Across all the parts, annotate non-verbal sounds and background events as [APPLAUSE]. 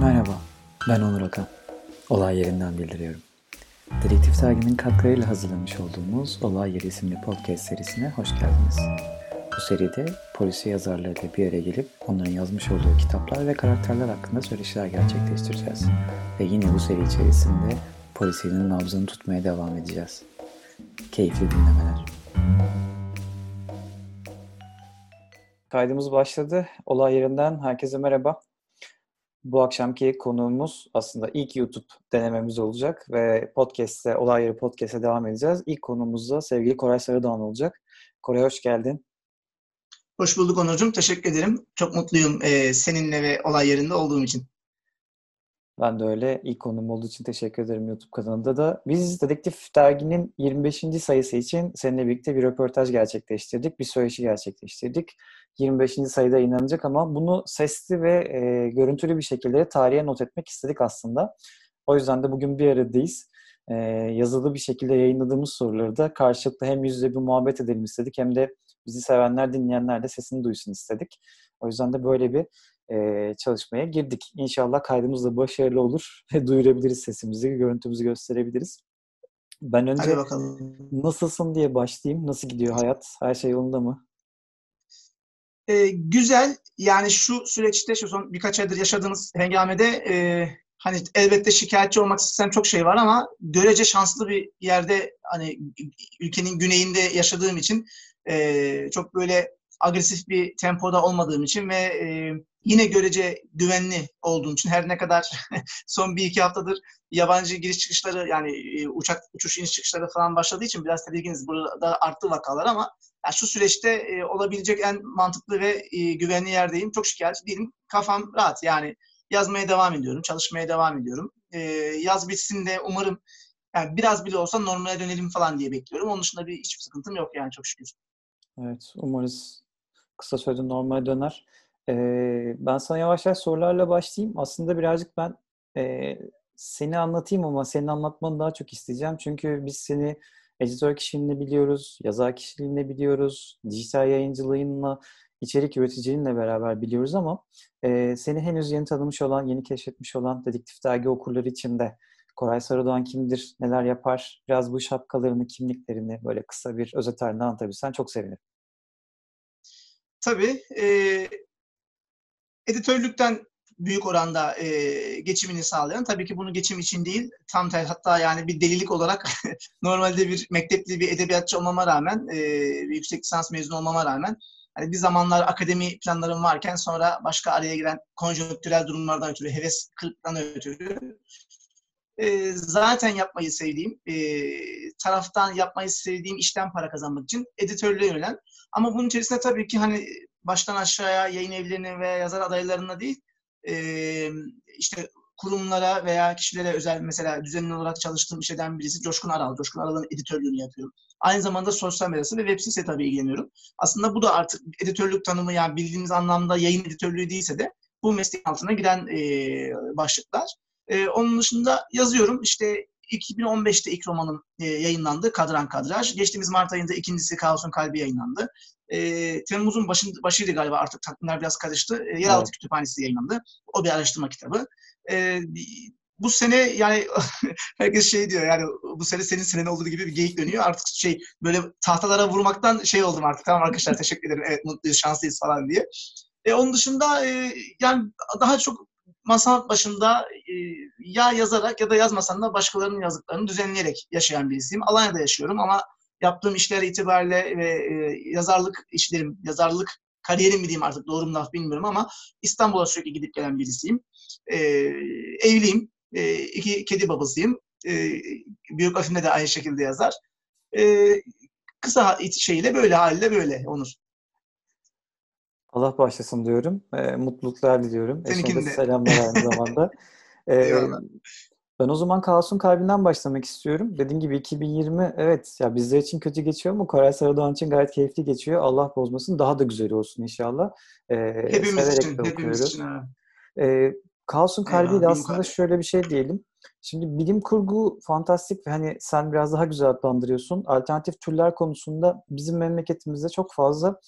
Merhaba, ben Onur Akan. Olay yerinden bildiriyorum. Dedektif Dergi'nin katkılarıyla hazırlamış olduğumuz Olay Yeri isimli podcast serisine hoş geldiniz. Bu seride polisi yazarlarıyla bir araya gelip onların yazmış olduğu kitaplar ve karakterler hakkında söyleşiler gerçekleştireceğiz. Ve yine bu seri içerisinde polisinin nabzını tutmaya devam edeceğiz. Keyifli dinlemeler. Kaydımız başladı. Olay yerinden herkese merhaba. Bu akşamki konuğumuz aslında ilk YouTube denememiz olacak ve podcast'te, Olay Yeri Podcast'e devam edeceğiz. İlk konuğumuz da sevgili Koray Sarıdağan olacak. Koray hoş geldin. Hoş bulduk Onurcuğum. Teşekkür ederim. Çok mutluyum seninle ve olay yerinde olduğum için. Ben de öyle. İlk konum olduğu için teşekkür ederim YouTube kanalında da. Biz Dedektif Dergi'nin 25. sayısı için seninle birlikte bir röportaj gerçekleştirdik. Bir söyleşi gerçekleştirdik. 25. sayıda inanacak ama bunu sesli ve e, görüntülü bir şekilde tarihe not etmek istedik aslında. O yüzden de bugün bir aradayız. E, yazılı bir şekilde yayınladığımız soruları da karşılıklı hem yüzde bir muhabbet edelim istedik hem de bizi sevenler, dinleyenler de sesini duysun istedik. O yüzden de böyle bir e, çalışmaya girdik. İnşallah kaydımız da başarılı olur [LAUGHS] ve duyurabiliriz sesimizi, görüntümüzü gösterebiliriz. Ben önce nasılsın diye başlayayım. Nasıl gidiyor hayat? Her şey yolunda mı? Ee, güzel. Yani şu süreçte, şu son birkaç aydır yaşadığımız hengamede e, hani elbette şikayetçi olmak istesem çok şey var ama görece şanslı bir yerde hani ülkenin güneyinde yaşadığım için e, çok böyle agresif bir tempoda olmadığım için ve e, yine görece güvenli olduğum için her ne kadar [LAUGHS] son bir iki haftadır yabancı giriş çıkışları yani e, uçak uçuş iniş çıkışları falan başladığı için biraz tedirginiz. Burada arttı vakalar ama yani şu süreçte e, olabilecek en mantıklı ve e, güvenli yerdeyim. Çok şikayetçi değilim. Kafam rahat yani yazmaya devam ediyorum, çalışmaya devam ediyorum. E, yaz bitsin de umarım yani biraz bile olsa normale dönelim falan diye bekliyorum. Onun dışında bir hiçbir sıkıntım yok yani çok şükür. Evet, umarız kısa sürede normale döner. Ee, ben sana yavaş yavaş sorularla başlayayım. Aslında birazcık ben e, seni anlatayım ama senin anlatmanı daha çok isteyeceğim. Çünkü biz seni editör kişiliğinde biliyoruz, yazar kişiliğinde biliyoruz, dijital yayıncılığınla, içerik üreticiliğinle beraber biliyoruz ama e, seni henüz yeni tanımış olan, yeni keşfetmiş olan dedektif dergi okurları için de Koray Sarıdoğan kimdir, neler yapar, biraz bu şapkalarını, kimliklerini böyle kısa bir özet halinde anlatabilirsen çok sevinirim. Tabii. E, editörlükten büyük oranda e, geçimini sağlayan. Tabii ki bunu geçim için değil, tam tersi hatta yani bir delilik olarak [LAUGHS] normalde bir mektepli bir edebiyatçı olmama rağmen, e, bir yüksek lisans mezunu olmama rağmen hani bir zamanlar akademi planlarım varken sonra başka araya giren konjonktürel durumlardan ötürü, heves kırıklıktan ötürü e, zaten yapmayı sevdiğim, e, taraftan yapmayı sevdiğim işten para kazanmak için editörlüğe yönelen. Ama bunun içerisinde tabii ki hani baştan aşağıya yayın evlerine ve yazar adaylarına değil, işte kurumlara veya kişilere özel mesela düzenli olarak çalıştığım işeden birisi Coşkun Aral. Coşkun Aral'ın editörlüğünü yapıyorum. Aynı zamanda sosyal medyası ve web sitesi tabii ilgileniyorum. Aslında bu da artık editörlük tanımı yani bildiğimiz anlamda yayın editörlüğü değilse de bu mesleğin altına giren başlıklar. Onun dışında yazıyorum. İşte 2015'te ilk romanım e, yayınlandı. Kadran Kadraj. Geçtiğimiz Mart ayında ikincisi Kaos'un Kalbi yayınlandı. E, Temmuz'un başın, başıydı galiba artık takvimler biraz karıştı. E, Yeraltı evet. Kütüphanesi yayınlandı. O bir araştırma kitabı. E, bu sene yani [LAUGHS] herkes şey diyor yani bu sene senin senen olduğu gibi bir geyik dönüyor. Artık şey böyle tahtalara vurmaktan şey oldum artık. Tamam arkadaşlar [LAUGHS] teşekkür ederim. Evet mutluyuz, şanslıyız falan diye. E, onun dışında e, yani daha çok masa başında e, ya yazarak ya da yazmasan da başkalarının yazdıklarını düzenleyerek yaşayan birisiyim. Alanya'da yaşıyorum ama yaptığım işler itibariyle ve e, yazarlık işlerim, yazarlık kariyerim mi diyeyim artık doğru mu laf bilmiyorum ama İstanbul'a sürekli gidip gelen birisiyim. E, evliyim. E, iki kedi babasıyım. E, biyografimde de aynı şekilde yazar. E, kısa şeyle böyle haliyle böyle Onur. Allah başlasın diyorum. E, mutluluklar diliyorum. Eşine de selamlar aynı [LAUGHS] zamanda. E, ben o zaman Kaos'un kalbinden başlamak istiyorum. Dediğim gibi 2020 evet ya bizler için kötü geçiyor ama Koray Sarıdoğan için gayet keyifli geçiyor. Allah bozmasın. Daha da güzel olsun inşallah. E, hepimiz için. Hepimiz için. E, Kaos'un kalbiyle aslında şöyle bir şey diyelim. Şimdi bilim kurgu, fantastik ve hani sen biraz daha güzel adlandırıyorsun. Alternatif türler konusunda bizim memleketimizde çok fazla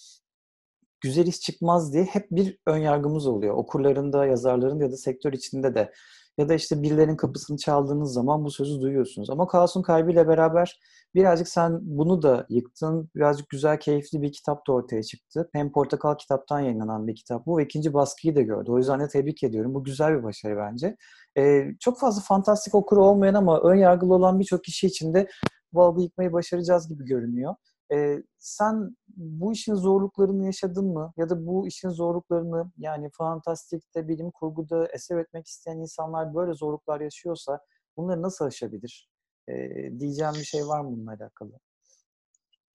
güzel iş çıkmaz diye hep bir ön yargımız oluyor. Okurların da, yazarların ya da sektör içinde de. Ya da işte birilerinin kapısını çaldığınız zaman bu sözü duyuyorsunuz. Ama Kaos'un kalbiyle beraber birazcık sen bunu da yıktın. Birazcık güzel, keyifli bir kitap da ortaya çıktı. Hem Portakal kitaptan yayınlanan bir kitap bu ve ikinci baskıyı da gördü. O yüzden de tebrik ediyorum. Bu güzel bir başarı bence. Ee, çok fazla fantastik okuru olmayan ama ön yargılı olan birçok kişi için de bu algı yıkmayı başaracağız gibi görünüyor. Ee, sen bu işin zorluklarını yaşadın mı? Ya da bu işin zorluklarını yani fantastikte, bilim kurguda eser etmek isteyen insanlar böyle zorluklar yaşıyorsa bunları nasıl aşabilir? Ee, diyeceğim bir şey var mı bununla alakalı?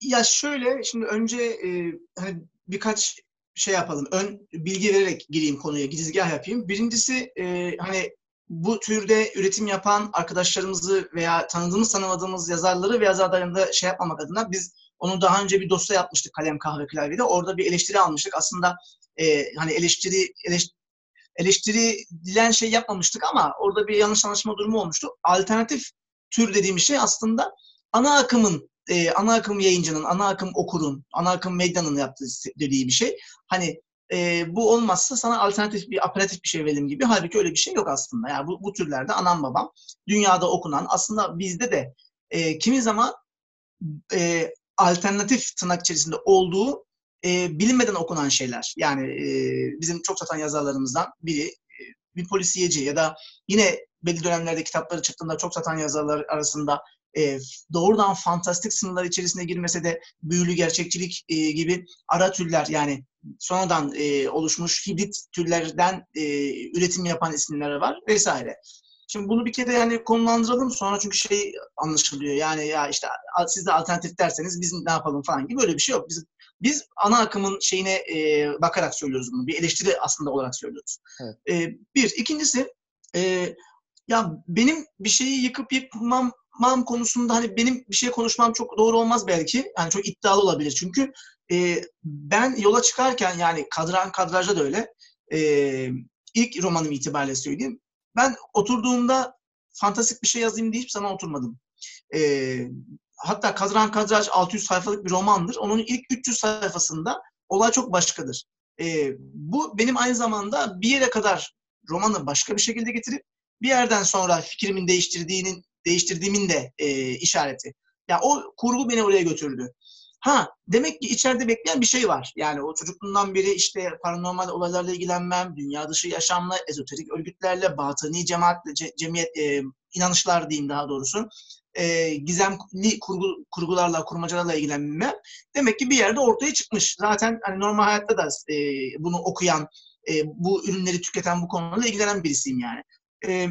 Ya şöyle, şimdi önce e, hani birkaç şey yapalım. Ön bilgi vererek gireyim konuya, girizgah yapayım. Birincisi e, hani bu türde üretim yapan arkadaşlarımızı veya tanıdığımız tanımadığımız yazarları ve yazarlarını şey yapmamak adına biz onu daha önce bir dosya yapmıştık kalem kahve klavyede. Orada bir eleştiri almıştık. Aslında e, hani eleştiri eleş, eleştiri dilen şey yapmamıştık ama orada bir yanlış anlaşma durumu olmuştu. Alternatif tür dediğim şey aslında ana akımın e, ana akım yayıncının, ana akım okurun, ana akım medyanın yaptığı dediği bir şey. Hani e, bu olmazsa sana alternatif bir aperatif bir şey verelim gibi. Halbuki öyle bir şey yok aslında. Yani bu, bu türlerde anam babam dünyada okunan aslında bizde de e, kimi zaman e, alternatif tırnak içerisinde olduğu e, bilinmeden okunan şeyler. Yani e, bizim çok satan yazarlarımızdan biri e, bir polisiyeci ya da yine belli dönemlerde kitapları çıktığında çok satan yazarlar arasında e, doğrudan fantastik sınırlar içerisine girmese de büyülü gerçekçilik e, gibi ara türler yani sonradan e, oluşmuş hibrit türlerden e, üretim yapan isimler var vesaire. Şimdi bunu bir kere yani konumlandıralım sonra çünkü şey anlaşılıyor. Yani ya işte siz de alternatif derseniz biz ne yapalım falan gibi böyle bir şey yok. Biz biz ana akımın şeyine e, bakarak söylüyoruz bunu. Bir eleştiri aslında olarak söylüyoruz. Evet. E, bir. ikincisi e, ya benim bir şeyi yıkıp yıkmam mam konusunda hani benim bir şey konuşmam çok doğru olmaz belki. Yani çok iddialı olabilir. Çünkü e, ben yola çıkarken yani kadran kadrajda da öyle. E, ilk romanım itibariyle söyleyeyim. Ben oturduğumda fantastik bir şey yazayım hiçbir zaman oturmadım. E, hatta Kadran Kadraj 600 sayfalık bir romandır. Onun ilk 300 sayfasında olay çok başkadır. E, bu benim aynı zamanda bir yere kadar romanı başka bir şekilde getirip bir yerden sonra fikrimin değiştirdiğinin değiştirdiğimin de e, işareti. Ya yani o kurgu beni oraya götürdü. Ha demek ki içeride bekleyen bir şey var. Yani o çocukluğumdan beri işte paranormal olaylarla ilgilenmem, dünya dışı yaşamla, ezoterik örgütlerle, batıni cemaatle, ce, cemiyet, e, inanışlar diyeyim daha doğrusu, e, gizemli kurgu, kurgularla, kurmacalarla ilgilenmem. Demek ki bir yerde ortaya çıkmış. Zaten hani normal hayatta da e, bunu okuyan, e, bu ürünleri tüketen, bu konularla ilgilenen birisiyim yani. E,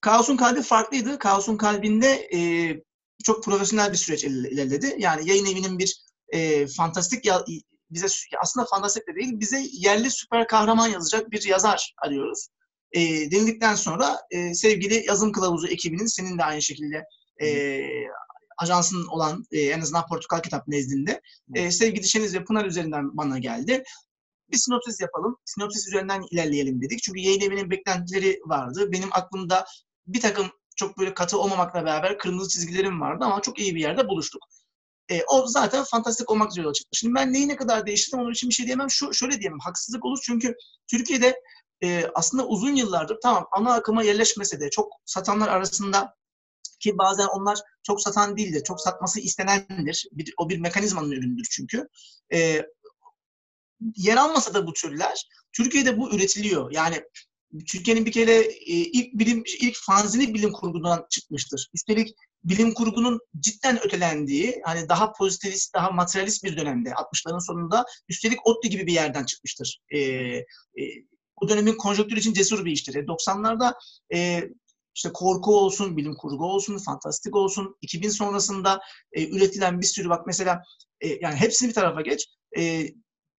Kaos'un kalbi farklıydı. Kaos'un kalbinde e, çok profesyonel bir süreç ilerledi. Yani yayın evinin bir e, fantastik ya, bize aslında fantastik de değil, bize yerli süper kahraman yazacak bir yazar arıyoruz. E, denildikten sonra e, sevgili yazım kılavuzu ekibinin senin de aynı şekilde e, ajansın olan e, en azından Portakal Kitap nezdinde e, sevgili Şeniz ve Pınar üzerinden bana geldi. Bir sinopsis yapalım. Sinopsis üzerinden ilerleyelim dedik. Çünkü yayın evinin beklentileri vardı. Benim aklımda bir takım çok böyle katı olmamakla beraber kırmızı çizgilerim vardı ama çok iyi bir yerde buluştuk. E, o zaten fantastik olmak üzere yola çıktı. Şimdi ben neyi ne kadar değiştirdim onun için bir şey diyemem. Şu, şöyle diyemem, haksızlık olur çünkü Türkiye'de e, aslında uzun yıllardır tamam ana akıma yerleşmese de çok satanlar arasında ki bazen onlar çok satan değildir, çok satması istenendir. Bir, o bir mekanizmanın ürünüdür çünkü. E, yer almasa da bu türler, Türkiye'de bu üretiliyor. Yani Türkiye'nin bir kere e, ilk bilim ilk fanzini bilim kurgudan çıkmıştır. Üstelik bilim kurgunun cidden ötelendiği, hani daha pozitivist, daha materyalist bir dönemde 60'ların sonunda üstelik ODTÜ gibi bir yerden çıkmıştır. E, e, o dönemin konjonktürü için cesur bir iştir. E, 90'larda e, işte korku olsun, bilim kurgu olsun, fantastik olsun, 2000 sonrasında e, üretilen bir sürü bak mesela e, yani hepsini bir tarafa geç. E,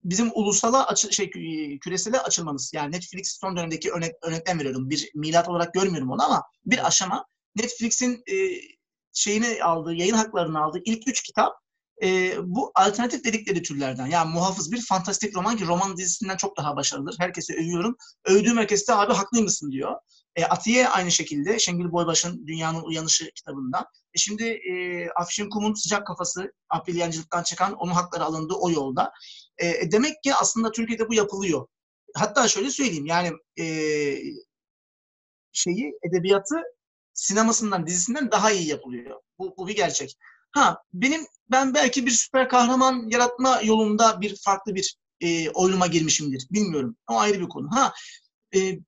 bizim ulusala açı, şey küresele açılmamız. Yani Netflix son dönemdeki örnek, örnekten veriyorum. Bir milat olarak görmüyorum onu ama bir aşama Netflix'in e, şeyini aldığı, yayın haklarını aldığı ilk üç kitap e, bu alternatif dedikleri türlerden. Yani muhafız bir fantastik roman ki roman dizisinden çok daha başarılıdır. Herkese övüyorum. Övdüğüm herkeste abi haklıymışsın diyor. E, Atiye aynı şekilde Şengül Boybaş'ın Dünyanın Uyanışı kitabından. E, şimdi e, Afşin Kum'un Sıcak Kafası Aprilyancılıktan çıkan onun hakları alındığı o yolda. E, demek ki aslında Türkiye'de bu yapılıyor. Hatta şöyle söyleyeyim yani e, şeyi edebiyatı sinemasından dizisinden daha iyi yapılıyor. Bu, bu bir gerçek. Ha benim ben belki bir süper kahraman yaratma yolunda bir farklı bir e, oyunuma girmişimdir. Bilmiyorum. O ayrı bir konu. Ha e,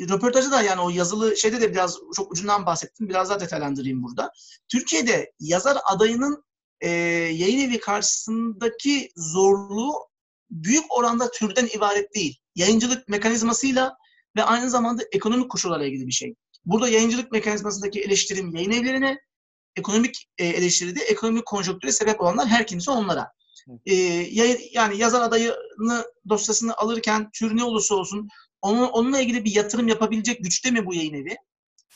röportajda da yani o yazılı şeyde de biraz çok ucundan bahsettim. Biraz daha detaylandırayım burada. Türkiye'de yazar adayının e, yayın evi karşısındaki zorluğu büyük oranda türden ibaret değil. Yayıncılık mekanizmasıyla ve aynı zamanda ekonomik koşullarla ilgili bir şey. Burada yayıncılık mekanizmasındaki eleştirim yayın evlerine, ekonomik e, eleştiride ekonomik konjonktüre sebep olanlar her kimse onlara. E, yani yazar adayını dosyasını alırken tür ne olursa olsun onun, onunla ilgili bir yatırım yapabilecek güçte mi bu yayın evi?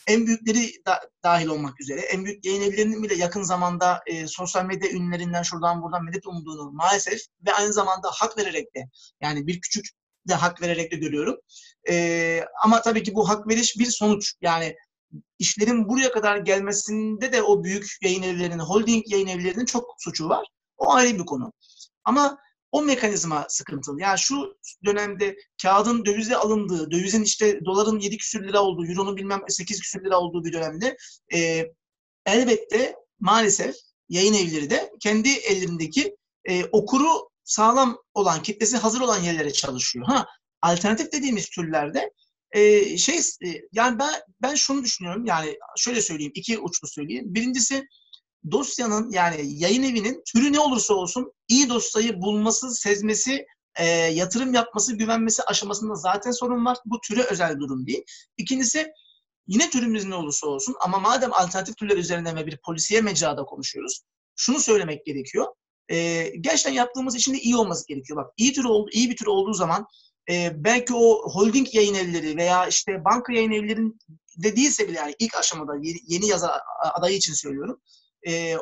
En büyükleri da, dahil olmak üzere. En büyük yayın evlerinin bile yakın zamanda e, sosyal medya ünlerinden şuradan buradan medet umduğunu maalesef ve aynı zamanda hak vererek de yani bir küçük de hak vererek de görüyorum. E, ama tabii ki bu hak veriş bir sonuç. Yani işlerin buraya kadar gelmesinde de o büyük yayın evlerinin, holding yayın evlerinin çok suçu var. O ayrı bir konu. Ama o mekanizma sıkıntılı. Yani şu dönemde kağıdın dövize alındığı, dövizin işte doların 7 küsür lira olduğu, euronun bilmem 8 küsür lira olduğu bir dönemde e, elbette maalesef yayın evleri de kendi ellerindeki e, okuru sağlam olan, kitlesi hazır olan yerlere çalışıyor. Ha, alternatif dediğimiz türlerde e, şey e, yani ben ben şunu düşünüyorum yani şöyle söyleyeyim iki uçlu söyleyeyim. Birincisi dosyanın yani yayın evinin türü ne olursa olsun iyi dosyayı bulması, sezmesi, e, yatırım yapması, güvenmesi aşamasında zaten sorun var. Bu türe özel durum değil. İkincisi yine türümüz ne olursa olsun ama madem alternatif türler üzerinden ve bir polisiye mecrada konuşuyoruz, şunu söylemek gerekiyor. E, gerçekten yaptığımız için de iyi olması gerekiyor. Bak iyi tür oldu, iyi bir tür olduğu zaman e, belki o holding yayın evleri veya işte banka yayın evlerin de değilse bile yani ilk aşamada yeni, yeni yazar adayı için söylüyorum e,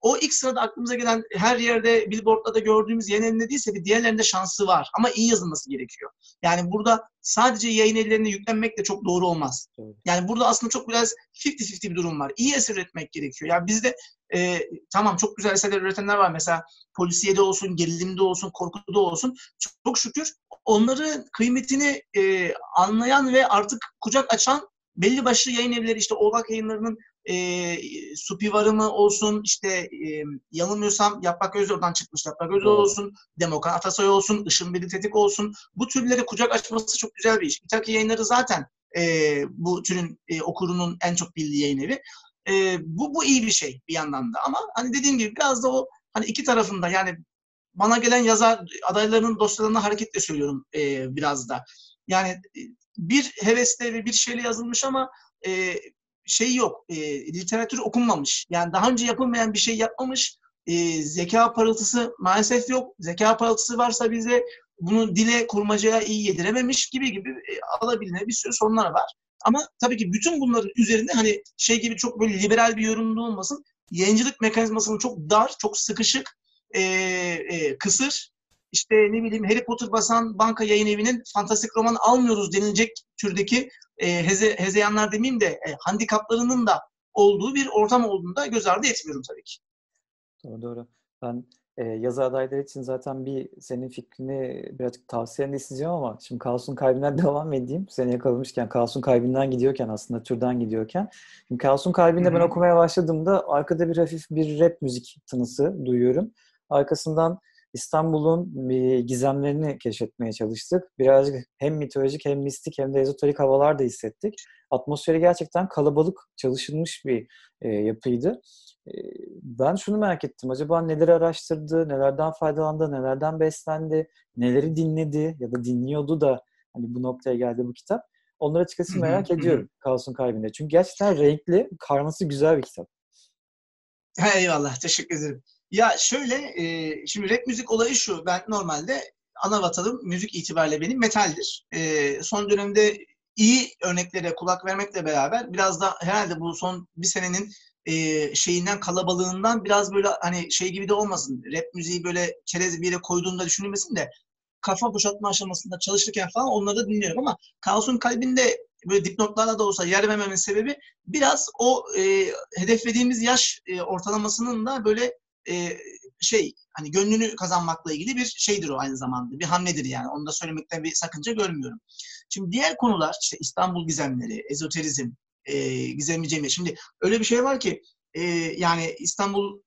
o ilk sırada aklımıza gelen her yerde billboardlarda gördüğümüz yayın evinde değilse bir diğerlerinde şansı var. Ama iyi yazılması gerekiyor. Yani burada sadece yayın evlerine yüklenmek de çok doğru olmaz. Yani burada aslında çok biraz 50-50 bir durum var. İyi eser üretmek gerekiyor. Yani bizde e, tamam çok güzel eserler üretenler var. Mesela polisiyede olsun, gerilimde olsun, korkuda olsun. Çok, çok şükür onları kıymetini e, anlayan ve artık kucak açan belli başlı yayın evleri işte Oğlak yayınlarının e, Supivarımı olsun işte e, yanılmıyorsam Yaprak Özü oradan çıkmış Yaprak Özü olsun Demokrat Atasoy olsun Işın Biri Tetik olsun bu türleri kucak açması çok güzel bir iş. İtaki yayınları zaten e, bu türün e, okurunun en çok bildiği yayın evi. E, bu, bu iyi bir şey bir yandan da ama hani dediğim gibi biraz da o hani iki tarafında yani bana gelen yazar adaylarının dosyalarına hareketle söylüyorum e, biraz da. Yani bir hevesle ve bir şeyle yazılmış ama e, şey yok, e, literatür okunmamış. Yani daha önce yapılmayan bir şey yapmamış. E, zeka parıltısı maalesef yok. Zeka parıltısı varsa bize bunu dile kurmacaya iyi yedirememiş gibi gibi e, alabilene bir sürü sorunlar var. Ama tabii ki bütün bunların üzerinde hani şey gibi çok böyle liberal bir yorumda olmasın. Yayıncılık mekanizmasının çok dar, çok sıkışık, e, e, kısır işte ne bileyim Harry Potter basan banka yayın evinin fantastik roman almıyoruz denilecek türdeki e, heze, hezeyanlar demeyeyim de e, handikaplarının da olduğu bir ortam olduğunu da göz ardı etmiyorum tabii ki. Doğru doğru. Ben e, yazı adayları için zaten bir senin fikrini birazcık tavsiyeni isteyeceğim ama şimdi Kaos'un kalbinden [LAUGHS] devam edeyim. Seni yakalamışken, Kaos'un kalbinden gidiyorken aslında türden gidiyorken. Şimdi Kaos'un kalbinde Hı-hı. ben okumaya başladığımda arkada bir hafif bir rap müzik tınısı duyuyorum. Arkasından İstanbul'un gizemlerini keşfetmeye çalıştık. Birazcık hem mitolojik hem mistik hem de ezoterik havalar da hissettik. Atmosferi gerçekten kalabalık çalışılmış bir e, yapıydı. E, ben şunu merak ettim. Acaba neleri araştırdı, nelerden faydalandı, nelerden beslendi, neleri dinledi ya da dinliyordu da hani bu noktaya geldi bu kitap. Onları açıkçası merak ediyorum Kaos'un kalbinde. Çünkü gerçekten renkli, karması güzel bir kitap. Eyvallah, teşekkür ederim. Ya şöyle, e, şimdi rap müzik olayı şu. Ben normalde ana vatanım müzik itibariyle benim metaldir. E, son dönemde iyi örneklere kulak vermekle beraber biraz da herhalde bu son bir senenin e, şeyinden kalabalığından biraz böyle hani şey gibi de olmasın. Rap müziği böyle çerez bir yere koyduğunda düşünülmesin de kafa boşaltma aşamasında çalışırken falan onları da dinliyorum ama Kaos'un kalbinde böyle dipnotlarla da olsa yer vermemin sebebi biraz o e, hedeflediğimiz yaş e, ortalamasının da böyle e, şey hani gönlünü kazanmakla ilgili bir şeydir o aynı zamanda. Bir hamledir yani. Onu da söylemekte bir sakınca görmüyorum. Şimdi diğer konular işte İstanbul gizemleri, ezoterizm, e, gizemli cemiyet. Şimdi öyle bir şey var ki e, yani İstanbul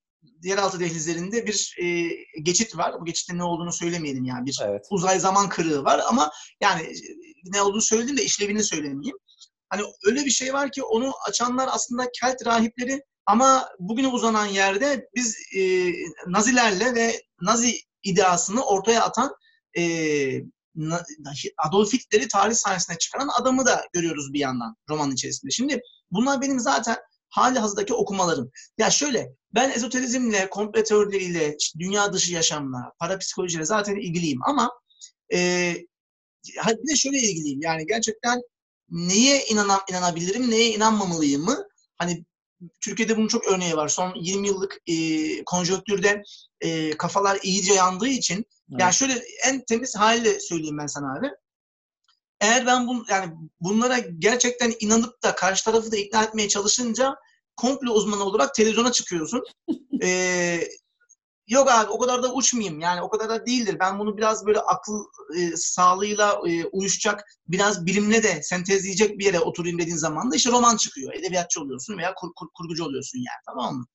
yeraltı dehlizlerinde bir e, geçit var. Bu geçitte ne olduğunu söylemeyelim yani. Bir evet. uzay zaman kırığı var ama yani ne olduğunu söyledim de işlevini söylemeyeyim. Hani öyle bir şey var ki onu açanlar aslında Kelt rahipleri ama bugüne uzanan yerde biz e, Nazilerle ve Nazi ideasını ortaya atan e, Adolf Hitler'i tarih sahnesine çıkaran adamı da görüyoruz bir yandan romanın içerisinde. Şimdi bunlar benim zaten hali hazırdaki okumalarım. Ya şöyle, ben ezoterizmle, komple teorileriyle, dünya dışı yaşamla, parapsikolojiyle zaten ilgiliyim ama e, bir de şöyle ilgiliyim. Yani gerçekten neye inanan, inanabilirim, neye inanmamalıyım mı? Hani Türkiye'de bunun çok örneği var. Son 20 yıllık e, konjonktürde e, kafalar iyice yandığı için evet. yani şöyle en temiz haliyle söyleyeyim ben sana abi. Eğer ben bun, yani bunlara gerçekten inanıp da karşı tarafı da ikna etmeye çalışınca komple uzmanı olarak televizyona çıkıyorsun. ee, [LAUGHS] yok abi o kadar da uçmayayım yani o kadar da değildir. Ben bunu biraz böyle akıl e, sağlığıyla e, uyuşacak, biraz bilimle de sentezleyecek bir yere oturayım dediğin zaman da işte roman çıkıyor. Edebiyatçı oluyorsun veya kur, kur, kurgucu oluyorsun yani tamam mı?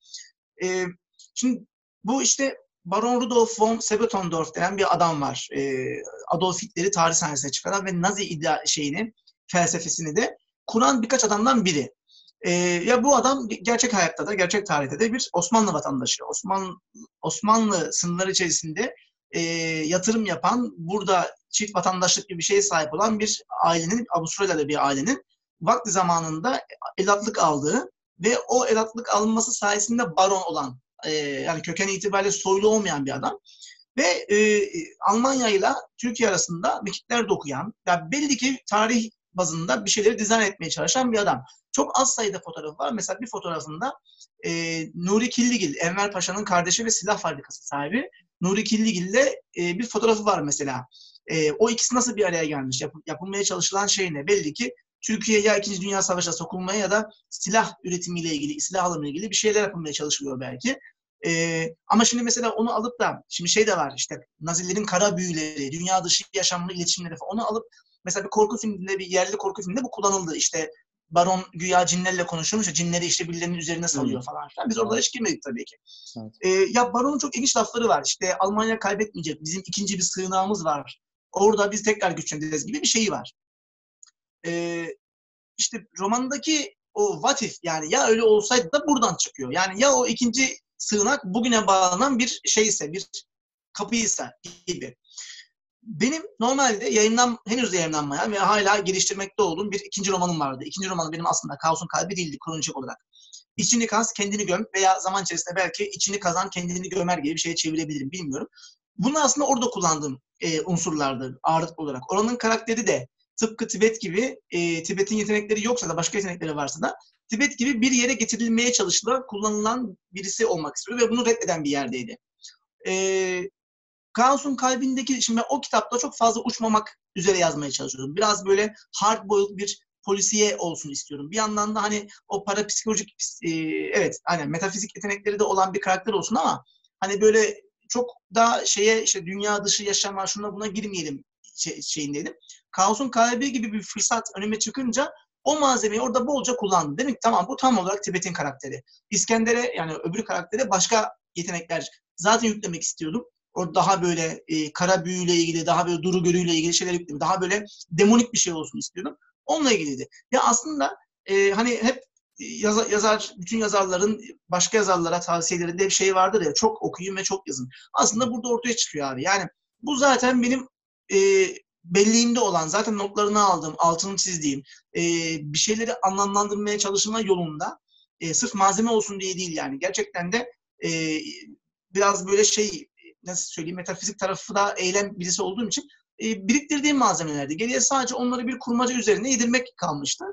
E, şimdi bu işte Baron Rudolf von Sebetondorf denen bir adam var. E, Adolf Hitler'i tarih sahnesine çıkaran ve Nazi iddia şeyini, felsefesini de kuran birkaç adamdan biri. E, ya bu adam gerçek hayatta da, gerçek tarihte de bir Osmanlı vatandaşı. Osmanlı, Osmanlı sınırları içerisinde e, yatırım yapan, burada çift vatandaşlık gibi bir şeye sahip olan bir ailenin, Avustralya'da bir ailenin vakti zamanında elatlık aldığı ve o elatlık alınması sayesinde baron olan, e, yani köken itibariyle soylu olmayan bir adam. Ve e, Almanya ile Türkiye arasında mekikler dokuyan, yani belli ki tarih bazında bir şeyleri dizayn etmeye çalışan bir adam. Çok az sayıda fotoğrafı var. Mesela bir fotoğrafında e, Nuri Killigil, Enver Paşa'nın kardeşi ve silah fabrikası sahibi Nuri Killigil ile e, bir fotoğrafı var mesela. E, o ikisi nasıl bir araya gelmiş? Yap, yapılmaya çalışılan şey ne? Belli ki Türkiye ya 2. Dünya Savaşı'na sokulmaya ya da silah üretimiyle ilgili, silah alımıyla ilgili bir şeyler yapılmaya çalışılıyor belki. Ee, ama şimdi mesela onu alıp da, şimdi şey de var işte Nazilerin kara büyüleri, dünya dışı yaşamlı iletişimleri falan, onu alıp mesela bir korku filminde, bir yerli korku filminde bu kullanıldı. İşte baron güya cinlerle konuşuyormuş ya cinleri işte birilerinin üzerine salıyor falan filan. Biz orada hiç girmedik tabii ki. Evet. Ee, ya baronun çok ilginç lafları var. İşte Almanya kaybetmeyecek. Bizim ikinci bir sığınağımız var. Orada biz tekrar güçleneceğiz gibi bir şeyi var. Ee, işte romandaki o what if yani ya öyle olsaydı da buradan çıkıyor. Yani ya o ikinci sığınak bugüne bağlanan bir şeyse, bir kapıysa gibi. Benim normalde yayınlan, henüz yayınlanmayan ve hala geliştirmekte olduğum bir ikinci romanım vardı. İkinci romanım benim aslında Kaos'un Kalbi değildi kronolojik olarak. İçini kaz, kendini göm veya zaman içerisinde belki içini kazan, kendini gömer gibi bir şeye çevirebilirim bilmiyorum. Bunlar aslında orada kullandığım e, unsurlardı ağırlık olarak. Oranın karakteri de tıpkı Tibet gibi e, Tibet'in yetenekleri yoksa da başka yetenekleri varsa da Tibet gibi bir yere getirilmeye çalışılan, kullanılan birisi olmak istiyor ve bunu reddeden bir yerdeydi. E, Kaos'un kalbindeki, şimdi o kitapta çok fazla uçmamak üzere yazmaya çalışıyorum. Biraz böyle hard boiled bir polisiye olsun istiyorum. Bir yandan da hani o parapsikolojik, e, evet hani metafizik yetenekleri de olan bir karakter olsun ama hani böyle çok da şeye işte dünya dışı yaşama şuna buna girmeyelim şey, şeyindeydim. Kaos'un kalbi gibi bir fırsat önüme çıkınca o malzemeyi orada bolca kullandım. Demek ki tamam bu tam olarak Tibet'in karakteri. İskender'e yani öbür karaktere başka yetenekler zaten yüklemek istiyordum. O daha böyle e, kara büyüyle ilgili, daha böyle duru görüyle ilgili şeyler yükledim. Daha böyle demonik bir şey olsun istiyordum. Onunla ilgiliydi. Ya aslında e, hani hep yazar, yazar, bütün yazarların başka yazarlara tavsiyelerinde bir şey vardır ya çok okuyun ve çok yazın. Aslında burada ortaya çıkıyor abi. Yani bu zaten benim e, belliğimde olan, zaten notlarını aldığım, altını çizdiğim, e, bir şeyleri anlamlandırmaya çalışma yolunda e, sırf malzeme olsun diye değil yani. Gerçekten de e, biraz böyle şey, nasıl söyleyeyim, metafizik tarafı da eylem birisi olduğum için e, biriktirdiğim malzemelerdi. Geriye sadece onları bir kurmaca üzerine yedirmek kalmıştı.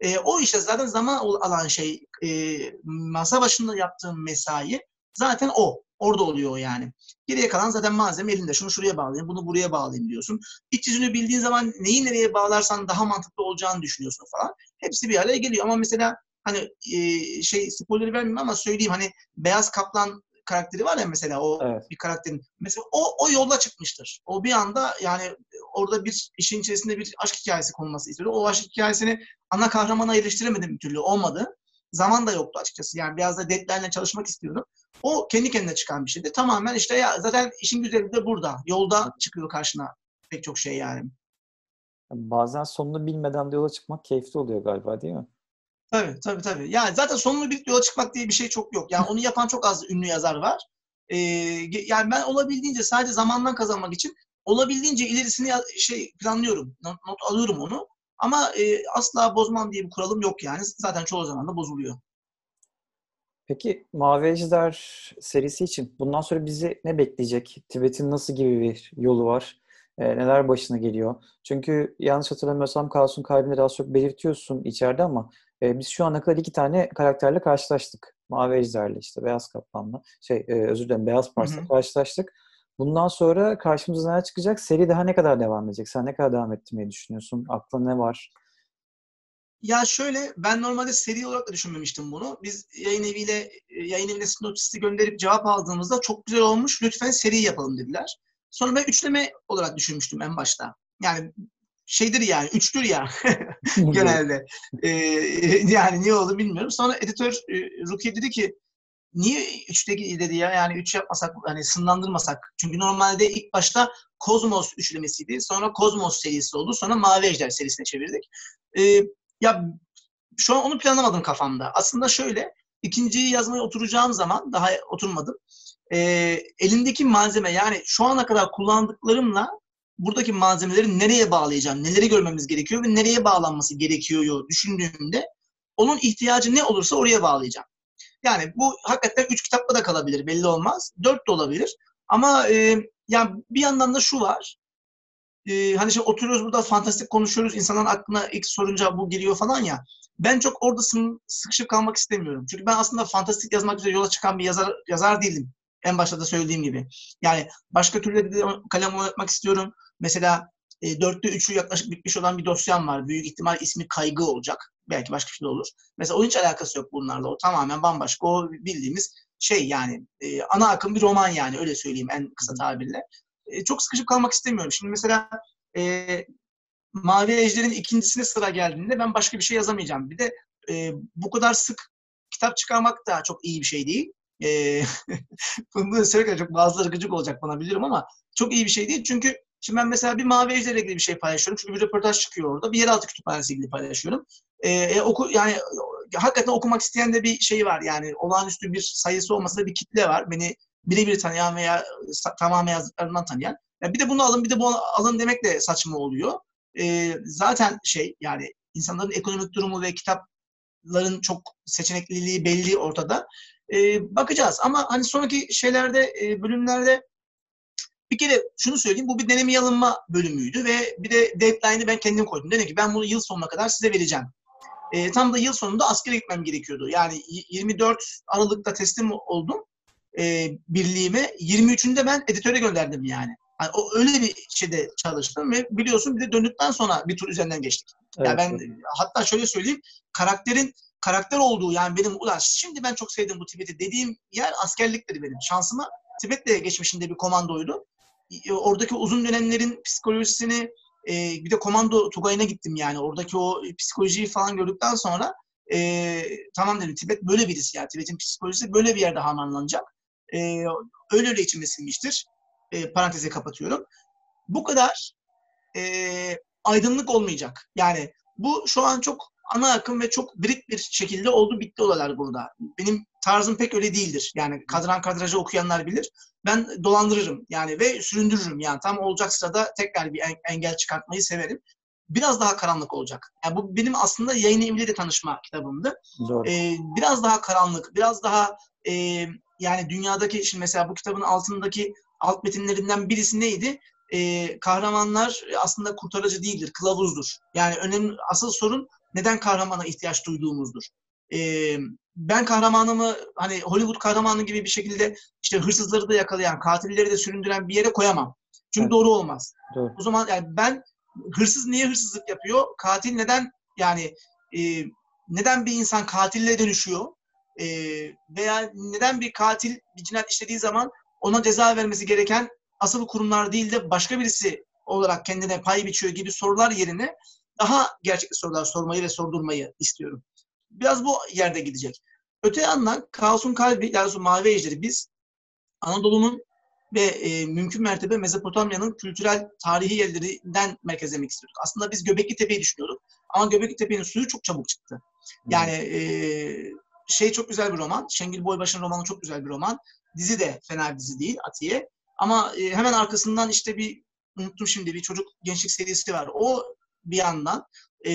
E, o işte zaten zaman alan şey, e, masa başında yaptığım mesai zaten o. Orada oluyor yani. Geriye kalan zaten malzeme elinde. Şunu şuraya bağlayayım, bunu buraya bağlayayım diyorsun. İç yüzünü bildiğin zaman neyi nereye bağlarsan daha mantıklı olacağını düşünüyorsun falan. Hepsi bir araya geliyor. Ama mesela hani e, şey spoiler vermeyeyim ama söyleyeyim hani Beyaz Kaplan karakteri var ya mesela o Evet. bir karakterin. Mesela o o yola çıkmıştır. O bir anda yani orada bir işin içerisinde bir aşk hikayesi konulması istiyordu. O aşk hikayesini ana kahramana yerleştiremedim bir türlü. Olmadı. Zaman da yoktu açıkçası. Yani biraz da deadline'le çalışmak istiyordum. O kendi kendine çıkan bir şeydi. Tamamen işte ya zaten işin güzeli de burada. Yolda çıkıyor karşına pek çok şey yani. Bazen sonunu bilmeden de yola çıkmak keyifli oluyor galiba değil mi? Tabii tabii tabii. Yani zaten sonunu bilip yola çıkmak diye bir şey çok yok. Yani onu yapan çok az ünlü yazar var. Ee, yani ben olabildiğince sadece zamandan kazanmak için olabildiğince ilerisini şey planlıyorum. Not, alıyorum onu. Ama e, asla bozmam diye bir kuralım yok yani. Zaten çoğu zaman da bozuluyor. Peki Mavi Ejder serisi için bundan sonra bizi ne bekleyecek? Tibet'in nasıl gibi bir yolu var? Ee, neler başına geliyor? Çünkü yanlış hatırlamıyorsam Kaos'un kalbini daha çok belirtiyorsun içeride ama e, biz şu ana kadar iki tane karakterle karşılaştık. Mavi Ejder'le işte Beyaz Kaplan'la şey e, özür dilerim Beyaz Pars'la karşılaştık. Bundan sonra karşımıza ne çıkacak? Seri daha ne kadar devam edecek? Sen ne kadar devam ettirmeyi düşünüyorsun? Aklında ne var? Ya şöyle ben normalde seri olarak da düşünmemiştim bunu. Biz yayın eviyle yayın evine sinopsisi gönderip cevap aldığımızda çok güzel olmuş lütfen seri yapalım dediler. Sonra ben üçleme olarak düşünmüştüm en başta. Yani şeydir yani üçtür ya [LAUGHS] genelde. Ee, [LAUGHS] yani niye oldu bilmiyorum. Sonra editör e, Rukiye dedi ki niye üçteki dedi ya yani üç yapmasak hani sınırlandırmasak. Çünkü normalde ilk başta Kozmos üçlemesiydi. Sonra Kozmos serisi oldu. Sonra Mavi Ejder serisine çevirdik. Ee, ya şu an onu planlamadım kafamda. Aslında şöyle ikinciyi yazmaya oturacağım zaman daha oturmadım. Ee, elimdeki malzeme yani şu ana kadar kullandıklarımla buradaki malzemeleri nereye bağlayacağım, neleri görmemiz gerekiyor ve nereye bağlanması gerekiyor düşündüğümde onun ihtiyacı ne olursa oraya bağlayacağım. Yani bu hakikaten üç kitapla da kalabilir belli olmaz. Dört de olabilir. Ama e, yani bir yandan da şu var. E, hani şimdi oturuyoruz burada fantastik konuşuyoruz. İnsanların aklına ilk sorunca bu geliyor falan ya. Ben çok orada sıkışıp kalmak istemiyorum. Çünkü ben aslında fantastik yazmak üzere yola çıkan bir yazar yazar değilim. En başta da söylediğim gibi. Yani başka türlü de kalem oynatmak istiyorum. Mesela e, dörtte üçü yaklaşık bitmiş olan bir dosyam var. Büyük ihtimal ismi kaygı olacak. Belki başka bir şey olur. Mesela o hiç alakası yok bunlarla. O tamamen bambaşka. O bildiğimiz şey yani e, ana akım bir roman yani öyle söyleyeyim en kısa tabirle. E, çok sıkışıp kalmak istemiyorum. Şimdi mesela e, Mavi Ejder'in ikincisine sıra geldiğinde ben başka bir şey yazamayacağım. Bir de e, bu kadar sık kitap çıkarmak da çok iyi bir şey değil. E, [LAUGHS] bunu söylerken çok bazıları gıcık olacak bana biliyorum ama çok iyi bir şey değil. Çünkü şimdi ben mesela bir Mavi Ejder'le ilgili bir şey paylaşıyorum. Çünkü bir röportaj çıkıyor orada. Bir yeraltı kütüphanesi ilgili paylaşıyorum. E, e, oku, yani hakikaten okumak isteyen de bir şey var. Yani olağanüstü bir sayısı olmasa da bir kitle var. Beni birebir tanıyan veya tamamen yazdıklarından tanıyan. Ya bir de bunu alın bir de bunu alın demek de saçma oluyor. E, zaten şey yani insanların ekonomik durumu ve kitapların çok seçenekliliği belli ortada. E, bakacağız ama hani sonraki şeylerde e, bölümlerde bir kere şunu söyleyeyim bu bir deneme alınma bölümüydü ve bir de deadline'ı ben kendim koydum. Dedim ki ben bunu yıl sonuna kadar size vereceğim. E, tam da yıl sonunda askere gitmem gerekiyordu. Yani 24 Aralık'ta teslim oldum e, birliğime. 23'ünde ben editöre gönderdim yani. yani. O öyle bir şeyde çalıştım ve biliyorsun bir de döndükten sonra bir tur üzerinden geçtik. Evet, yani ben evet. hatta şöyle söyleyeyim karakterin karakter olduğu yani benim ulan şimdi ben çok sevdim bu Tibet'i dediğim yer askerlikleri benim. Şansıma Tibet'le geçmişinde bir komandoydu. E, Oradaki uzun dönemlerin psikolojisini e, bir de komando Tugay'ına gittim yani. Oradaki o psikolojiyi falan gördükten sonra e, tamam dedim Tibet böyle birisi yani. Tibet'in psikolojisi böyle bir yerde harmanlanacak. E, öyle öyle içime sinmiştir. E, parantezi kapatıyorum. Bu kadar e, aydınlık olmayacak. Yani bu şu an çok ana akım ve çok birik bir şekilde oldu bitti olaylar burada. Benim tarzım pek öyle değildir. Yani kadran kadrajı okuyanlar bilir. Ben dolandırırım yani ve süründürürüm. Yani tam olacak sırada tekrar bir engel çıkartmayı severim. Biraz daha karanlık olacak. Yani bu benim aslında yayın eviyle tanışma kitabımdı. Doğru. Ee, biraz daha karanlık, biraz daha e, yani dünyadaki şimdi mesela bu kitabın altındaki alt metinlerinden birisi neydi? Ee, kahramanlar aslında kurtarıcı değildir, kılavuzdur. Yani önemli asıl sorun neden kahramana ihtiyaç duyduğumuzdur. Ee, ben kahramanımı hani Hollywood kahramanı gibi bir şekilde işte hırsızları da yakalayan, katilleri de süründüren bir yere koyamam. Çünkü Evet. doğru olmaz. Doğru. O zaman yani ben hırsız niye hırsızlık yapıyor? Katil neden yani e, neden bir insan katille dönüşüyor? e, veya neden bir katil bir cinayet işlediği zaman ona ceza vermesi gereken asıl kurumlar değil de başka birisi olarak kendine pay biçiyor gibi sorular yerine daha gerçekçi sorular sormayı ve sordurmayı istiyorum. Biraz bu yerde gidecek. Öte yandan Kaos'un kalbi, yani mavi ejderi biz Anadolu'nun ve e, mümkün mertebe Mezopotamya'nın kültürel tarihi yerlerinden merkezlemek istiyorduk. Aslında biz Göbekli Tepe'yi düşünüyorduk. Ama Göbekli Tepe'nin suyu çok çabuk çıktı. Yani e, şey çok güzel bir roman. Şengül Boybaş'ın romanı çok güzel bir roman. Dizi de fena bir dizi değil Atiye. Ama e, hemen arkasından işte bir unuttum şimdi bir çocuk gençlik serisi var. O bir yandan e,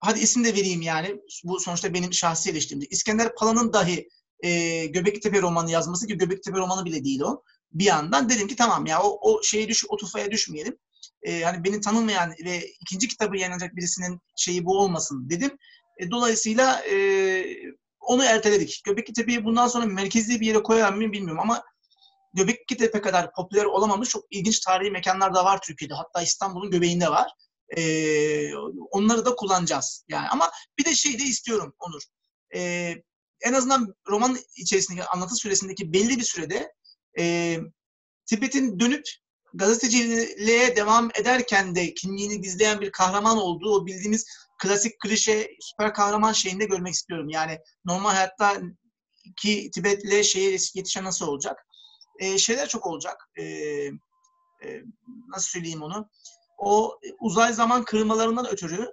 hadi isim de vereyim yani. Bu sonuçta benim şahsi eleştirimdi. İskender Pala'nın dahi e, Göbekli romanı yazması ki Göbekli romanı bile değil o. Bir yandan dedim ki tamam ya o, o şeye düş, o tufaya düşmeyelim. E, hani beni tanımayan ve ikinci kitabı yayınlanacak birisinin şeyi bu olmasın dedim. E, dolayısıyla e, onu erteledik. Göbekli Tepe'yi bundan sonra merkezli bir yere koyar mıyım bilmiyorum ama Göbekli Tepe kadar popüler olamamış çok ilginç tarihi mekanlar da var Türkiye'de. Hatta İstanbul'un göbeğinde var. Ee, onları da kullanacağız. Yani ama bir de şey de istiyorum Onur. Ee, en azından roman içerisindeki anlatı süresindeki belli bir sürede e, Tibet'in dönüp gazeteciliğe devam ederken de kimliğini gizleyen bir kahraman olduğu o bildiğimiz klasik klişe süper kahraman şeyinde görmek istiyorum. Yani normal hayatta ki Tibet'le şeye yetişen nasıl olacak? Ee, şeyler çok olacak. Ee, e, nasıl söyleyeyim onu? O uzay zaman kırılmalarından ötürü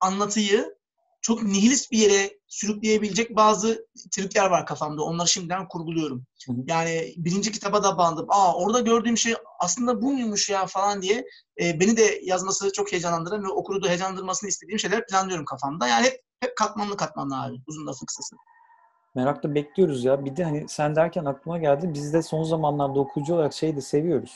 anlatıyı çok nihilist bir yere sürükleyebilecek bazı trikler var kafamda. Onları şimdiden kurguluyorum. Hı hı. Yani birinci kitaba da bandım. Aa orada gördüğüm şey aslında bu muymuş ya falan diye e, beni de yazması çok heyecanlandıran ve okuru da heyecanlandırmasını istediğim şeyler planlıyorum kafamda. Yani hep, hep katmanlı katmanlı abi. Uzun lafı kısası. Merakla bekliyoruz ya. Bir de hani sen derken aklıma geldi. Biz de son zamanlarda okuyucu olarak şeyi de seviyoruz.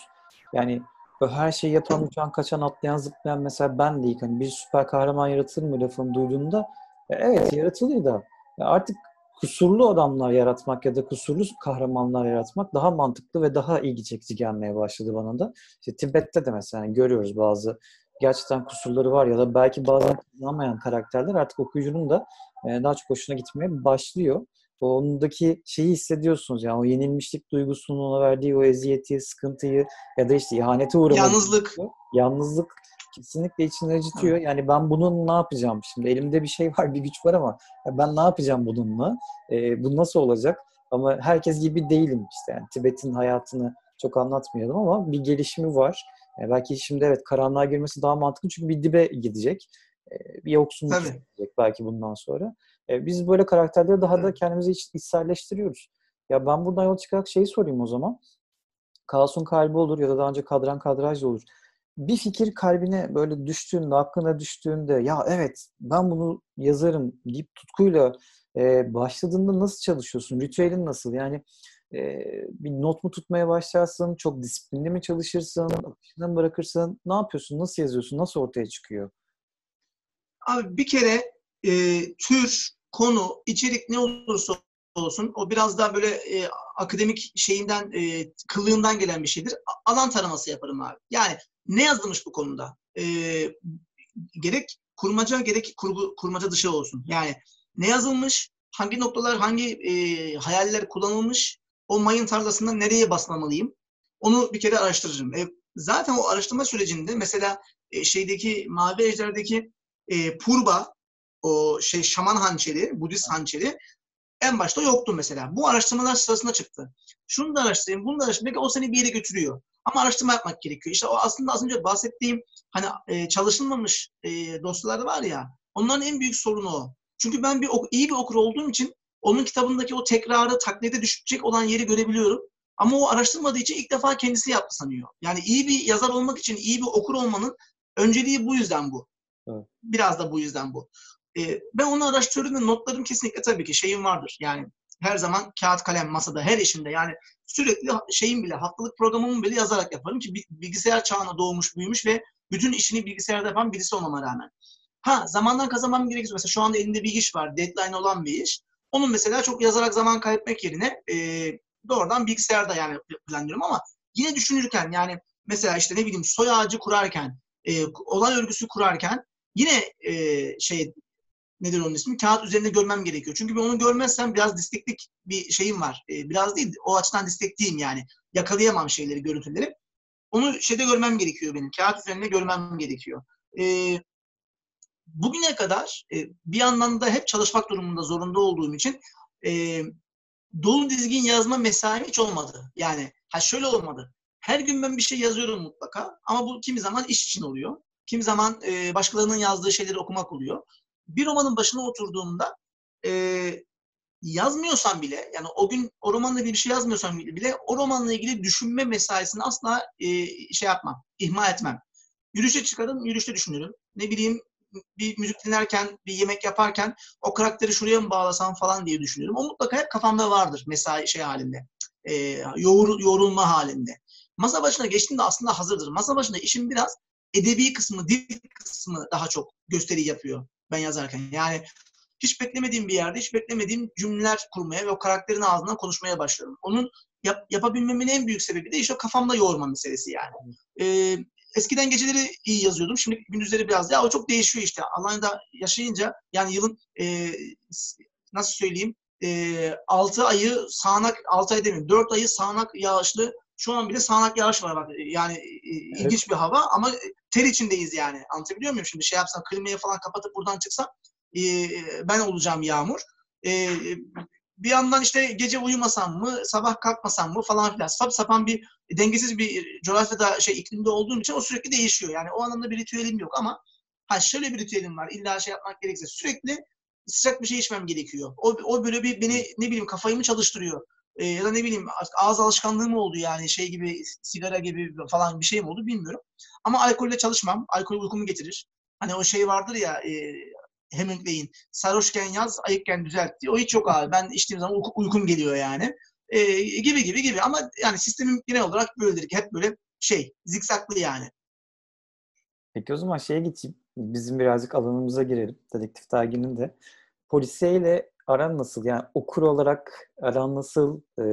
Yani Böyle her şeyi yapan, uçan, kaçan, atlayan, zıplayan mesela ben de ilk hani bir süper kahraman yaratılır mı lafını duyduğumda e, evet yaratılıyor da artık kusurlu adamlar yaratmak ya da kusurlu kahramanlar yaratmak daha mantıklı ve daha ilgi çekici gelmeye başladı bana da. İşte Tibet'te de mesela görüyoruz bazı gerçekten kusurları var ya da belki bazen kullanmayan karakterler artık okuyucunun da e, daha çok hoşuna gitmeye başlıyor ondaki şeyi hissediyorsunuz yani o yenilmişlik duygusunun ona verdiği o eziyeti, sıkıntıyı ya da işte ihanete uğramak. Yalnızlık. Yalnızlık kesinlikle içini acıtıyor. Evet. Yani ben bunun ne yapacağım şimdi? Elimde bir şey var, bir güç var ama ben ne yapacağım bununla? E, bu nasıl olacak? Ama herkes gibi değilim işte. Yani Tibet'in hayatını çok anlatmayalım ama bir gelişimi var. Yani belki şimdi evet karanlığa girmesi daha mantıklı çünkü bir dibe gidecek. E, bir yoksunluk gidecek belki bundan sonra. E, biz böyle karakterleri daha da kendimizi iç, içselleştiriyoruz. Ya ben buradan yol çıkarak şeyi sorayım o zaman. Kaos'un kalbi olur ya da daha önce kadran kadraj olur. Bir fikir kalbine böyle düştüğünde, aklına düştüğünde ya evet ben bunu yazarım deyip tutkuyla e, başladığında nasıl çalışıyorsun? Ritüelin nasıl? Yani e, bir not mu tutmaya başlarsın? Çok disiplinli mi çalışırsın? Akışına mı bırakırsın? Ne yapıyorsun? Nasıl yazıyorsun? Nasıl ortaya çıkıyor? Abi bir kere e, tür, konu, içerik ne olursa olsun o biraz daha böyle e, akademik şeyinden, e, kıllığından gelen bir şeydir. Alan taraması yaparım abi. Yani ne yazılmış bu konuda? E, gerek kurmaca gerek kurgu, kurmaca dışı olsun. Yani ne yazılmış, hangi noktalar, hangi e, hayaller kullanılmış, o mayın tarlasında nereye basmamalıyım? Onu bir kere araştırırım. E, zaten o araştırma sürecinde mesela e, şeydeki Mavi Ejder'deki e, Purba o şey şaman hançeri, Budist hançeri en başta yoktu mesela. Bu araştırmalar sırasında çıktı. Şunu da araştırayım, bunu da araştırayım. Belki o seni bir yere götürüyor. Ama araştırma yapmak gerekiyor. İşte o aslında az önce bahsettiğim hani e, çalışılmamış e, dosyalar var ya onların en büyük sorunu o. Çünkü ben bir iyi bir okur olduğum için onun kitabındaki o tekrarı taklide düşecek olan yeri görebiliyorum. Ama o araştırmadığı için ilk defa kendisi yaptı sanıyor. Yani iyi bir yazar olmak için iyi bir okur olmanın önceliği bu yüzden bu. Evet. Biraz da bu yüzden bu. E, ben onu araştırıyorum ve notlarım kesinlikle tabii ki şeyim vardır. Yani her zaman kağıt kalem masada her işimde yani sürekli şeyim bile haftalık programımı bile yazarak yaparım ki bilgisayar çağına doğmuş büyümüş ve bütün işini bilgisayarda yapan birisi olmama rağmen. Ha zamandan kazanmam gerekiyor. Mesela şu anda elinde bir iş var. Deadline olan bir iş. Onun mesela çok yazarak zaman kaybetmek yerine e, doğrudan bilgisayarda yani planlıyorum ama yine düşünürken yani mesela işte ne bileyim soy ağacı kurarken e, olay örgüsü kurarken yine e, şey nedir onun ismi? Kağıt üzerinde görmem gerekiyor. Çünkü ben onu görmezsem biraz disteklik bir şeyim var. E, biraz değil, o açıdan distekliyim yani. Yakalayamam şeyleri, görüntüleri. Onu şeyde görmem gerekiyor benim. Kağıt üzerinde görmem gerekiyor. E, bugüne kadar e, bir yandan da hep çalışmak durumunda zorunda olduğum için e, dolu dizgin yazma mesaim hiç olmadı. Yani ha şöyle olmadı. Her gün ben bir şey yazıyorum mutlaka ama bu kimi zaman iş için oluyor. Kimi zaman e, başkalarının yazdığı şeyleri okumak oluyor. Bir romanın başına oturduğumda e, yazmıyorsam bile yani o gün o romanla ilgili bir şey yazmıyorsam bile o romanla ilgili düşünme mesaisini asla e, şey yapmam, ihmal etmem. Yürüyüşe çıkarım, yürüyüşte düşünürüm. Ne bileyim bir müzik dinlerken, bir yemek yaparken o karakteri şuraya mı bağlasam falan diye düşünüyorum. O mutlaka hep kafamda vardır mesai şey halinde. E, yoğur, yorulma halinde. Masa başına geçtiğimde aslında hazırdır. Masa başında işim biraz edebi kısmı, dil kısmı daha çok gösteri yapıyor ben yazarken. Yani hiç beklemediğim bir yerde, hiç beklemediğim cümleler kurmaya ve o karakterin ağzından konuşmaya başlıyorum. Onun yap, yapabilmemin en büyük sebebi de işte o kafamda yoğurma meselesi yani. Ee, eskiden geceleri iyi yazıyordum. Şimdi gündüzleri biraz ya o çok değişiyor işte. Alanya'da yaşayınca yani yılın e, nasıl söyleyeyim e, 6 ayı sağanak 6 ay demeyeyim 4 ayı sağanak yağışlı şu an bile sağanak yağış var bak. Yani e, ilginç evet. bir hava ama ter içindeyiz yani. Anlatabiliyor muyum? Şimdi şey yapsam klimayı falan kapatıp buradan çıksam e, ben olacağım yağmur. E, bir yandan işte gece uyumasam mı, sabah kalkmasam mı falan filan. Sap sapan bir dengesiz bir coğrafyada şey iklimde olduğum için o sürekli değişiyor. Yani o anlamda bir ritüelim yok ama ha şöyle bir ritüelim var. İlla şey yapmak gerekirse sürekli sıcak bir şey içmem gerekiyor. O, o böyle bir beni ne bileyim kafayı mı çalıştırıyor? Ee, ya da ne bileyim ağız alışkanlığı mı oldu yani şey gibi sigara gibi falan bir şey mi oldu bilmiyorum. Ama alkolle çalışmam. Alkol uykumu getirir. Hani o şey vardır ya e, Hemingway'in sarhoşken yaz, ayıkken düzelt diye. O hiç yok abi. Ben içtiğim zaman uyku, uykum geliyor yani. E, gibi gibi gibi. Ama yani sistemim genel olarak böyledir ki hep böyle şey, zikzaklı yani. Peki o zaman şeye geçeyim. Bizim birazcık alanımıza girelim. Dedektif derginin de. Polisiyeyle aran nasıl? Yani okur olarak aran nasıl? E,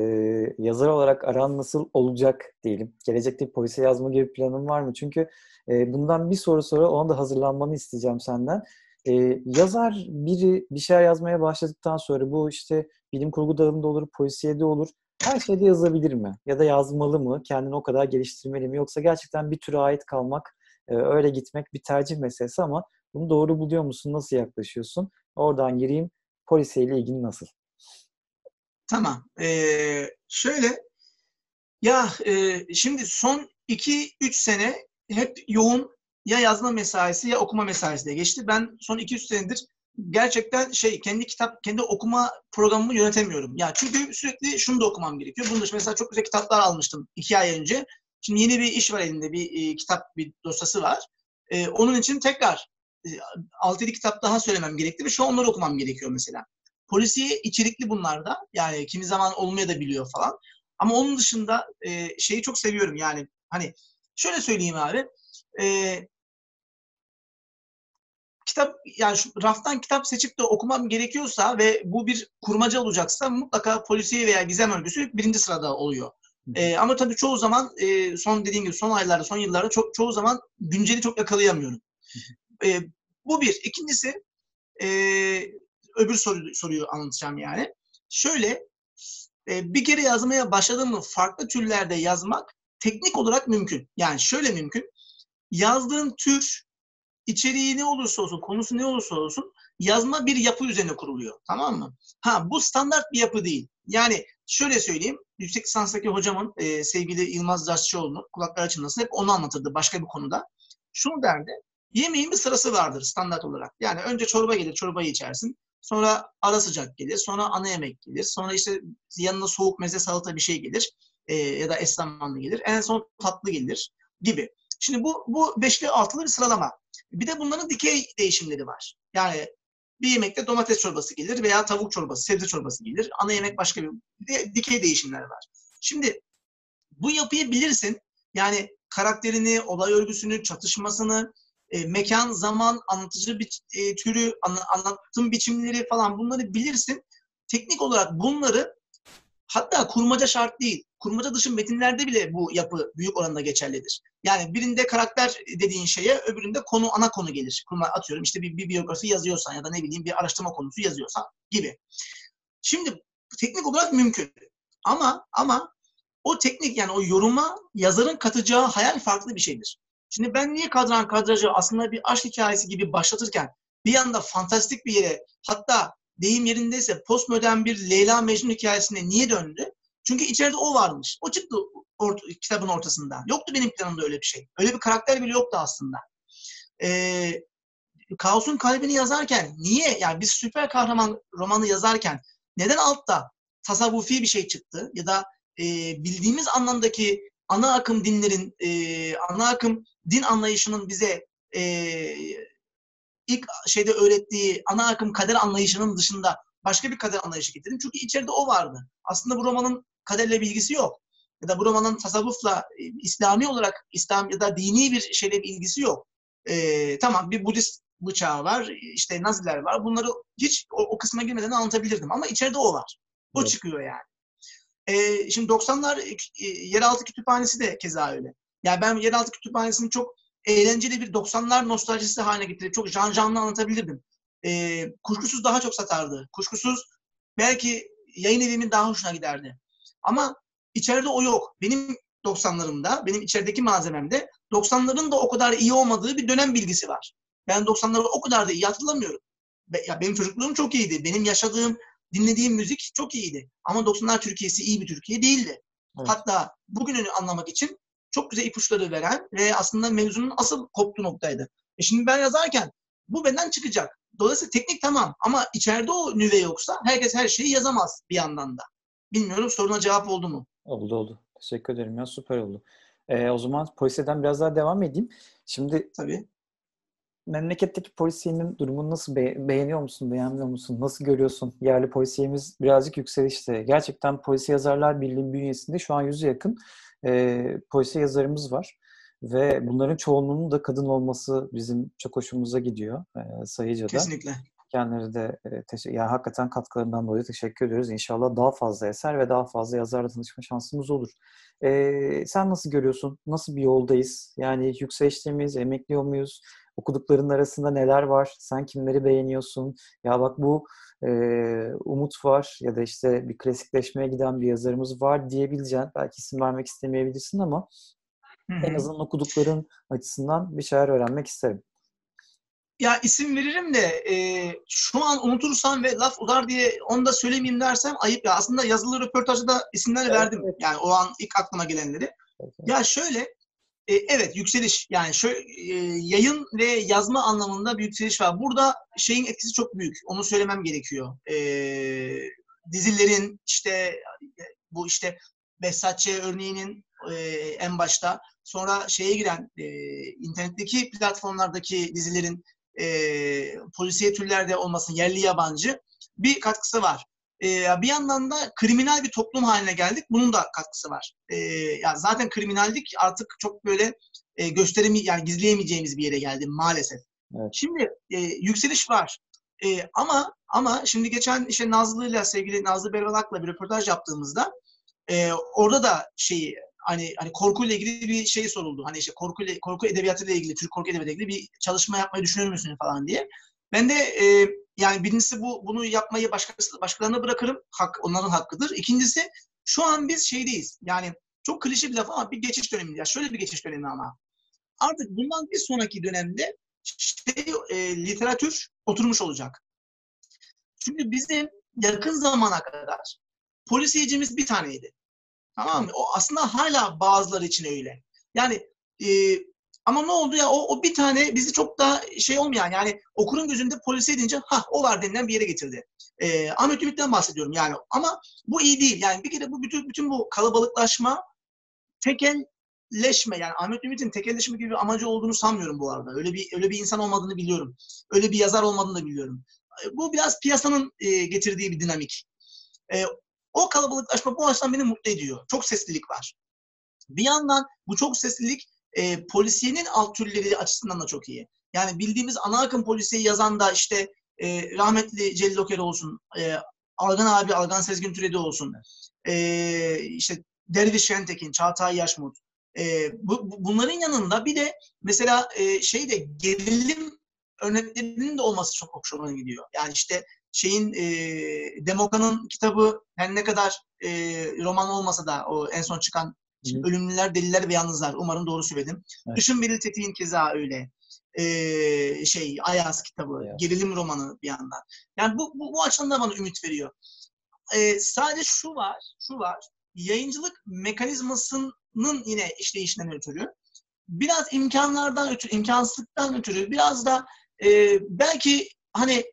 yazar olarak aran nasıl olacak diyelim. Gelecekte polisiye yazma gibi planın var mı? Çünkü e, bundan bir soru sonra ona da hazırlanmanı isteyeceğim senden. E, yazar biri bir şey yazmaya başladıktan sonra bu işte bilim kurgu dalında olur, polisiyede olur. Her şeyde yazabilir mi? Ya da yazmalı mı? Kendini o kadar geliştirmeli mi? Yoksa gerçekten bir türe ait kalmak, e, öyle gitmek bir tercih meselesi ama bunu doğru buluyor musun? Nasıl yaklaşıyorsun? Oradan gireyim. Polisiyeyle ilgin nasıl? Tamam. Ee, şöyle ya e, şimdi son 2-3 sene hep yoğun ya yazma mesaisi ya okuma mesaisi de geçti. Ben son 200 senedir gerçekten şey kendi kitap kendi okuma programımı yönetemiyorum. Ya çünkü sürekli şunu da okumam gerekiyor. Bunun dışında mesela çok güzel kitaplar almıştım iki ay önce. Şimdi yeni bir iş var elinde bir e, kitap bir dosyası var. E, onun için tekrar 6-7 kitap daha söylemem gerekti ve şu an onları okumam gerekiyor mesela. Polisiye içerikli bunlar da yani kimi zaman olmaya da biliyor falan. Ama onun dışında e, şeyi çok seviyorum yani hani şöyle söyleyeyim abi e, kitap yani şu raftan kitap seçip de okumam gerekiyorsa ve bu bir kurmaca olacaksa mutlaka polisiye veya gizem örgüsü birinci sırada oluyor. E, ama tabii çoğu zaman e, son dediğim gibi son aylarda, son yıllarda çok çoğu zaman günceli çok yakalayamıyorum. E, bu bir. İkincisi e, öbür soru, soruyu anlatacağım yani. Şöyle e, bir kere yazmaya başladım mı farklı türlerde yazmak teknik olarak mümkün. Yani şöyle mümkün. Yazdığın tür içeriği ne olursa olsun, konusu ne olursa olsun yazma bir yapı üzerine kuruluyor. Tamam mı? Ha bu standart bir yapı değil. Yani şöyle söyleyeyim. Yüksek lisanstaki hocamın e, sevgili Yılmaz Daşçıoğlu'nun kulaklar açılmasın hep onu anlatırdı başka bir konuda. Şunu derdi. Yemeğin bir sırası vardır standart olarak. Yani önce çorba gelir, çorbayı içersin. Sonra ara sıcak gelir, sonra ana yemek gelir. Sonra işte yanına soğuk meze salata bir şey gelir. E, ya da esramanlı gelir. En son tatlı gelir gibi. Şimdi bu, bu beşli altılı bir sıralama. Bir de bunların dikey değişimleri var. Yani bir yemekte domates çorbası gelir veya tavuk çorbası, sebze çorbası gelir. Ana yemek başka bir de dikey değişimler var. Şimdi bu yapıyı bilirsin. Yani karakterini, olay örgüsünü, çatışmasını, e, mekan, zaman, anlatıcı bir e, türü, anla, anlatım biçimleri falan bunları bilirsin. Teknik olarak bunları Hatta kurmaca şart değil. Kurmaca dışı metinlerde bile bu yapı büyük oranda geçerlidir. Yani birinde karakter dediğin şeye öbüründe konu ana konu gelir. Kurma atıyorum işte bir, bir biyografi yazıyorsan ya da ne bileyim bir araştırma konusu yazıyorsan gibi. Şimdi teknik olarak mümkün. Ama ama o teknik yani o yoruma yazarın katacağı hayal farklı bir şeydir. Şimdi ben niye kadran kadrajı aslında bir aşk hikayesi gibi başlatırken bir yanda fantastik bir yere hatta deyim yerindeyse postmodern bir Leyla Mecnun hikayesine niye döndü? Çünkü içeride o varmış. O çıktı or kitabın ortasında. Yoktu benim planımda öyle bir şey. Öyle bir karakter bile yoktu aslında. Ee, Kaos'un kalbini yazarken niye yani biz süper kahraman romanı yazarken neden altta tasavvufi bir şey çıktı ya da e, bildiğimiz anlamdaki ana akım dinlerin e, ana akım din anlayışının bize e, ilk şeyde öğrettiği ana akım kader anlayışının dışında başka bir kader anlayışı getirdim. Çünkü içeride o vardı. Aslında bu romanın kaderle bilgisi yok. Ya da bu romanın tasavvufla e, İslami olarak İslam ya da dini bir şeyle bir ilgisi yok. Ee, tamam bir Budist bıçağı var, işte Naziler var. Bunları hiç o, o kısma girmeden anlatabilirdim ama içeride o var. O evet. çıkıyor yani. Ee, şimdi 90'lar e, yeraltı kütüphanesi de keza öyle. Yani ben yeraltı kütüphanesini çok eğlenceli bir 90'lar nostaljisi haline getirip çok can canlı anlatabilirdim. E, kuşkusuz daha çok satardı. Kuşkusuz belki yayın evimin daha hoşuna giderdi. Ama içeride o yok. Benim 90'larımda, benim içerideki malzememde 90'ların da o kadar iyi olmadığı bir dönem bilgisi var. Ben 90'ları o kadar da iyi hatırlamıyorum. Ya benim çocukluğum çok iyiydi. Benim yaşadığım, dinlediğim müzik çok iyiydi. Ama 90'lar Türkiye'si iyi bir Türkiye değildi. Evet. Hatta bugününü anlamak için çok güzel ipuçları veren ve aslında mevzunun asıl koptuğu noktaydı. E şimdi ben yazarken bu benden çıkacak. Dolayısıyla teknik tamam ama içeride o nüve yoksa herkes her şeyi yazamaz bir yandan da. Bilmiyorum soruna cevap oldu mu? Oldu oldu. Teşekkür ederim ya süper oldu. Ee, o zaman polisiden biraz daha devam edeyim. Şimdi Tabii. memleketteki polisiyenin durumunu nasıl be- beğeniyor musun, beğenmiyor musun? Nasıl görüyorsun? Yerli polisiyemiz birazcık yükselişte. Gerçekten Polisi Yazarlar Birliği bünyesinde şu an yüzü yakın e, polisiye yazarımız var. Ve bunların çoğunluğunun da kadın olması bizim çok hoşumuza gidiyor e, sayıca da. Kesinlikle. Kendileri de e, yani hakikaten katkılarından dolayı teşekkür ediyoruz. İnşallah daha fazla eser ve daha fazla yazarla tanışma şansımız olur. E, sen nasıl görüyorsun? Nasıl bir yoldayız? Yani yükselişte miyiz? Emekliyor muyuz? Okudukların arasında neler var? Sen kimleri beğeniyorsun? Ya bak bu e, Umut var ya da işte bir klasikleşmeye giden bir yazarımız var diyebileceğin. Belki isim vermek istemeyebilirsin ama Hı-hı. en azından okudukların açısından bir şeyler öğrenmek isterim. Ya isim veririm de e, şu an unutursam ve laf uzar diye onu da söylemeyeyim dersem ayıp ya. Aslında yazılı röportajda da isimler verdim. Yani o an ilk aklıma gelenleri. Ya şöyle e, evet yükseliş yani şöyle e, yayın ve yazma anlamında bir yükseliş var. Burada şeyin etkisi çok büyük. Onu söylemem gerekiyor. E, dizilerin işte bu işte Behzatçı örneğinin e, en başta sonra şeye giren e, internetteki platformlardaki dizilerin e, polisiye türlerde olmasın yerli yabancı bir katkısı var. E, bir yandan da kriminal bir toplum haline geldik. Bunun da katkısı var. E, yani zaten kriminallik artık çok böyle e, gösterimi yani gizleyemeyeceğimiz bir yere geldi maalesef. Evet. Şimdi e, yükseliş var. E, ama ama şimdi geçen işte Nazlı'yla sevgili Nazlı Berbalak'la bir röportaj yaptığımızda e, orada da şeyi hani hani korkuyla ilgili bir şey soruldu. Hani işte korku korku edebiyatıyla ilgili, Türk korku edebiyatıyla ilgili bir çalışma yapmayı düşünür müsün falan diye. Ben de e, yani birincisi bu bunu yapmayı başkası, başkalarına bırakırım. Hak, onların hakkıdır. İkincisi şu an biz şeydeyiz. Yani çok klişe bir laf ama bir geçiş dönemi. Ya şöyle bir geçiş dönemi ama. Artık bundan bir sonraki dönemde şey, e, literatür oturmuş olacak. Çünkü bizim yakın zamana kadar polisiyecimiz bir taneydi. Tamam mı? O aslında hala bazıları için öyle. Yani e, ama ne oldu ya o, o bir tane bizi çok daha şey olmayan yani okurun gözünde polise edince ha o var denilen bir yere getirdi. Ee, Ahmet Ümit'ten bahsediyorum yani ama bu iyi değil. Yani bir kere bu bütün, bütün bu kalabalıklaşma tekelleşme yani Ahmet Ümit'in tekelleşme gibi bir amacı olduğunu sanmıyorum bu arada. Öyle bir öyle bir insan olmadığını biliyorum. Öyle bir yazar olmadığını da biliyorum. Bu biraz piyasanın e, getirdiği bir dinamik. E, o kalabalıklaşma bu açıdan beni mutlu ediyor. Çok seslilik var. Bir yandan bu çok seslilik e, polisiyenin alt türleri açısından da çok iyi. Yani bildiğimiz ana akım polisiyi yazan da işte e, rahmetli Celil Oker olsun, e, Algan abi, Algan Sezgin Türedi olsun. E, işte Derviş Şentekin, Çağatay Yaşmut. E, bu, bunların yanında bir de mesela e, şeyde gerilim örneklerinin de olması çok hoşuma gidiyor. Yani işte şeyin e, Demoka'nın kitabı her ne kadar e, roman olmasa da o en son çıkan Hı. Ölümlüler, Deliler ve Yalnızlar. Umarım doğru söyledim. Evet. Işın Beril Tetik'in keza öyle. Ee, şey Ayaz kitabı, evet. gerilim romanı bir yandan. Yani bu, bu, bu açıdan da bana ümit veriyor. Ee, sadece şu var, şu var. Yayıncılık mekanizmasının yine işleyişinden ötürü biraz imkanlardan ötürü, imkansızlıktan ötürü biraz da e, belki hani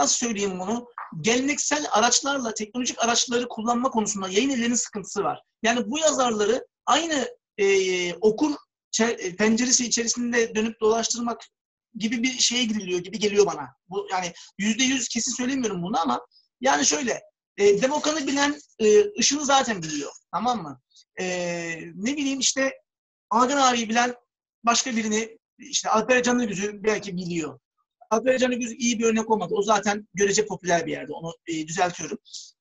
nasıl söyleyeyim bunu geleneksel araçlarla teknolojik araçları kullanma konusunda yayın evlerinin sıkıntısı var. Yani bu yazarları aynı e, okur e, penceresi içerisinde dönüp dolaştırmak gibi bir şeye giriliyor gibi geliyor bana. Bu yani yüzde yüz kesin söylemiyorum bunu ama yani şöyle e, Demokan'ı bilen e, ışını zaten biliyor. Tamam mı? E, ne bileyim işte Hakan abiyi bilen başka birini işte Alper Canlıgüz'ü belki biliyor. Alper Canlıgüz iyi bir örnek olmadı. O zaten görece popüler bir yerde. Onu e, düzeltiyorum.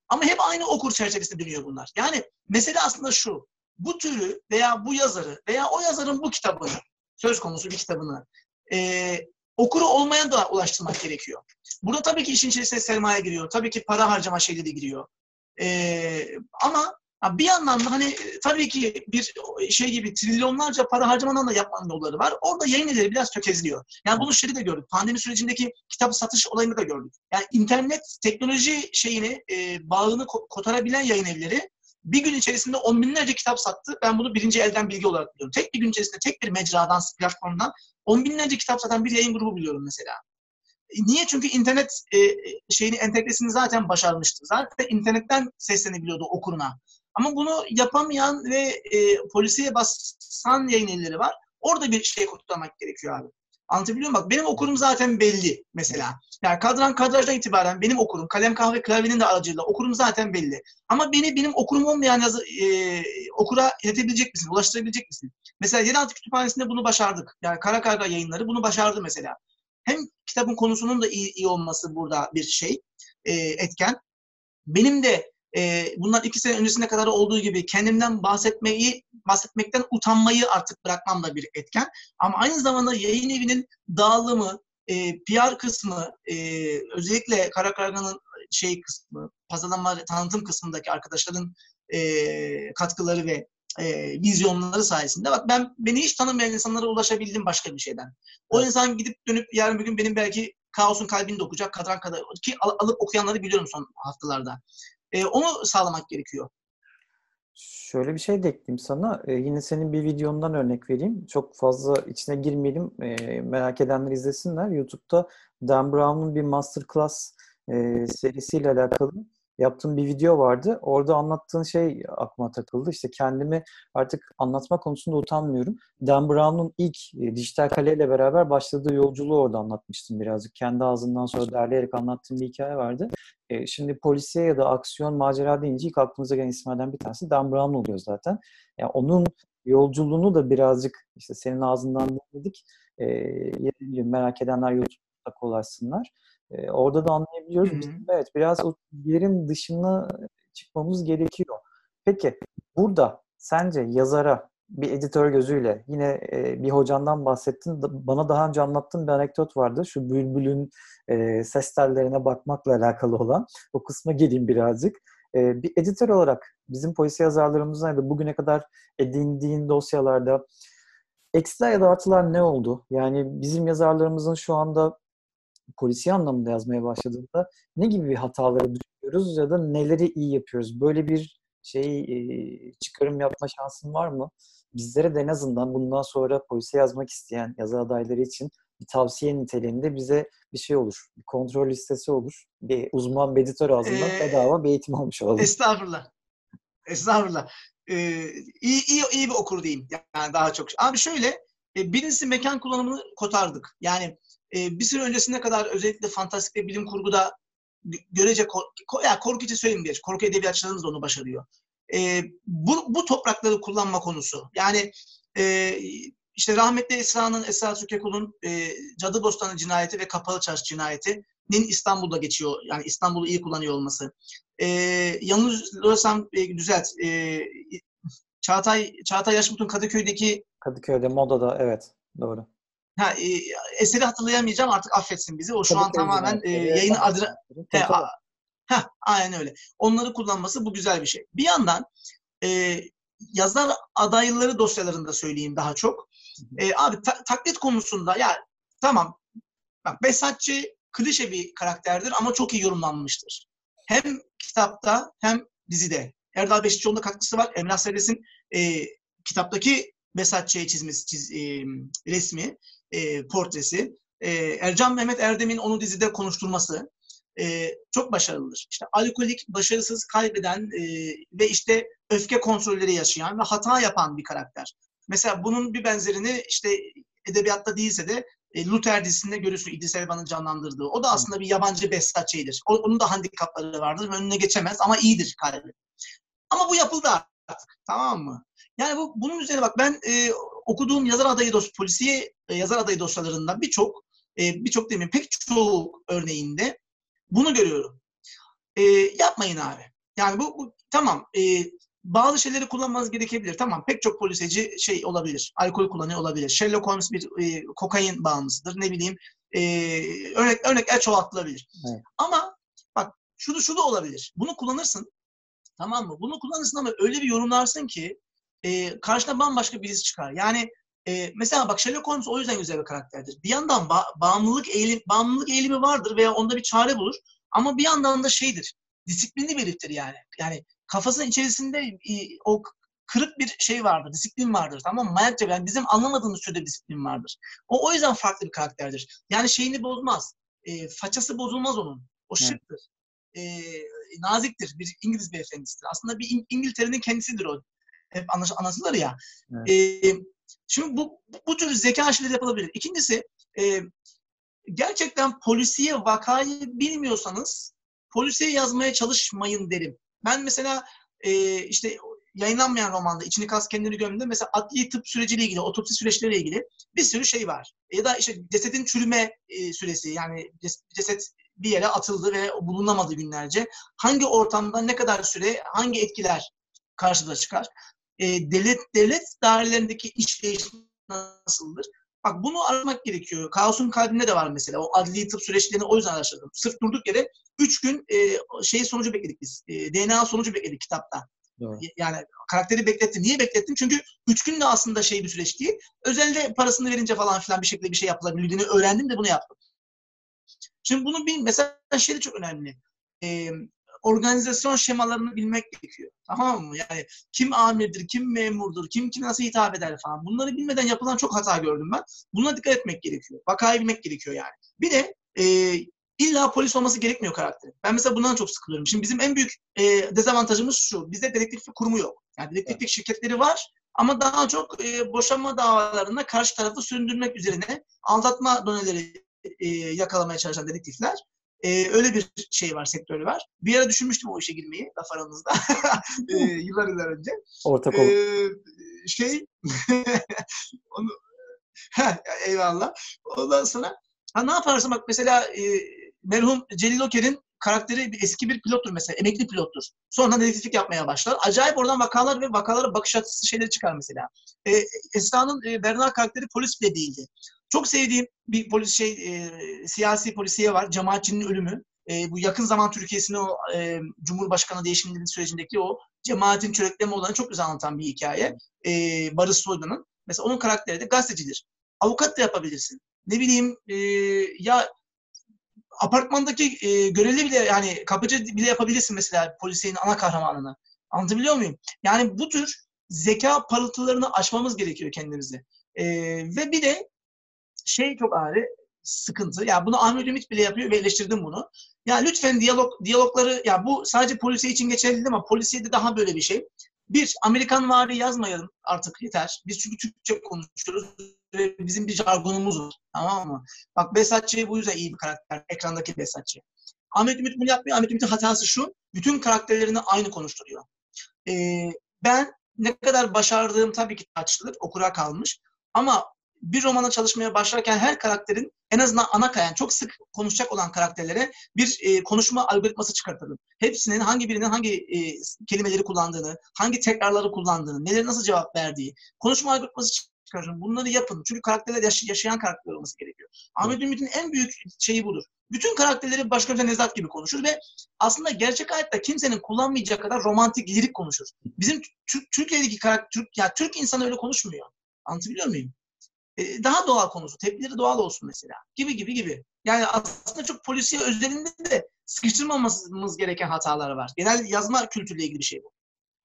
Ama hep aynı okur çerçevesinde dönüyor bunlar. Yani mesele aslında şu bu türü veya bu yazarı veya o yazarın bu kitabını, söz konusu bir kitabını e, okuru olmayan da ulaştırmak gerekiyor. Burada tabii ki işin içerisine sermaye giriyor. Tabii ki para harcama şeyleri giriyor. E, ama bir yandan da hani tabii ki bir şey gibi trilyonlarca para harcamadan da yapmanın yolları var. Orada yayın evleri biraz tökezliyor. Yani bunu şeyi de gördük. Pandemi sürecindeki kitap satış olayını da gördük. Yani internet teknoloji şeyini, e, bağını kotarabilen yayın evleri bir gün içerisinde on binlerce kitap sattı. Ben bunu birinci elden bilgi olarak biliyorum. Tek bir gün içerisinde tek bir mecradan, platformdan on binlerce kitap satan bir yayın grubu biliyorum mesela. E, niye? Çünkü internet e, şeyini entegresini zaten başarmıştı. Zaten internetten seslenebiliyordu okuruna. Ama bunu yapamayan ve e, polisiye basan yayın elleri var. Orada bir şey kutlamak gerekiyor abi. Anlatabiliyor muyum? Bak benim okurum zaten belli mesela. Yani kadran kadrajdan itibaren benim okurum, kalem kahve klavyenin de aracılığıyla okurum zaten belli. Ama beni benim okurum olmayan yazı, e, okura iletebilecek misin, ulaştırabilecek misin? Mesela Yeraltı Kütüphanesi'nde bunu başardık. Yani Kara Karga yayınları bunu başardı mesela. Hem kitabın konusunun da iyi, iyi olması burada bir şey, e, etken. Benim de e, bundan iki sene öncesine kadar olduğu gibi kendimden bahsetmeyi, bahsetmekten utanmayı artık bırakmam da bir etken. Ama aynı zamanda yayın evinin dağılımı, e, PR kısmı, e, özellikle Kara Karga'nın şey kısmı, pazarlama tanıtım kısmındaki arkadaşların e, katkıları ve e, vizyonları sayesinde bak ben beni hiç tanımayan insanlara ulaşabildim başka bir şeyden. O evet. insan gidip dönüp yarın bir gün benim belki Kaos'un kalbini de okuyacak kadran kadar ki alıp okuyanları biliyorum son haftalarda. E, onu sağlamak gerekiyor. Şöyle bir şey de ekleyeyim sana. Ee, yine senin bir videondan örnek vereyim. Çok fazla içine girmeyelim. Ee, merak edenler izlesinler. YouTube'da Dan Brown'un bir masterclass e, serisiyle alakalı yaptığım bir video vardı. Orada anlattığın şey aklıma takıldı. İşte kendimi artık anlatma konusunda utanmıyorum. Dan Brown'un ilk e, dijital kaleyle beraber başladığı yolculuğu orada anlatmıştım birazcık. Kendi ağzından sonra derleyerek anlattığım bir hikaye vardı. E, şimdi polisiye ya da aksiyon macera deyince ilk aklımıza gelen isimlerden bir tanesi Dan Brown oluyor zaten. Yani onun yolculuğunu da birazcık işte senin ağzından dinledik. E, merak edenler YouTube'da kolaşsınlar. E, orada da anlayabiliyoruz. Biz, evet biraz o yerin dışına çıkmamız gerekiyor. Peki burada sence yazara bir editör gözüyle yine e, bir hocandan bahsettin. Bana daha önce anlattığın bir anekdot vardı. Şu bülbülün e, ses tellerine bakmakla alakalı olan. O kısma geleyim birazcık. E, bir editör olarak bizim polisi yazarlarımızdan ya da bugüne kadar edindiğin dosyalarda eksiler ya da artılar ne oldu? Yani bizim yazarlarımızın şu anda polisi anlamında yazmaya başladığında ne gibi bir hataları düşünüyoruz ya da neleri iyi yapıyoruz? Böyle bir şey e, çıkarım yapma şansın var mı? Bizlere de en azından bundan sonra polisi yazmak isteyen yazı adayları için bir tavsiye niteliğinde bize bir şey olur. Bir kontrol listesi olur. Bir uzman bir editör ağzından ee, bedava bir eğitim almış olalım. Estağfurullah. Estağfurullah. Ee, iyi, iyi, iyi bir okur diyeyim. Yani daha çok. Abi şöyle, e, birincisi mekan kullanımını kotardık. Yani e, bir süre öncesine kadar özellikle fantastik ve bilim kurguda görece kor, ya korku için söyleyeyim diye. Korku edebiyatçılarımız da onu başarıyor. E, bu, bu toprakları kullanma konusu. Yani e, işte rahmetli Esra'nın, Esra Türkekul'un e, Cadı Bostanı cinayeti ve Kapalı Çarşı cinayeti İstanbul'da geçiyor. Yani İstanbul'u iyi kullanıyor olması. E, yanılıyorsam e, düzelt. E, Çağatay Çağatay Yaşmut'un Kadıköy'deki Kadıköy'de Moda'da evet doğru. Ha, e, eseri hatırlayamayacağım artık affetsin bizi. O şu an tamamen e, yayın he, ha, aynen öyle. Onları kullanması bu güzel bir şey. Bir yandan e, yazar adayları dosyalarında söyleyeyim daha çok. E, abi ta- taklit konusunda ya tamam bak Besatçı klişe bir karakterdir ama çok iyi yorumlanmıştır. Hem kitapta hem dizide. Erdal Beşikçioğlu'nda katkısı var. Emrah Seres'in e, kitaptaki Besatçı'ya çizmesi, çiz, e, resmi, e, portresi. E, Ercan Mehmet Erdem'in onu dizide konuşturması e, çok başarılıdır. İşte alkolik, başarısız, kaybeden e, ve işte öfke kontrolleri yaşayan ve hata yapan bir karakter. Mesela bunun bir benzerini işte edebiyatta değilse de e, Luther dizisinde görürsün İdris Elba'nın canlandırdığı. O da aslında bir yabancı Besatçı'ydır. Onun da handikapları vardır. Önüne geçemez ama iyidir kalbi. Ama bu yapıldı artık. Tamam mı? Yani bu bunun üzerine bak ben e, okuduğum yazar adayı dos polisiye e, yazar adayı dosyalarından birçok e, birçok demin pek çok örneğinde bunu görüyorum. E, yapmayın abi. Yani bu, bu tamam e, bazı şeyleri kullanmanız gerekebilir. Tamam pek çok poliseci şey olabilir. Alkol kullanıyor olabilir. Sherlock Holmes bir e, kokain bağımlısıdır. Ne bileyim e, örnek örnekler çoğaltılabilir. Evet. Ama bak şunu şu da olabilir. Bunu kullanırsın. Tamam mı? Bunu kullanırsın ama öyle bir yorumlarsın ki e, karşına bambaşka birisi çıkar. Yani e, mesela bak Sherlock Holmes o yüzden güzel bir karakterdir. Bir yandan ba- bağımlılık eğilim bağımlılık eğilimi vardır veya onda bir çare bulur. Ama bir yandan da şeydir. Disiplinli bir heriftir yani. Yani kafasının içerisinde e, o kırık bir şey vardır, disiplin vardır. Tamam mı? Mayakça yani bizim anlamadığımız türde disiplin vardır. O o yüzden farklı bir karakterdir. Yani şeyini bozmaz. E, façası bozulmaz onun. O şıktır. E, naziktir. Bir İngiliz beyefendisidir. Aslında bir İngiltere'nin kendisidir o. Hep anlatılır ya. Evet. E, şimdi bu, bu tür zeka aşıları yapılabilir. İkincisi e, gerçekten polisiye vakayı bilmiyorsanız polisiye yazmaya çalışmayın derim. Ben mesela e, işte yayınlanmayan romanda içini kas kendini gömdü. Mesela adli tıp süreciyle ilgili, otopsi süreçleriyle ilgili bir sürü şey var. Ya da işte cesedin çürüme e, süresi yani ceset bir yere atıldı ve bulunamadı günlerce. Hangi ortamda ne kadar süre, hangi etkiler karşıda çıkar? E, devlet devlet dairelerindeki işleyiş nasıldır? Bak bunu aramak gerekiyor. Kaos'un kalbinde de var mesela. O adli tıp süreçlerini o yüzden araştırdım. Sırf durduk yere 3 gün e, şey sonucu bekledik biz. E, DNA sonucu bekledik kitapta. Doğru. Yani karakteri beklettim. Niye beklettim? Çünkü 3 gün de aslında şey bir süreç değil. Özelde parasını verince falan filan bir şekilde bir şey yapılabildiğini öğrendim de bunu yaptım. Şimdi bunu bil, mesela şey de çok önemli. E, organizasyon şemalarını bilmek gerekiyor. Tamam mı? Yani kim amirdir, kim memurdur, kim kim nasıl hitap eder falan. Bunları bilmeden yapılan çok hata gördüm ben. Buna dikkat etmek gerekiyor. Vakayı bilmek gerekiyor yani. Bir de e, illa polis olması gerekmiyor karakterin. Ben mesela bundan çok sıkılıyorum. Şimdi bizim en büyük e, dezavantajımız şu. Bizde dedektiflik kurumu yok. Yani dedektiflik evet. şirketleri var ama daha çok e, boşanma davalarında karşı tarafı süründürmek üzerine aldatma doneleri e, yakalamaya çalışan dedektifler e, öyle bir şey var, sektörü var. Bir ara düşünmüştüm o işe girmeyi, laf aranızda. [LAUGHS] e, yıllar yıllar önce. Ortak olun. E, şey, [LAUGHS] onu, eyvallah. Ondan sonra, ha ne yaparsın bak mesela e, merhum Celil Oker'in karakteri eski bir pilottur mesela. Emekli pilottur. Sonra dedektiflik yapmaya başlar. Acayip oradan vakalar ve vakalara bakış açısı şeyleri çıkar mesela. E, Esra'nın e, Berna karakteri polis bile değildi. Çok sevdiğim bir polis şey e, siyasi polisiye var. Cemaatçinin ölümü. E, bu yakın zaman Türkiye'sinde o e, Cumhurbaşkanı değişiminin sürecindeki o cemaatin çörekleme olanı çok güzel anlatan bir hikaye. E, Barış Soydan'ın. Mesela onun karakteri de gazetecidir. Avukat da yapabilirsin. Ne bileyim e, ya apartmandaki e, görevli bile yani kapıcı bile yapabilirsin mesela polisiyenin ana kahramanını. Anlatabiliyor muyum? Yani bu tür zeka parıltılarını aşmamız gerekiyor kendimizi. E, ve bir de şey çok ağrı sıkıntı. Ya bunu Ahmet Ümit bile yapıyor ve eleştirdim bunu. Ya lütfen diyalog diyalogları ya bu sadece polisiye için geçerli değil ama polisiyede daha böyle bir şey. Bir, Amerikan vari yazmayalım artık yeter. Biz çünkü Türkçe konuşuyoruz ve bizim bir jargonumuz var. Tamam mı? Bak Besatçı bu yüzden iyi bir karakter. Ekrandaki Besatçı. Ahmet Ümit bunu yapmıyor. Ahmet Ümit'in hatası şu. Bütün karakterlerini aynı konuşturuyor. Ee, ben ne kadar başardığım tabii ki tartışılır. Okura kalmış. Ama bir romana çalışmaya başlarken her karakterin en azından ana kayan, çok sık konuşacak olan karakterlere bir e, konuşma algoritması çıkartalım. Hepsinin hangi birinin hangi e, kelimeleri kullandığını, hangi tekrarları kullandığını, neleri nasıl cevap verdiği, konuşma algoritması çıkarın. Bunları yapın. Çünkü karakterler yaş- yaşayan karakter olması gerekiyor. Ahmet Ümit'in en büyük şeyi budur. Bütün karakterleri başka bir Nezat gibi konuşur ve aslında gerçek hayatta kimsenin kullanmayacağı kadar romantik, lirik konuşur. Bizim Türk, Türkiye'deki karakter, Türk, ya Türk insanı öyle konuşmuyor. Anlatabiliyor muyum? Ee, daha doğal konusu. Tepkileri doğal olsun mesela. Gibi gibi gibi. Yani aslında çok polisiye özelinde de sıkıştırmamamız gereken hatalar var. Genel yazma kültürüyle ilgili bir şey bu.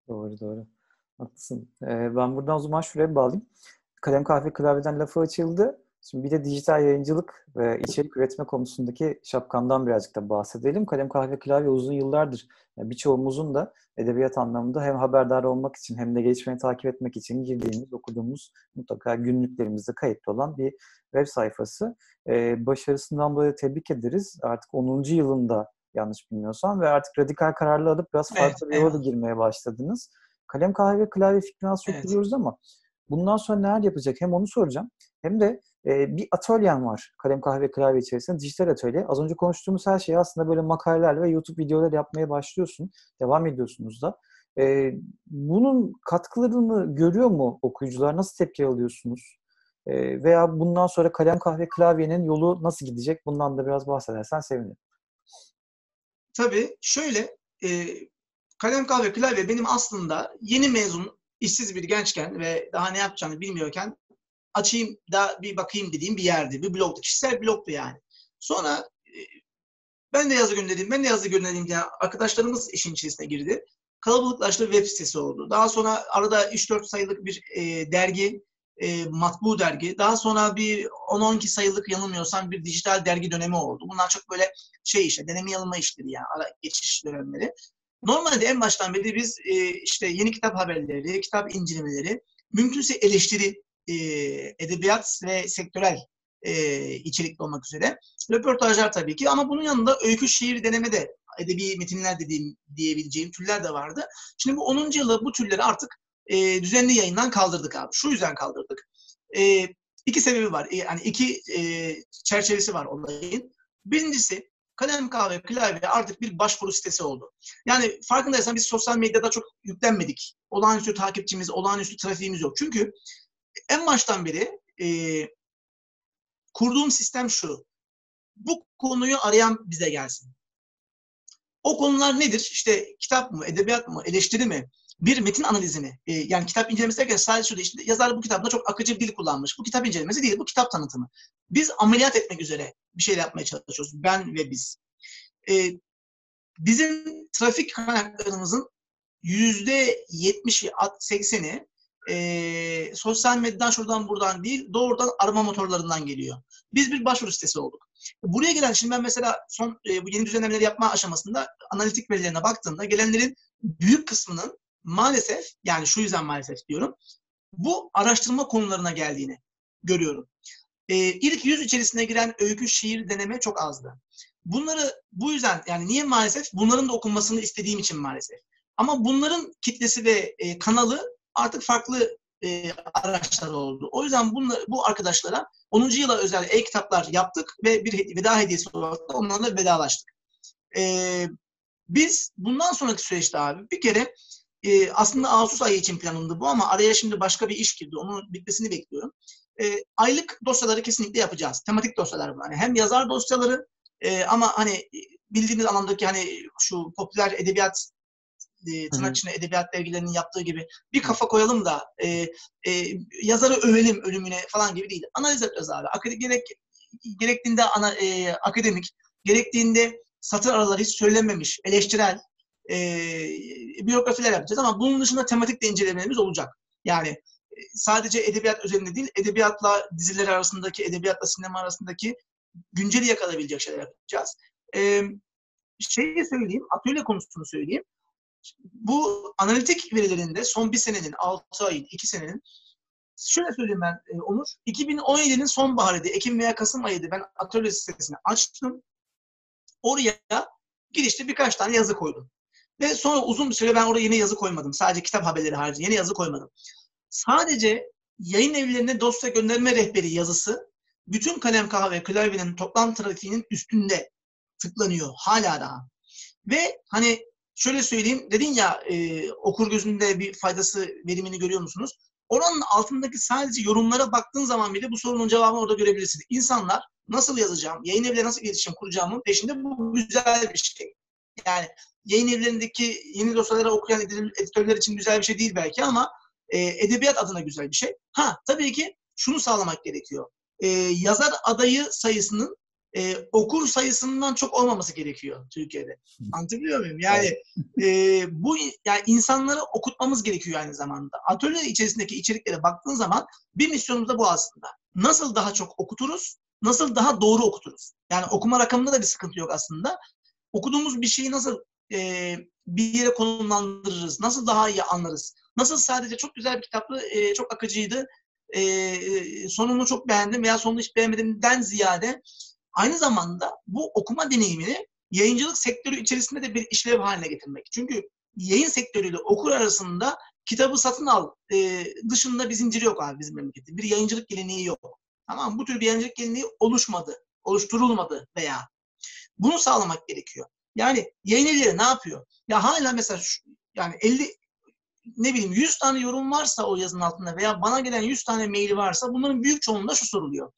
Doğru doğru. Haklısın. Ee, ben buradan o zaman şuraya bağlayayım. Kalem kahve klavyeden lafı açıldı. Şimdi bir de dijital yayıncılık ve içerik üretme konusundaki şapkandan birazcık da bahsedelim. Kalem kahve klavye uzun yıllardır yani birçoğumuzun da edebiyat anlamında hem haberdar olmak için hem de gelişmeyi takip etmek için girdiğimiz, okuduğumuz mutlaka günlüklerimizde kayıtlı olan bir web sayfası. Ee, başarısından dolayı tebrik ederiz. Artık 10. yılında yanlış bilmiyorsam ve artık radikal kararlı alıp biraz farklı Evet, bir yola evet. girmeye başladınız. Kalem kahve klavye fikrini az çok Evet. biliyoruz ama bundan sonra neler yapacak hem onu soracağım hem de e, bir atölyen var kalem kahve klavye içerisinde dijital atölye. Az önce konuştuğumuz her şeyi aslında böyle makaleler ve YouTube videolar yapmaya başlıyorsun. Devam ediyorsunuz da. E, bunun katkılarını görüyor mu okuyucular? Nasıl tepki alıyorsunuz? E, veya bundan sonra kalem kahve klavyenin yolu nasıl gidecek? Bundan da biraz bahsedersen sevinirim. Tabii şöyle e, kalem kahve klavye benim aslında yeni mezun işsiz bir gençken ve daha ne yapacağını bilmiyorken açayım da bir bakayım dediğim bir yerdi. Bir blogdu. Kişisel blogdu yani. Sonra e, ben de yazı göndereyim, ben de yazı göndereyim diye arkadaşlarımız işin içerisine girdi. Kalabalıklaştı web sitesi oldu. Daha sonra arada 3-4 sayılık bir e, dergi, e, matbu dergi. Daha sonra bir 10-12 sayılık yanılmıyorsam bir dijital dergi dönemi oldu. Bunlar çok böyle şey işte deneme yanılma işleri yani ara geçiş dönemleri. Normalde en baştan beri biz e, işte yeni kitap haberleri, kitap incelemeleri, mümkünse eleştiri, e, edebiyat ve sektörel e, içerikli olmak üzere. Röportajlar tabii ki ama bunun yanında öykü, şiir, deneme de edebi metinler dediğim diyebileceğim türler de vardı. Şimdi bu 10. yılı bu türleri artık e, düzenli yayından kaldırdık abi. Şu yüzden kaldırdık. E, iki sebebi var. E, yani iki e, çerçevesi var olayın. Birincisi kalem kahve klavye artık bir başvuru sitesi oldu. Yani farkındaysan biz sosyal medyada çok yüklenmedik. Olağanüstü takipçimiz, olağanüstü trafiğimiz yok. Çünkü en baştan beri e, kurduğum sistem şu. Bu konuyu arayan bize gelsin. O konular nedir? İşte kitap mı, edebiyat mı, eleştiri mi, bir metin analizi mi? E, yani kitap incelemesi derken sadece şurada işte yazar bu kitapta çok akıcı bir dil kullanmış. Bu kitap incelemesi değil, bu kitap tanıtımı. Biz ameliyat etmek üzere bir şey yapmaya çalışıyoruz. Ben ve biz. E, bizim trafik kaynaklarımızın yüzde yetmişi, sekseni e, sosyal medyadan şuradan buradan değil, doğrudan arama motorlarından geliyor. Biz bir başvuru sitesi olduk. Buraya gelen, şimdi ben mesela son e, bu yeni düzenlemeleri yapma aşamasında analitik verilerine baktığımda gelenlerin büyük kısmının maalesef, yani şu yüzden maalesef diyorum, bu araştırma konularına geldiğini görüyorum. E, ilk yüz içerisine giren öykü, şiir, deneme çok azdı. Bunları bu yüzden, yani niye maalesef? Bunların da okunmasını istediğim için maalesef. Ama bunların kitlesi ve e, kanalı artık farklı e, araçlar oldu. O yüzden bunlar, bu arkadaşlara 10. yıla özel e-kitaplar yaptık ve bir veda hediyesi olarak da onlarla vedalaştık. E, biz bundan sonraki süreçte abi bir kere e, aslında Ağustos ayı için planındı bu ama araya şimdi başka bir iş girdi. Onun bitmesini bekliyorum. E, aylık dosyaları kesinlikle yapacağız. Tematik dosyalar bu. Yani hem yazar dosyaları e, ama hani bildiğiniz anlamdaki hani şu popüler edebiyat e, tırnak içinde edebiyat dergilerinin yaptığı gibi bir kafa koyalım da e, e, yazarı övelim ölümüne falan gibi değil. Analiz edeceğiz abi. Akademik, gerek, gerektiğinde ana, e, akademik, gerektiğinde satır araları hiç söylenmemiş, eleştirel e, biyografiler yapacağız ama bunun dışında tematik de incelemelerimiz olacak. Yani e, sadece edebiyat üzerinde değil, edebiyatla diziler arasındaki, edebiyatla sinema arasındaki günceli yakalayabilecek şeyler yapacağız. E, şeyi söyleyeyim, atölye konusunu söyleyeyim bu analitik verilerinde son bir senenin, 6 ayın, 2 senenin şöyle söyleyeyim ben e, Onur. 2017'nin sonbaharıydı. Ekim veya Kasım ayıydı. Ben atölye sitesini açtım. Oraya girişte birkaç tane yazı koydum. Ve sonra uzun bir süre ben oraya yeni yazı koymadım. Sadece kitap haberleri harici yeni yazı koymadım. Sadece yayın evlerine dosya gönderme rehberi yazısı bütün kalem kahve klavyenin toplam trafiğinin üstünde tıklanıyor hala daha. Ve hani şöyle söyleyeyim dedin ya e, okur gözünde bir faydası verimini görüyor musunuz? Oranın altındaki sadece yorumlara baktığın zaman bile bu sorunun cevabını orada görebilirsin. İnsanlar nasıl yazacağım, yayın evleri nasıl iletişim kuracağımın peşinde bu güzel bir şey. Yani yayın evlerindeki yeni dosyaları okuyan editörler için güzel bir şey değil belki ama e, edebiyat adına güzel bir şey. Ha tabii ki şunu sağlamak gerekiyor. E, yazar adayı sayısının e, okur sayısından çok olmaması gerekiyor Türkiye'de. Anlatabiliyor muyum? Yani e, bu yani insanları okutmamız gerekiyor aynı zamanda. Atölye içerisindeki içeriklere baktığın zaman bir misyonumuz da bu aslında. Nasıl daha çok okuturuz? Nasıl daha doğru okuturuz? Yani okuma rakamında da bir sıkıntı yok aslında. Okuduğumuz bir şeyi nasıl e, bir yere konumlandırırız? Nasıl daha iyi anlarız? Nasıl sadece çok güzel bir kitaptı, e, çok akıcıydı, e, e sonunu çok beğendim veya sonunu hiç beğenmedimden ziyade aynı zamanda bu okuma deneyimini yayıncılık sektörü içerisinde de bir işlev haline getirmek. Çünkü yayın sektörüyle okur arasında kitabı satın al e, dışında bir zincir yok abi bizim memlekette. Bir yayıncılık geleneği yok. Tamam Bu tür bir yayıncılık geleneği oluşmadı, oluşturulmadı veya bunu sağlamak gerekiyor. Yani yayın evleri ne yapıyor? Ya hala mesela şu, yani 50 ne bileyim 100 tane yorum varsa o yazının altında veya bana gelen 100 tane mail varsa bunların büyük çoğunluğunda şu soruluyor.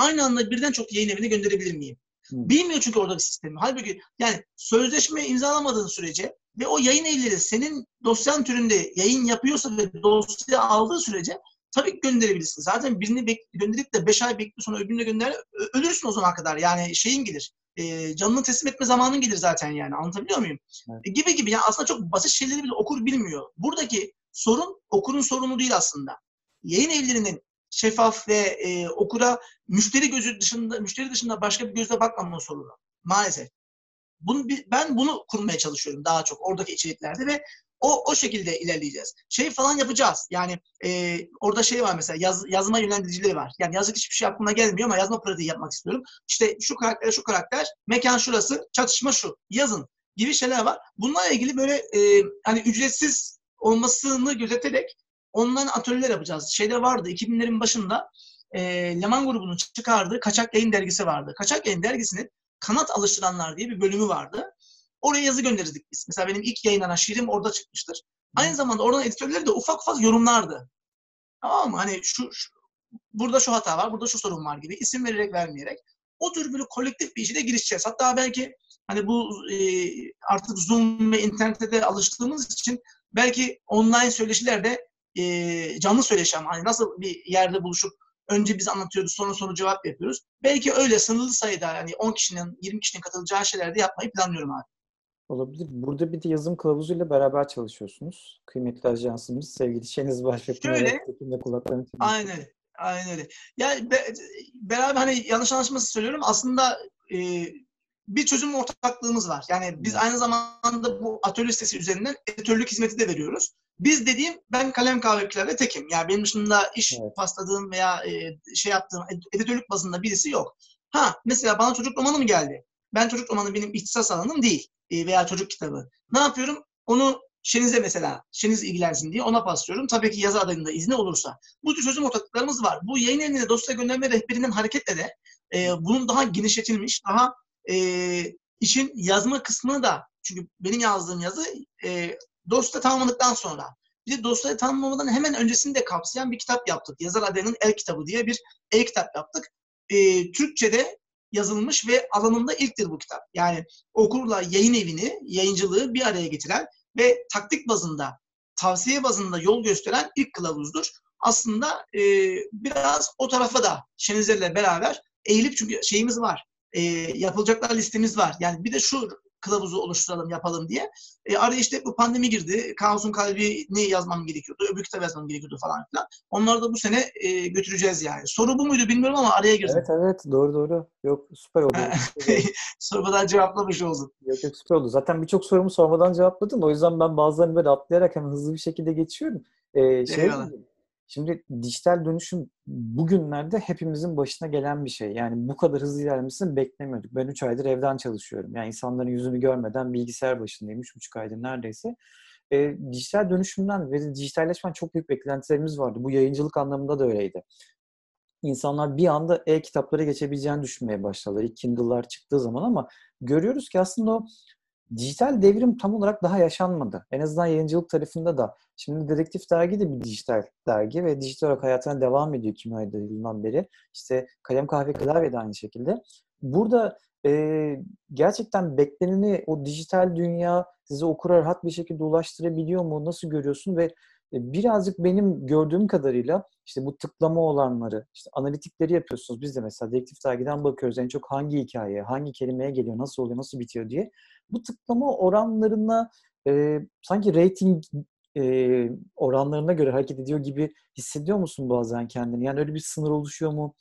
Aynı anda birden çok yayın evine gönderebilir miyim? Hı. Bilmiyor çünkü orada bir sistemi. Halbuki yani sözleşme imzalamadığın sürece ve o yayın evleri senin dosyan türünde yayın yapıyorsa ve dosya aldığı sürece tabii gönderebilirsin. Zaten birini gönderip de 5 ay bekle sonra öbürüne gönder ölürsün o zamana kadar. Yani şeyin gelir e, canını teslim etme zamanın gelir zaten yani. Anlatabiliyor muyum? Evet. E, gibi gibi. Yani aslında çok basit şeyleri bile okur bilmiyor. Buradaki sorun okurun sorunu değil aslında. Yayın evlerinin şeffaf ve e, okura müşteri gözü dışında müşteri dışında başka bir gözle bakmama sorunu. Maalesef. Bunu, ben bunu kurmaya çalışıyorum daha çok oradaki içeriklerde ve o o şekilde ilerleyeceğiz. Şey falan yapacağız. Yani e, orada şey var mesela yaz, yazma yönlendiricileri var. Yani yazık hiçbir şey aklıma gelmiyor ama yazma pratiği yapmak istiyorum. İşte şu karakter şu karakter, mekan şurası, çatışma şu. Yazın gibi şeyler var. Bunlarla ilgili böyle e, hani ücretsiz olmasını gözeterek online atölyeler yapacağız. Şeyde vardı 2000'lerin başında e, Leman grubunun çıkardığı Kaçak Yayın dergisi vardı. Kaçak Yayın dergisinin kanat alıştıranlar diye bir bölümü vardı. Oraya yazı gönderirdik biz. Mesela benim ilk yayınlanan şiirim orada çıkmıştır. Aynı zamanda oradan editörleri de ufak ufak yorumlardı. Tamam mı? Hani şu, şu burada şu hata var, burada şu sorun var gibi isim vererek vermeyerek o tür böyle kolektif bir işe de girişeceğiz. Hatta belki hani bu e, artık Zoom ve internette de alıştığımız için belki online söyleşilerde e, canlı söyleşi hani nasıl bir yerde buluşup önce biz anlatıyoruz sonra soru cevap yapıyoruz. Belki öyle sınırlı sayıda yani 10 kişinin 20 kişinin katılacağı şeylerde yapmayı planlıyorum abi. Olabilir. Burada bir de yazım kılavuzuyla beraber çalışıyorsunuz. Kıymetli ajansımız sevgili Şeniz Başfettin Şöyle, kulaklarını Aynen. Aynen öyle. Yani be, beraber hani yanlış anlaşması söylüyorum. Aslında e, bir çözüm ortaklığımız var. Yani biz aynı zamanda bu atölye sitesi üzerinden editörlük hizmeti de veriyoruz. Biz dediğim ben kalem kahvekilerle tekim. Yani benim dışında iş evet. pasladığım veya e, şey yaptığım editörlük bazında birisi yok. Ha mesela bana çocuk romanı mı geldi? Ben çocuk romanı benim ihtisas alanım değil e, veya çocuk kitabı. Ne yapıyorum? Onu Şeniz'e mesela, Şeniz ilgilensin diye ona paslıyorum. Tabii ki yazı adayında izni olursa. Bu tür çözüm ortaklıklarımız var. Bu yayın evine dosya gönderme rehberinden hareketle de e, bunun daha genişletilmiş, daha e, işin yazma kısmını da çünkü benim yazdığım yazı e, dosya tamamladıktan sonra bir de dosyayı tamamlamadan hemen öncesini de kapsayan bir kitap yaptık. Yazar adayının el kitabı diye bir el kitap yaptık. E, Türkçe'de yazılmış ve alanında ilktir bu kitap. Yani okurla yayın evini, yayıncılığı bir araya getiren ve taktik bazında, tavsiye bazında yol gösteren ilk kılavuzdur. Aslında e, biraz o tarafa da Şenizler'le beraber eğilip çünkü şeyimiz var. E, yapılacaklar listemiz var. Yani bir de şu kılavuzu oluşturalım, yapalım diye. E, araya işte bu pandemi girdi. Kaos'un kalbini yazmam gerekiyordu. Öbür kitap yazmam gerekiyordu falan filan. Onları da bu sene e, götüreceğiz yani. Soru bu muydu bilmiyorum ama araya girdim. Evet evet doğru doğru. Yok süper oldu. [LAUGHS] Sormadan cevaplamış oldun. Yok yok süper oldu. Zaten birçok sorumu sormadan cevapladın. O yüzden ben bazılarını böyle atlayarak hemen hızlı bir şekilde geçiyorum. Ee, şey Eyvallah. Şimdi dijital dönüşüm bugünlerde hepimizin başına gelen bir şey. Yani bu kadar hızlı ilerlemesini beklemiyorduk. Ben 3 aydır evden çalışıyorum. Yani insanların yüzünü görmeden bilgisayar başındayım. 3,5 aydır neredeyse. e, dijital dönüşümden ve dijitalleşmen çok büyük beklentilerimiz vardı. Bu yayıncılık anlamında da öyleydi. İnsanlar bir anda e-kitaplara geçebileceğini düşünmeye başladılar. Kindle'lar çıktığı zaman ama görüyoruz ki aslında o dijital devrim tam olarak daha yaşanmadı. En azından yayıncılık tarafında da. Şimdi Dedektif Dergi de bir dijital dergi ve dijital olarak hayatına devam ediyor 2017 yılından beri. İşte Kalem Kahve Klavye de aynı şekilde. Burada e, gerçekten bekleneni o dijital dünya size okura rahat bir şekilde ulaştırabiliyor mu? Nasıl görüyorsun? Ve birazcık benim gördüğüm kadarıyla işte bu tıklama olanları, işte analitikleri yapıyorsunuz. Biz de mesela Dedektif Dergi'den bakıyoruz en çok hangi hikaye, hangi kelimeye geliyor, nasıl oluyor, nasıl bitiyor diye. Bu tıklama oranlarına e, sanki rating e, oranlarına göre hareket ediyor gibi hissediyor musun bazen kendini? Yani öyle bir sınır oluşuyor mu?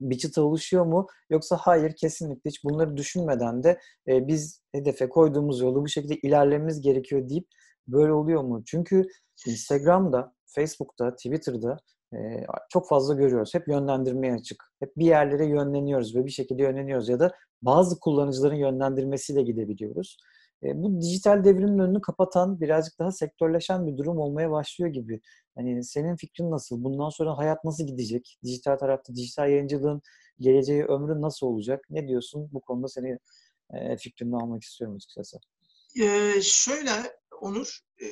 bir çıta oluşuyor mu? Yoksa hayır kesinlikle hiç bunları düşünmeden de e, biz hedefe koyduğumuz yolu bu şekilde ilerlememiz gerekiyor deyip böyle oluyor mu? Çünkü Instagram'da, Facebook'ta, Twitter'da e, çok fazla görüyoruz. Hep yönlendirmeye açık. Hep bir yerlere yönleniyoruz ve bir şekilde yönleniyoruz ya da bazı kullanıcıların yönlendirmesiyle gidebiliyoruz. E, bu dijital devrimin önünü kapatan, birazcık daha sektörleşen bir durum olmaya başlıyor gibi. Hani senin fikrin nasıl? Bundan sonra hayat nasıl gidecek? Dijital tarafta, dijital yayıncılığın geleceği, ömrü nasıl olacak? Ne diyorsun? Bu konuda seni e, fikrini almak istiyorum açıkçası. Ee, şöyle Onur, e,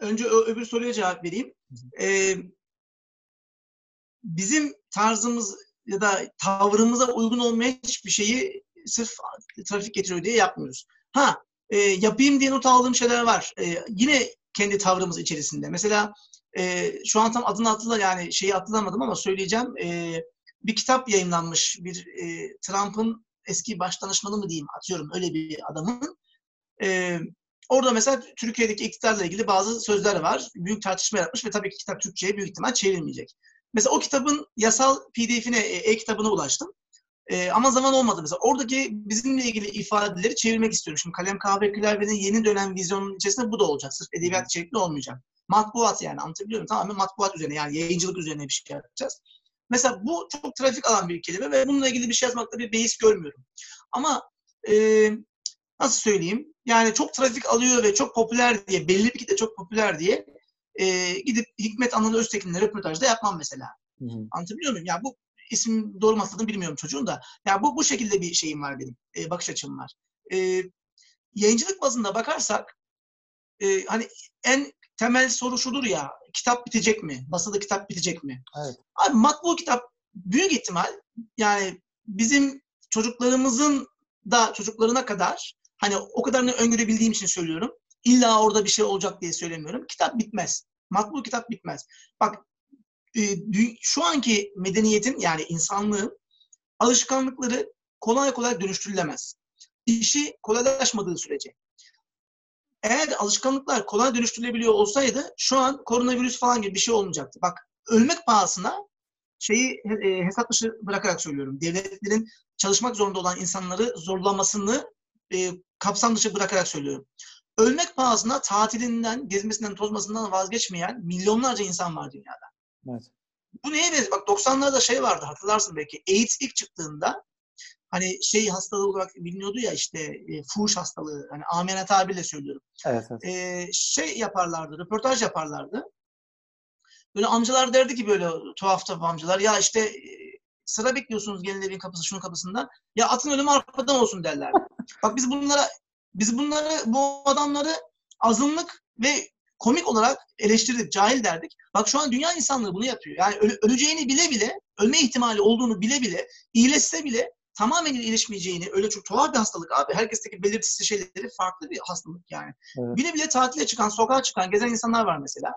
önce öbür soruya cevap vereyim. Ee, bizim tarzımız ya da tavrımıza uygun olmayan hiçbir şeyi sırf trafik getiriyor diye yapmıyoruz. Ha, e, yapayım diye not aldığım şeyler var. E, yine kendi tavrımız içerisinde. Mesela e, şu an tam adını hatırla yani şeyi hatırlamadım ama söyleyeceğim. E, bir kitap yayınlanmış. Bir e, Trump'ın eski başdanışmanı mı diyeyim atıyorum öyle bir adamın. E, orada mesela Türkiye'deki iktidarla ilgili bazı sözler var. Büyük tartışma yaratmış ve tabii ki kitap Türkçe'ye büyük ihtimal çevrilmeyecek. Mesela o kitabın yasal pdf'ine, e, e-kitabına ulaştım. E, ama zaman olmadı mesela. Oradaki bizimle ilgili ifadeleri çevirmek istiyorum. Şimdi Kalem Kahve Klavye'nin yeni dönem vizyonunun içerisinde bu da olacak. Sırf edebiyat içerikli olmayacak. Matbuat yani anlatabiliyor muyum? Tamamen matbuat üzerine yani yayıncılık üzerine bir şey yapacağız. Mesela bu çok trafik alan bir kelime ve bununla ilgili bir şey yazmakta bir beis görmüyorum. Ama e, nasıl söyleyeyim? Yani çok trafik alıyor ve çok popüler diye, belli bir kitle çok popüler diye e, gidip Hikmet Anadolu Öztekin'le röportajda yapmam mesela. Hı hı. Anlatabiliyor muyum? Yani bu isim doğru mu bilmiyorum çocuğun da. Yani bu, bu şekilde bir şeyim var benim. E, bakış açım var. E, yayıncılık bazında bakarsak e, hani en temel soru şudur ya kitap bitecek mi? Basılı kitap bitecek mi? Evet. Abi matbu kitap büyük ihtimal yani bizim çocuklarımızın da çocuklarına kadar hani o kadarını öngörebildiğim için söylüyorum. İlla orada bir şey olacak diye söylemiyorum. Kitap bitmez. Matbu kitap bitmez. Bak e, şu anki medeniyetin yani insanlığın alışkanlıkları kolay kolay dönüştürülemez. İşi kolaylaşmadığı sürece. Eğer alışkanlıklar kolay dönüştürülebiliyor olsaydı şu an koronavirüs falan gibi bir şey olmayacaktı. Bak ölmek pahasına şeyi e, hesap dışı bırakarak söylüyorum. Devletlerin çalışmak zorunda olan insanları zorlamasını e, kapsam dışı bırakarak söylüyorum. Ölmek pahasına tatilinden, gezmesinden, tozmasından vazgeçmeyen milyonlarca insan var dünyada. Evet. Bu neye benziyor? Bak 90'larda şey vardı hatırlarsın belki. AIDS ilk çıktığında hani şey hastalığı olarak biliniyordu ya işte e, fuhuş hastalığı. Hani amiyane tabirle söylüyorum. Evet, evet. E, şey yaparlardı, röportaj yaparlardı. Böyle amcalar derdi ki böyle tuhaf tuhaf amcalar ya işte e, sıra bekliyorsunuz gelin evin kapısı şunun kapısında. Ya atın ölümü arkadan olsun derler. [LAUGHS] Bak biz bunlara biz bunları bu adamları azınlık ve komik olarak eleştirdik, cahil derdik. Bak şu an dünya insanlığı bunu yapıyor. Yani öle, öleceğini bile bile, ölme ihtimali olduğunu bile bile, iyileşse bile tamamen iyileşmeyeceğini, öyle çok tuhaf bir hastalık abi. Herkesteki belirtisi şeyleri farklı bir hastalık yani. Evet. Bile bile tatile çıkan, sokağa çıkan, gezen insanlar var mesela.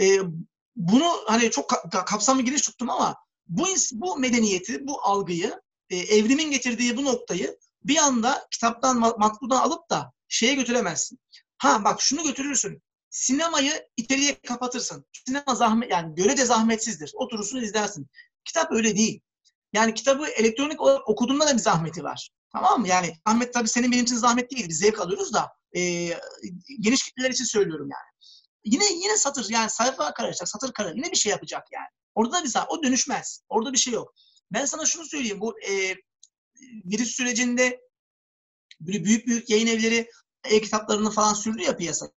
Ee, bunu hani çok ka- kapsamlı giriş tuttum ama bu bu medeniyeti, bu algıyı, e, evrimin getirdiği bu noktayı bir anda kitaptan, matbudan alıp da şeye götüremezsin. Ha bak şunu götürürsün. Sinemayı içeriye kapatırsın. Sinema zahmet yani görece zahmetsizdir. Oturursun izlersin. Kitap öyle değil. Yani kitabı elektronik olarak okuduğunda da bir zahmeti var. Tamam mı? Yani zahmet tabii senin benim için zahmet değil. Biz zevk alıyoruz da e, geniş kitleler için söylüyorum yani. Yine yine satır yani sayfa karışacak, satır karışacak. Yine bir şey yapacak yani. Orada da bir zahmet. O dönüşmez. Orada bir şey yok. Ben sana şunu söyleyeyim. Bu e, virüs sürecinde böyle büyük büyük yayın evleri e-kitaplarını falan sürdü ya piyasaya.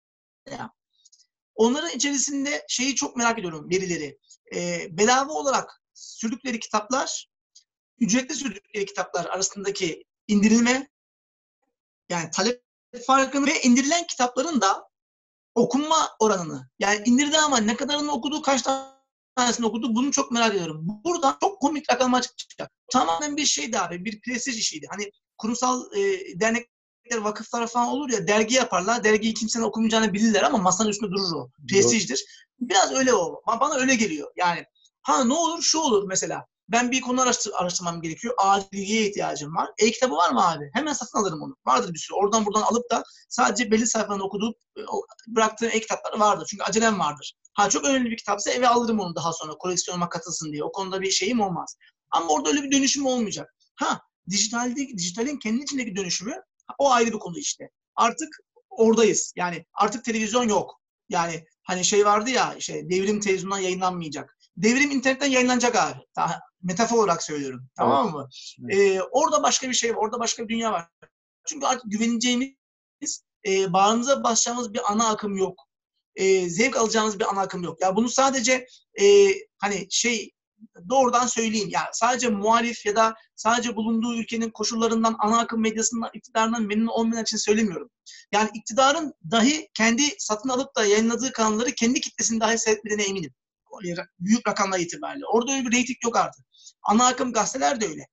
Onların içerisinde şeyi çok merak ediyorum verileri. E, bedava olarak sürdükleri kitaplar, ücretli sürdükleri kitaplar arasındaki indirilme, yani talep farkını ve indirilen kitapların da okunma oranını. Yani indirdi ama ne kadarını okudu, kaç tanesini okudu bunu çok merak ediyorum. Burada çok komik rakamlar çıkacak. Tamamen bir şeydi abi, bir prestij işiydi. Hani kurumsal e, dernekler, vakıflar falan olur ya dergi yaparlar. Dergiyi kimsenin okumayacağını bilirler ama masanın üstünde durur o. Prestijdir. Biraz öyle o. Bana öyle geliyor. Yani ha ne olur şu olur mesela. Ben bir konu araştır, araştırmam gerekiyor. Acil bilgiye ihtiyacım var. E-kitabı var mı abi? Hemen satın alırım onu. Vardır bir sürü. Oradan buradan alıp da sadece belli sayfalarını okuduğum, bıraktığım e-kitapları vardır. Çünkü acelem vardır. Ha çok önemli bir kitapsa eve alırım onu daha sonra koleksiyonuma katılsın diye. O konuda bir şeyim olmaz. Ama orada öyle bir dönüşüm olmayacak. Ha dijitalde, dijitalin kendi içindeki dönüşümü o ayrı bir konu işte. Artık oradayız. Yani artık televizyon yok. Yani hani şey vardı ya işte devrim televizyondan yayınlanmayacak. Devrim internetten yayınlanacak abi. Metafor olarak söylüyorum. Tamam mı? Evet. Ee, orada başka bir şey var. Orada başka bir dünya var. Çünkü artık güveneceğimiz, e, bağrımıza basacağımız bir ana akım yok. E, zevk alacağımız bir ana akım yok. Ya bunu sadece e, hani şey doğrudan söyleyeyim. Yani sadece muhalif ya da sadece bulunduğu ülkenin koşullarından, ana akım medyasından, iktidarından memnun olmayan için söylemiyorum. Yani iktidarın dahi kendi satın alıp da yayınladığı kanalları kendi kitlesini dahi seyretmediğine eminim. Büyük rakamlar itibariyle. Orada öyle bir reyting yok artık. Ana akım gazeteler de öyle.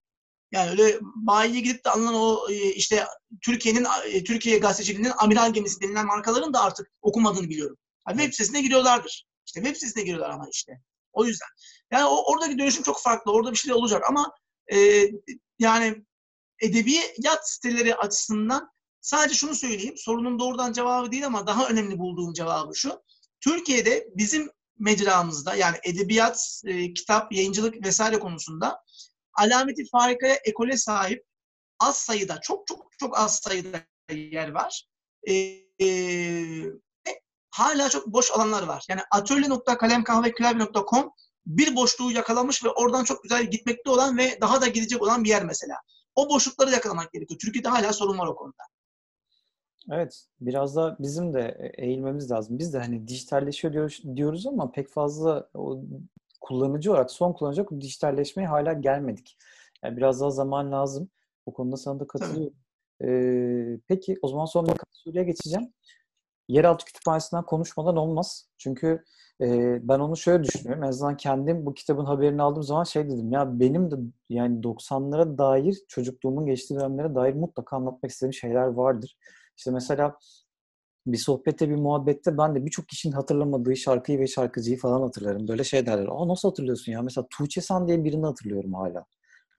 Yani öyle bayiye gidip de alınan o e, işte Türkiye'nin e, Türkiye gazeteciliğinin amiral gemisi denilen markaların da artık okumadığını biliyorum. Yani web sitesine giriyorlardır. İşte web sitesine giriyorlar ama işte. O yüzden. Yani o, oradaki dönüşüm çok farklı. Orada bir şeyler olacak ama e, yani edebiyat siteleri açısından sadece şunu söyleyeyim. Sorunun doğrudan cevabı değil ama daha önemli bulduğum cevabı şu. Türkiye'de bizim mecramızda yani edebiyat, e, kitap, yayıncılık vesaire konusunda alameti farikaya ekole sahip az sayıda, çok çok çok az sayıda yer var. E, e, hala çok boş alanlar var. Yani atölye.kalemkahveklavye.com bir boşluğu yakalamış ve oradan çok güzel gitmekte olan ve daha da gidecek olan bir yer mesela. O boşlukları yakalamak gerekiyor. Türkiye'de hala sorun var o konuda. Evet, biraz da bizim de eğilmemiz lazım. Biz de hani dijitalleşiyor diyoruz, diyoruz ama pek fazla o kullanıcı olarak, son kullanıcı olarak dijitalleşmeye hala gelmedik. Yani biraz daha zaman lazım. O konuda sana da katılıyorum. Ee, peki o zaman son bir soruya geçeceğim. Yeraltı kütüphanesinden konuşmadan olmaz. Çünkü e, ben onu şöyle düşünüyorum. En azından kendim bu kitabın haberini aldığım zaman şey dedim. Ya benim de yani 90'lara dair çocukluğumun geçtiği dönemlere dair mutlaka anlatmak istediğim şeyler vardır. İşte mesela bir sohbette, bir muhabbette ben de birçok kişinin hatırlamadığı şarkıyı ve şarkıcıyı falan hatırlarım. Böyle şey derler. Aa nasıl hatırlıyorsun ya? Mesela Tuğçe San diye birini hatırlıyorum hala.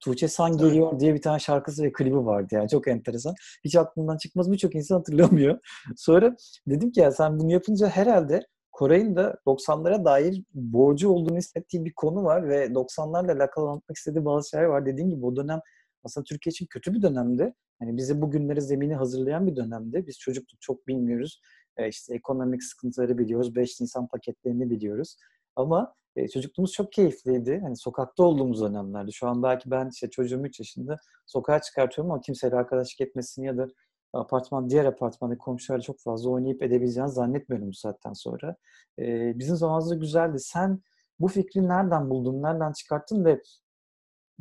Tuğçe San geliyor diye bir tane şarkısı ve klibi vardı yani çok enteresan. Hiç aklımdan çıkmaz birçok insan hatırlamıyor. [LAUGHS] Sonra dedim ki ya sen bunu yapınca herhalde Koray'ın da 90'lara dair borcu olduğunu hissettiği bir konu var ve 90'larla alakalı anlatmak istediği bazı şeyler var. Dediğim gibi o dönem aslında Türkiye için kötü bir dönemdi. Hani bize bugünlere zemini hazırlayan bir dönemdi. Biz çocukluk çok bilmiyoruz. E işte ekonomik sıkıntıları biliyoruz. 5 Nisan paketlerini biliyoruz. Ama e, çocukluğumuz çok keyifliydi. Hani sokakta olduğumuz dönemlerde. Şu an belki ben işte çocuğum 3 yaşında sokağa çıkartıyorum ama kimseyle arkadaşlık etmesini ya da apartman, diğer apartmanda komşularla çok fazla oynayıp edebileceğini zannetmiyorum bu saatten sonra. E, bizim zamanımızda güzeldi. Sen bu fikri nereden buldun, nereden çıkarttın ve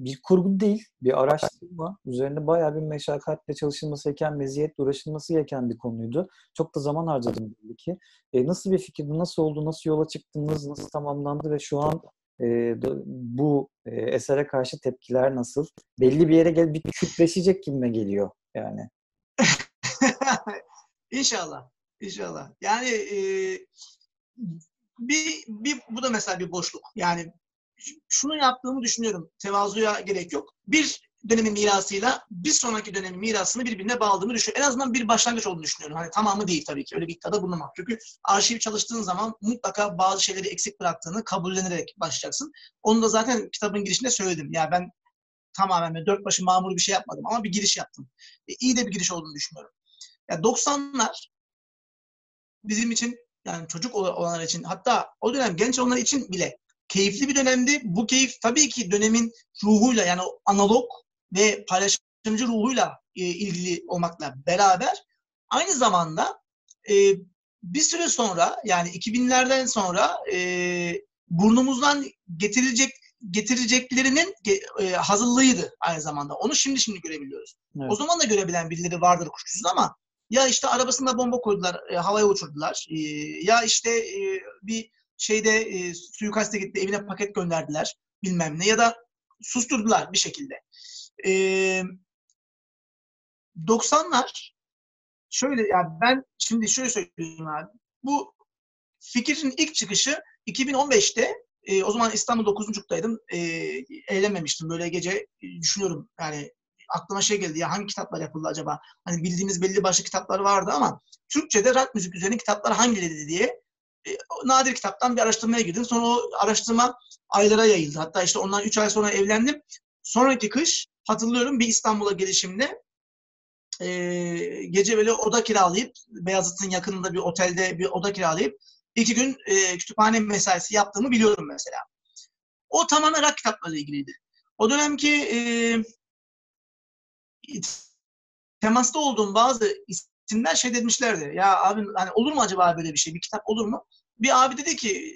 bir kurgu değil, bir araştırma. Üzerinde bayağı bir meşakkatle çalışılması gereken, meziyetle uğraşılması gereken bir konuydu. Çok da zaman harcadım belli ki. E, nasıl bir fikir, nasıl oldu, nasıl yola çıktınız, nasıl tamamlandı ve şu an e, bu e, esere karşı tepkiler nasıl? Belli bir yere gel bir kütleşecek gibime geliyor yani. [LAUGHS] İnşallah. İnşallah. Yani e, bir, bir bu da mesela bir boşluk. Yani şunu yaptığımı düşünüyorum. Tevazuya gerek yok. Bir dönemin mirasıyla bir sonraki dönemin mirasını birbirine bağladığımı düşünüyorum. En azından bir başlangıç olduğunu düşünüyorum. Hani tamamı değil tabii ki. Öyle bir iddiada bulunmam. Çünkü arşiv çalıştığın zaman mutlaka bazı şeyleri eksik bıraktığını kabullenerek başlayacaksın. Onu da zaten kitabın girişinde söyledim. Ya yani ben tamamen dört başı mamur bir şey yapmadım ama bir giriş yaptım. E, iyi de bir giriş olduğunu düşünüyorum. Ya yani 90'lar bizim için yani çocuk olanlar için hatta o dönem genç olanlar için bile keyifli bir dönemdi. Bu keyif tabii ki dönemin ruhuyla yani analog ve paylaşımcı ruhuyla e, ilgili olmakla beraber aynı zamanda e, bir süre sonra yani 2000'lerden sonra e, burnumuzdan getirilecek getireceklerinin e, hazırlığıydı aynı zamanda. Onu şimdi şimdi görebiliyoruz. Evet. O zaman da görebilen birileri vardır kuşkusuz ama ya işte arabasında bomba koydular, e, havaya uçurdular. E, ya işte e, bir şeyde e, suikaste gitti, evine paket gönderdiler bilmem ne ya da susturdular bir şekilde. E, 90'lar şöyle yani ben şimdi şöyle söyleyeyim abi. Bu fikrin ilk çıkışı 2015'te e, o zaman İstanbul 9.5'taydım. E, eğlenmemiştim. Böyle gece e, düşünüyorum yani aklıma şey geldi ya hangi kitaplar yapıldı acaba? Hani bildiğimiz belli başlı kitaplar vardı ama Türkçe'de rock müzik üzerine kitaplar hangileri diye e, nadir kitaptan bir araştırmaya girdim. Sonra o araştırma aylara yayıldı. Hatta işte ondan 3 ay sonra evlendim. Sonraki kış hatırlıyorum bir İstanbul'a gelişimde e, gece böyle oda kiralayıp Beyazıt'ın yakınında bir otelde bir oda kiralayıp iki gün e, kütüphane mesaisi yaptığımı biliyorum mesela. O tamamen rock kitaplarla ilgiliydi. O dönemki e, temasta olduğum bazı isimler şey demişlerdi. Ya abi hani olur mu acaba böyle bir şey? Bir kitap olur mu? Bir abi dedi ki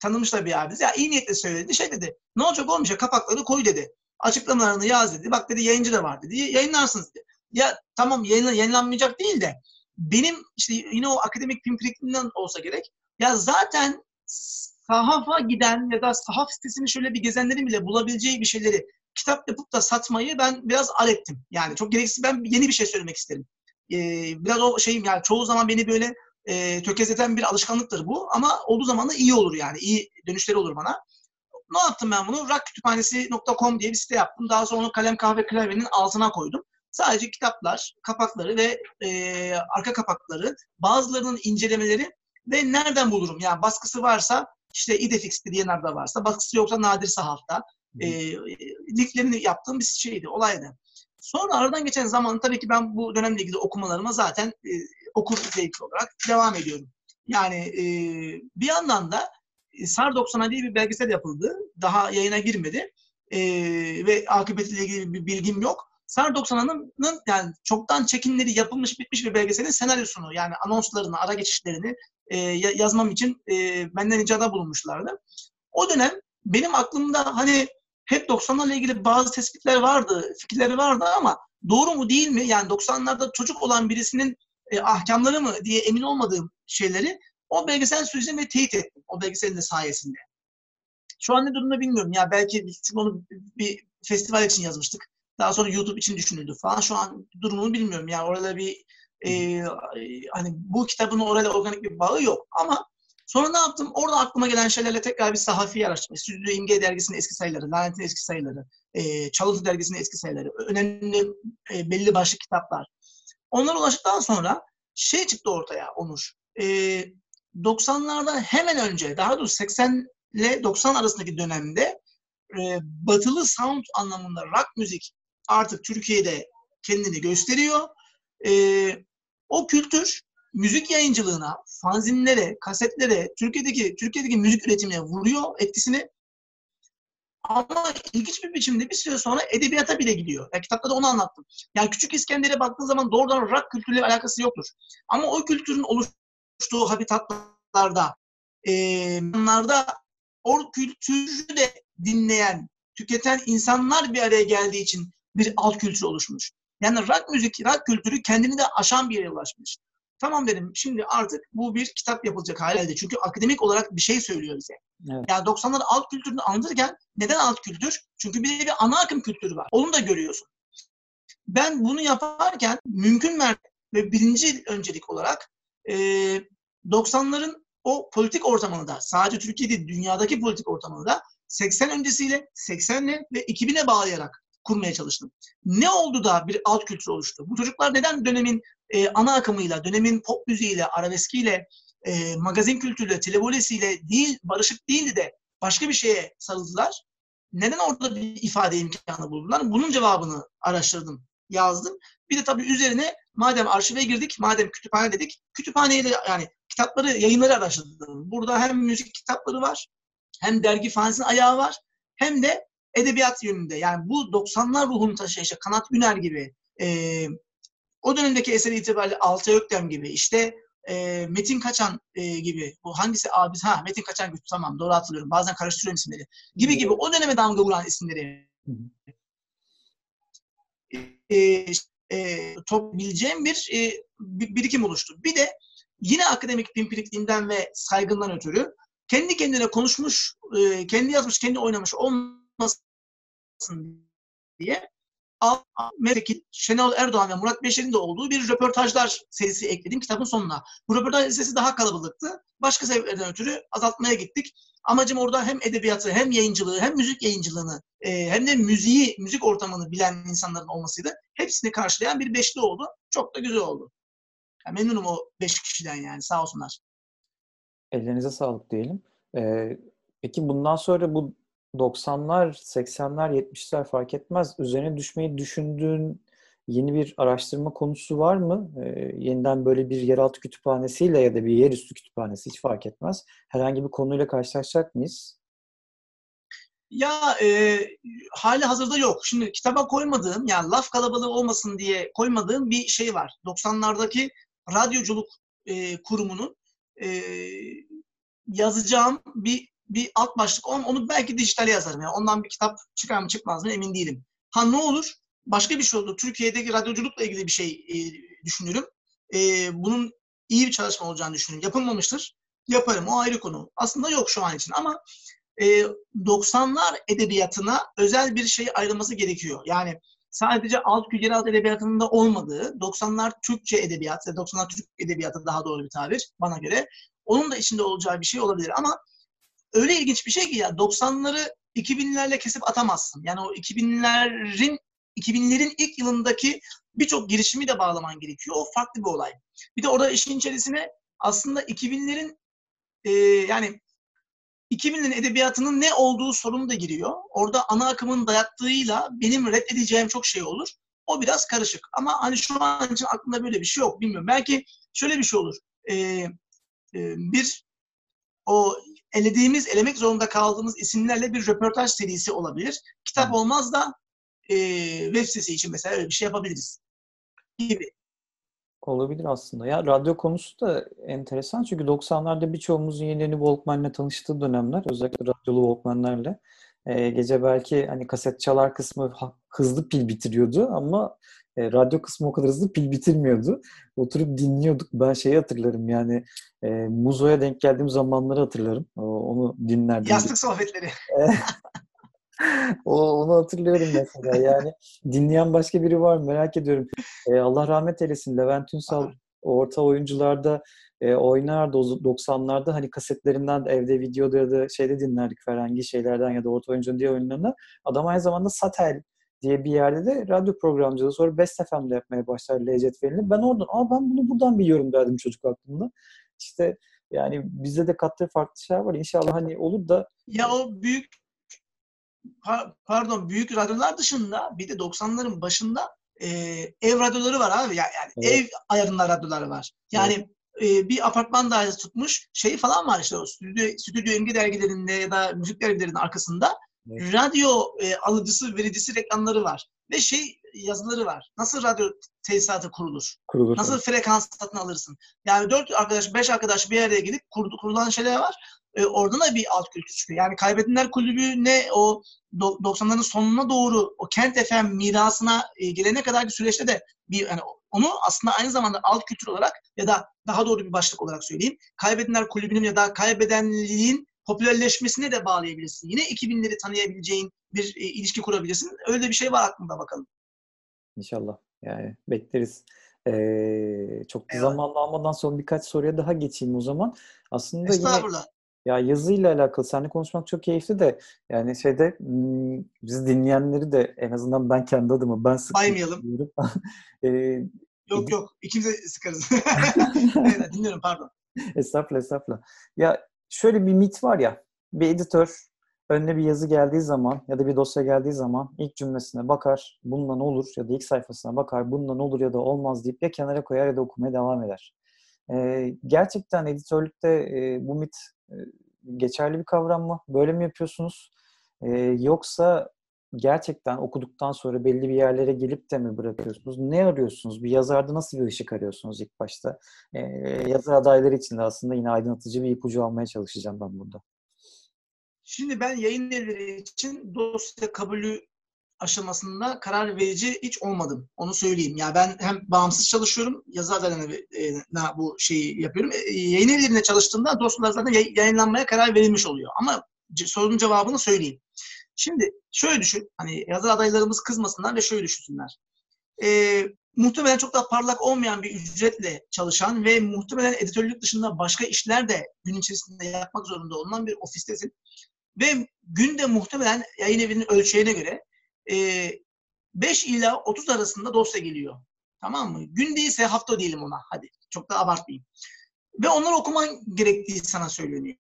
tanımışlar bir abi. Ya iyi niyetle söyledi. Şey dedi. Ne olacak olmayacak kapakları koy dedi. Açıklamalarını yaz dedi. Bak dedi yayıncı da var dedi. Yayınlarsınız dedi. Ya tamam yayın, yayınlanmayacak değil de benim işte yine o akademik pimpirikliğinden olsa gerek. Ya zaten sahafa giden ya da sahaf sitesini şöyle bir gezenlerin bile bulabileceği bir şeyleri kitap yapıp da satmayı ben biraz al ettim. Yani çok gereksiz ben yeni bir şey söylemek isterim. Ee, biraz o şeyim yani çoğu zaman beni böyle e, tökezleten bir alışkanlıktır bu ama olduğu zaman da iyi olur yani iyi dönüşleri olur bana. Ne yaptım ben bunu? Rakkütüphanesi.com diye bir site yaptım. Daha sonra onu kalem kahve klavyenin altına koydum. Sadece kitaplar, kapakları ve e, arka kapakları, bazılarının incelemeleri ve nereden bulurum? Yani baskısı varsa işte İdefix'te diyenler de varsa, baskısı yoksa Nadir Sahaf'ta. E, linklerini yaptığım bir şeydi, olaydı. Sonra aradan geçen zaman tabii ki ben bu dönemle ilgili okumalarıma zaten e, okur zevki olarak devam ediyorum. Yani e, bir yandan da e, SAR 90'a diye bir belgesel yapıldı. Daha yayına girmedi. E, ve akıbetiyle ilgili bir bilgim yok. SAR 90'ın yani çoktan çekimleri yapılmış bitmiş bir belgeselin senaryosunu yani anonslarını, ara geçişlerini e, yazmam için e, benden icada bulunmuşlardı. O dönem benim aklımda hani hep 90'larla ilgili bazı tespitler vardı, fikirleri vardı ama doğru mu değil mi? Yani 90'larda çocuk olan birisinin e, ahkamları mı diye emin olmadığım şeyleri o belgesel sürecinde teyit ettim. O belgeselin de sayesinde. Şu an ne durumda bilmiyorum. Ya belki çünkü onu bir festival için yazmıştık. Daha sonra YouTube için düşünüldü falan. Şu an durumunu bilmiyorum. Yani orada bir e, hani bu kitabın orada organik bir bağı yok. Ama sonra ne yaptım? Orada aklıma gelen şeylerle tekrar bir sahafi araştırma. Stüdyo İmge dergisinin eski sayıları, Lanet'in eski sayıları, e, Çalıntı dergisinin eski sayıları, önemli e, belli başlı kitaplar. Onlara ulaştıktan sonra şey çıktı ortaya Onur. E, 90'larda hemen önce, daha doğrusu 80 ile 90 arasındaki dönemde e, batılı sound anlamında rock müzik artık Türkiye'de kendini gösteriyor. E, o kültür müzik yayıncılığına, fanzinlere, kasetlere, Türkiye'deki Türkiye'deki müzik üretimine vuruyor etkisini. Ama ilginç bir biçimde bir süre sonra edebiyata bile gidiyor. Yani kitapta da onu anlattım. Yani Küçük İskender'e baktığın zaman doğrudan rock kültürüyle alakası yoktur. Ama o kültürün oluştuğu habitatlarda, e, onlarda o kültürü de dinleyen, tüketen insanlar bir araya geldiği için bir alt kültür oluşmuş. Yani rock müzik, rock kültürü kendini de aşan bir yere ulaşmış. Tamam dedim şimdi artık bu bir kitap yapılacak hale geldi. Çünkü akademik olarak bir şey söylüyor bize. Evet. Yani 90'lar alt kültürünü anlatırken neden alt kültür? Çünkü bir de bir ana akım kültürü var. Onu da görüyorsun. Ben bunu yaparken mümkün mertebe ve birinci öncelik olarak e, 90'ların o politik ortamını da sadece Türkiye'de dünyadaki politik ortamını da 80 öncesiyle 80'le ve 2000'e bağlayarak kurmaya çalıştım. Ne oldu da bir alt kültür oluştu? Bu çocuklar neden dönemin e, ana akımıyla, dönemin pop müziğiyle, arabeskiyle, e, magazin kültürüyle, televolesiyle değil, barışık değildi de başka bir şeye sarıldılar? Neden orada bir ifade imkanı buldular? Bunun cevabını araştırdım, yazdım. Bir de tabii üzerine madem arşive girdik, madem kütüphane dedik, kütüphaneyle yani kitapları, yayınları araştırdım. Burada hem müzik kitapları var, hem dergi fanzin ayağı var, hem de edebiyat yönünde. Yani bu 90'lar ruhunu taşıyan işte Kanat Güner gibi, e, o dönemdeki eser itibariyle Altay Öktem gibi, işte e, Metin Kaçan e, gibi bu hangisi abisi ha Metin Kaçan güçlü tamam doğru hatırlıyorum bazen karıştırıyorum isimleri gibi gibi o döneme damga vuran isimleri. E, e, toplayabileceğim bir, e, bir birikim oluştu. Bir de yine akademik pimpirikliğinden ve saygından ötürü kendi kendine konuşmuş, e, kendi yazmış, kendi oynamış olmasın diye Mevkil, Şenol Erdoğan ve Murat Beşer'in de olduğu bir röportajlar serisi ekledim kitabın sonuna. Bu röportaj serisi daha kalabalıktı. Başka sebeplerden ötürü azaltmaya gittik. Amacım orada hem edebiyatı, hem yayıncılığı, hem müzik yayıncılığını, e, hem de müziği, müzik ortamını bilen insanların olmasıydı. Hepsini karşılayan bir beşli oldu. Çok da güzel oldu. Yani memnunum o beş kişiden yani sağ olsunlar. Ellerinize sağlık diyelim. Ee, peki bundan sonra bu 90'lar, 80'ler, 70'ler fark etmez. Üzerine düşmeyi düşündüğün yeni bir araştırma konusu var mı? Ee, yeniden böyle bir yeraltı kütüphanesiyle ya da bir yerüstü kütüphanesi hiç fark etmez. Herhangi bir konuyla karşılaşacak mıyız? Ya e, hali hazırda yok. Şimdi kitaba koymadığım, yani laf kalabalığı olmasın diye koymadığım bir şey var. 90'lardaki radyoculuk e, kurumunun e, yazacağım bir bir alt başlık. Onu, onu belki dijitale yazarım. Yani ondan bir kitap çıkar mı çıkmaz mı emin değilim. Ha ne olur? Başka bir şey oldu. Türkiye'deki radyoculukla ilgili bir şey e, düşünürüm. E, bunun iyi bir çalışma olacağını düşünüyorum. Yapılmamıştır. Yaparım. O ayrı konu. Aslında yok şu an için ama e, 90'lar edebiyatına özel bir şey ayrılması gerekiyor. Yani sadece alt kültürel alt edebiyatının da olmadığı 90'lar Türkçe edebiyat, 90'lar Türk edebiyatı daha doğru bir tabir bana göre. Onun da içinde olacağı bir şey olabilir ama öyle ilginç bir şey ki ya 90'ları 2000'lerle kesip atamazsın. Yani o 2000'lerin 2000'lerin ilk yılındaki birçok girişimi de bağlaman gerekiyor. O farklı bir olay. Bir de orada işin içerisine aslında 2000'lerin e, yani 2000'lerin edebiyatının ne olduğu sorunu da giriyor. Orada ana akımın dayattığıyla benim reddedeceğim çok şey olur. O biraz karışık. Ama hani şu an için aklımda böyle bir şey yok. Bilmiyorum. Belki şöyle bir şey olur. Ee, bir o elediğimiz, elemek zorunda kaldığımız isimlerle bir röportaj serisi olabilir. Kitap olmaz da e, web sitesi için mesela öyle bir şey yapabiliriz gibi. Olabilir aslında. Ya radyo konusu da enteresan çünkü 90'larda birçoğumuzun yeni yeni Walkman'le tanıştığı dönemler, özellikle radyolu Walkman'lerle. Ee, gece belki hani kaset çalar kısmı hızlı pil bitiriyordu ama e, radyo kısmı o kadar hızlı pil bitirmiyordu. Oturup dinliyorduk. Ben şeyi hatırlarım yani e, Muzo'ya denk geldiğim zamanları hatırlarım. Onu dinlerdim. Yastık sohbetleri. [LAUGHS] o, onu hatırlıyorum mesela. Yani dinleyen başka biri var mı? Merak ediyorum. E, Allah rahmet eylesin. Levent Ünsal orta oyuncularda e, oynardı o 90'larda hani kasetlerinden de evde videoda ya da şeyde dinlerdik herhangi şeylerden ya da orta oyuncunun diye oyunlarında. Adam aynı zamanda Satel diye bir yerde de radyo programcılığı sonra Best FM'de yapmaya başlar L cetvelini. Ben oradan, aa ben bunu buradan biliyorum derdim çocuk aklımda. İşte yani bizde de kattığı farklı şeyler var. İnşallah hani olur da. Ya o büyük pardon büyük radyolar dışında bir de 90'ların başında e, ev radyoları var abi. Yani, yani evet. ev ayarında radyoları var. Yani evet. e, bir apartman dairesi tutmuş şey falan var işte o stüdyo, stüdyo imge dergilerinde ya da müzik dergilerinin arkasında Evet. Radyo e, alıcısı, vericisi reklamları var. Ve şey yazıları var. Nasıl radyo tesisatı kurulur? Kurulur. Nasıl evet. frekans satın alırsın? Yani dört arkadaş, beş arkadaş bir araya gelip kurdu, kurulan şeyler var. E, oradan da bir alt kültür çıkıyor. Yani Kaybedenler Kulübü ne o 90'ların sonuna doğru o Kent FM mirasına e, gelene kadar bir süreçte de bir yani onu aslında aynı zamanda alt kültür olarak ya da daha doğru bir başlık olarak söyleyeyim. Kaybedenler Kulübü'nün ya da kaybedenliğin popülerleşmesine de bağlayabilirsin. Yine 2000'leri tanıyabileceğin bir e, ilişki kurabilirsin. Öyle bir şey var aklımda bakalım. İnşallah. Yani bekleriz. Ee, çok da zamanla almadan son birkaç soruya daha geçeyim o zaman. Aslında yine ya yazıyla alakalı seninle konuşmak çok keyifli de yani şeyde hmm, biz dinleyenleri de en azından ben kendi adıma ben sık Baymayalım. [LAUGHS] ee, yok yok ikimiz de sıkarız. [LAUGHS] [LAUGHS] evet, dinliyorum pardon. Estağfurullah estağfurullah. Ya şöyle bir mit var ya, bir editör önüne bir yazı geldiği zaman ya da bir dosya geldiği zaman ilk cümlesine bakar, bundan olur ya da ilk sayfasına bakar, bundan olur ya da olmaz deyip ya kenara koyar ya da okumaya devam eder. Ee, gerçekten editörlükte e, bu mit e, geçerli bir kavram mı? Böyle mi yapıyorsunuz? E, yoksa gerçekten okuduktan sonra belli bir yerlere gelip de mi bırakıyorsunuz? Ne arıyorsunuz? Bir yazarda nasıl bir ışık arıyorsunuz ilk başta? Ee, yazar adayları için de aslında yine aydınlatıcı bir ipucu almaya çalışacağım ben burada. Şimdi ben yayın evleri için dosya kabulü aşamasında karar verici hiç olmadım. Onu söyleyeyim. Ya yani ben hem bağımsız çalışıyorum, yazı adalarına bu şeyi yapıyorum. E, yayın evlerinde çalıştığımda dosyalar zaten yayınlanmaya karar verilmiş oluyor. Ama sorunun cevabını söyleyeyim. Şimdi şöyle düşün, hani yazar adaylarımız kızmasınlar ve şöyle düşünsünler. Ee, muhtemelen çok daha parlak olmayan bir ücretle çalışan ve muhtemelen editörlük dışında başka işler de gün içerisinde yapmak zorunda olunan bir ofistesin. Ve günde muhtemelen yayın evinin ölçeğine göre e, 5 ila 30 arasında dosya geliyor. Tamam mı? Gün değilse hafta diyelim ona. Hadi çok da abartmayayım. Ve onları okuman gerektiği sana söyleniyor.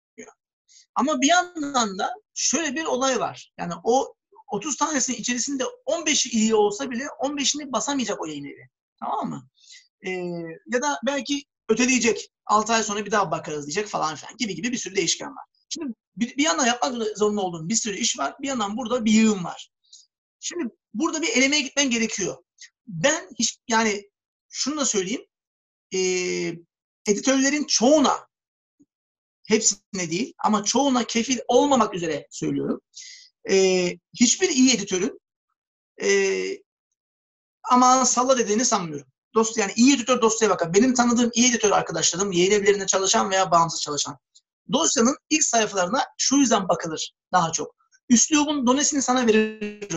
Ama bir yandan da şöyle bir olay var. Yani o 30 tanesinin içerisinde 15'i iyi olsa bile 15'ini basamayacak o yayın evi. Tamam mı? Ee, ya da belki öteleyecek. 6 ay sonra bir daha bakarız diyecek falan filan gibi gibi bir sürü değişken var. Şimdi bir, bir yandan yapmak zorunda olduğun bir sürü iş var. Bir yandan burada bir yığın var. Şimdi burada bir elemeye gitmen gerekiyor. Ben hiç yani şunu da söyleyeyim. E, editörlerin çoğuna hepsine değil ama çoğuna kefil olmamak üzere söylüyorum. E, hiçbir iyi editörün e, ama salla dediğini sanmıyorum. Dost yani iyi editör dosyaya bakar. Benim tanıdığım iyi editör arkadaşlarım yayın evlerinde çalışan veya bağımsız çalışan. Dosyanın ilk sayfalarına şu yüzden bakılır daha çok. Üslubun donesini sana verir.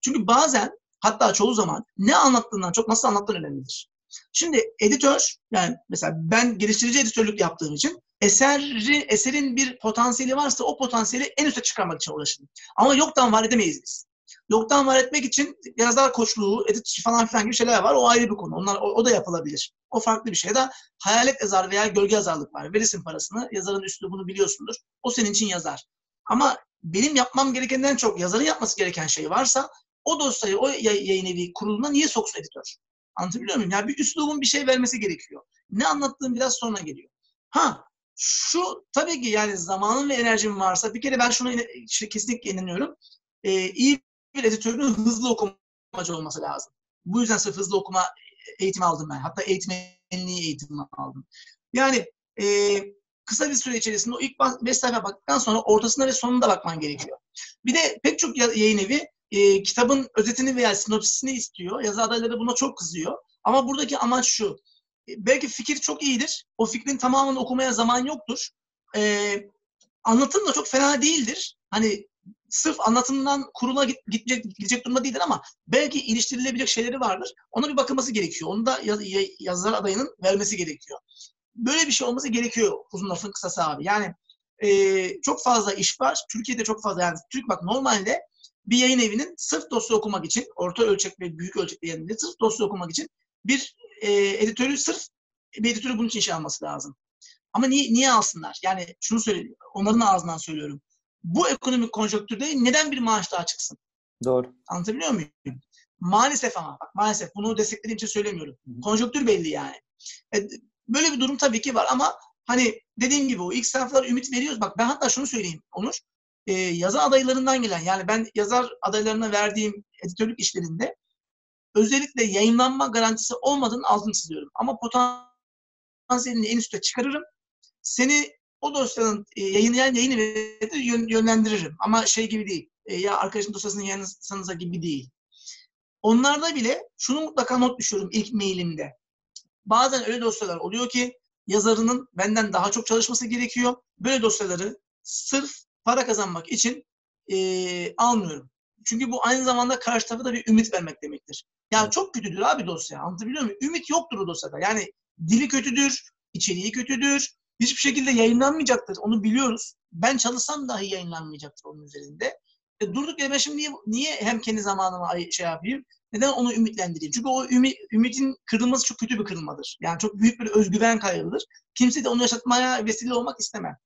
Çünkü bazen hatta çoğu zaman ne anlattığından çok nasıl anlattığın önemlidir. Şimdi editör yani mesela ben geliştirici editörlük yaptığım için eseri, eserin bir potansiyeli varsa o potansiyeli en üste çıkarmak için uğraşırım. Ama yoktan var edemeyiz biz. Yoktan var etmek için yazar koçluğu, edit falan filan gibi şeyler var. O ayrı bir konu. Onlar o, o da yapılabilir. O farklı bir şey. Da hayalet yazar veya gölge yazarlık var. Verirsin parasını. Yazarın üstü bunu biliyorsundur. O senin için yazar. Ama benim yapmam gerekenden çok yazarın yapması gereken şey varsa o dosyayı o yayın evi kuruluna niye soksun editör? Anlatabiliyor muyum? Yani bir üslubun bir şey vermesi gerekiyor. Ne anlattığım biraz sonra geliyor. Ha şu tabii ki yani zamanın ve enerjim varsa bir kere ben şunu işte kesinlikle inanıyorum. Ee, iyi bir editörün hızlı okumacı olması lazım. Bu yüzden sırf hızlı okuma eğitimi aldım ben. Hatta eğitmenliği eğitimi aldım. Yani e, kısa bir süre içerisinde o ilk 5 sayfa baktıktan sonra ortasına ve sonunda bakman gerekiyor. Bir de pek çok yayın evi e, kitabın özetini veya sinopsisini istiyor. Yazı adayları buna çok kızıyor. Ama buradaki amaç şu. E, belki fikir çok iyidir. O fikrin tamamını okumaya zaman yoktur. E, anlatım da çok fena değildir. Hani sırf anlatımdan kurula gidecek, gidecek durumda değildir ama belki iliştirilebilecek şeyleri vardır. Ona bir bakılması gerekiyor. Onu da yaz, yazar adayının vermesi gerekiyor. Böyle bir şey olması gerekiyor uzun lafın kısası abi. Yani e, çok fazla iş var. Türkiye'de çok fazla yani Türk bak normalde bir yayın evinin sırf dosya okumak için, orta ölçek ve büyük ölçekli yayın sırf dosya okumak için bir e, editörü sırf bir editörü bunun için şey alması lazım. Ama niye, niye alsınlar? Yani şunu söyleyeyim, onların ağzından söylüyorum. Bu ekonomik konjonktürde neden bir maaş daha çıksın? Doğru. Anlatabiliyor muyum? Maalesef ama bak maalesef bunu desteklediğim için söylemiyorum. Konjonktür belli yani. E, böyle bir durum tabii ki var ama hani dediğim gibi o ilk sayfalar ümit veriyoruz. Bak ben hatta şunu söyleyeyim Onur e, yazar adaylarından gelen yani ben yazar adaylarına verdiğim editörlük işlerinde özellikle yayınlanma garantisi olmadığını altını çiziyorum. Ama potansiyelini en üstte çıkarırım. Seni o dosyanın e, yayınlayan yayın yön, yönlendiririm. Ama şey gibi değil. E, ya arkadaşın dosyasını yayınlasanıza gibi değil. Onlarda bile şunu mutlaka not düşüyorum ilk mailimde. Bazen öyle dosyalar oluyor ki yazarının benden daha çok çalışması gerekiyor. Böyle dosyaları sırf para kazanmak için e, almıyorum. Çünkü bu aynı zamanda karşı tarafa da bir ümit vermek demektir. Yani çok kötüdür abi dosya. Anlatabiliyor muyum? Ümit yoktur o dosyada. Yani dili kötüdür, içeriği kötüdür. Hiçbir şekilde yayınlanmayacaktır. Onu biliyoruz. Ben çalışsam dahi yayınlanmayacaktır onun üzerinde. E, durduk yere ben şimdi niye, niye hem kendi zamanımı şey yapayım? Neden onu ümitlendireyim? Çünkü o ümit, ümitin kırılması çok kötü bir kırılmadır. Yani çok büyük bir özgüven kaybıdır. Kimse de onu yaşatmaya vesile olmak istemem.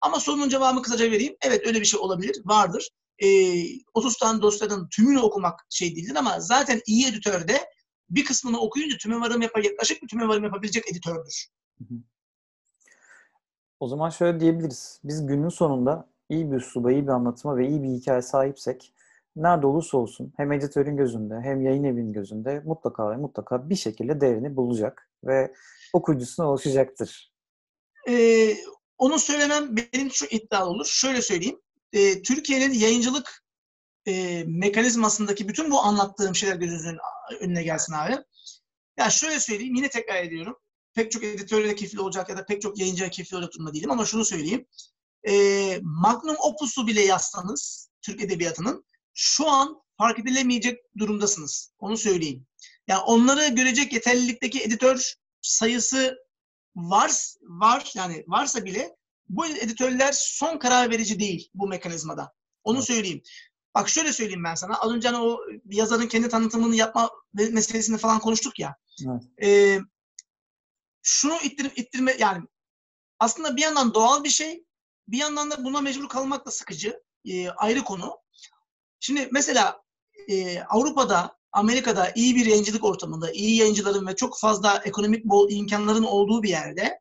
Ama sorunun cevabını kısaca vereyim. Evet öyle bir şey olabilir, vardır. E, ee, 30 tane dosyadan tümünü okumak şey değildir ama zaten iyi editörde bir kısmını okuyunca tüme varım yapar, yaklaşık bir tüme varım yapabilecek editördür. O zaman şöyle diyebiliriz. Biz günün sonunda iyi bir üsluba, iyi bir anlatıma ve iyi bir hikaye sahipsek nerede olursa olsun hem editörün gözünde hem yayın evinin gözünde mutlaka ve mutlaka bir şekilde değerini bulacak ve okuyucusuna ulaşacaktır. Ee, onu söylemem benim şu iddia olur. Şöyle söyleyeyim. Ee, Türkiye'nin yayıncılık e, mekanizmasındaki bütün bu anlattığım şeyler gözünüzün önüne gelsin abi. Ya şöyle söyleyeyim, yine tekrar ediyorum. Pek çok editörle kefil olacak ya da pek çok yayıncıya kefil olacak durumda değilim ama şunu söyleyeyim. E, Magnum Opus'u bile yazsanız Türk Edebiyatı'nın şu an fark edilemeyecek durumdasınız. Onu söyleyeyim. Yani onları görecek yeterlilikteki editör sayısı var, var yani varsa bile bu editörler son karar verici değil bu mekanizmada. Onu evet. söyleyeyim. Bak şöyle söyleyeyim ben sana. Az önce hani o yazarın kendi tanıtımını yapma meselesini falan konuştuk ya. Evet. E, şunu ittirip ittirme yani aslında bir yandan doğal bir şey, bir yandan da buna mecbur kalmak da sıkıcı. E, ayrı konu. Şimdi mesela e, Avrupa'da, Amerika'da iyi bir yayıncılık ortamında, iyi yayıncıların ve çok fazla ekonomik bol imkanların olduğu bir yerde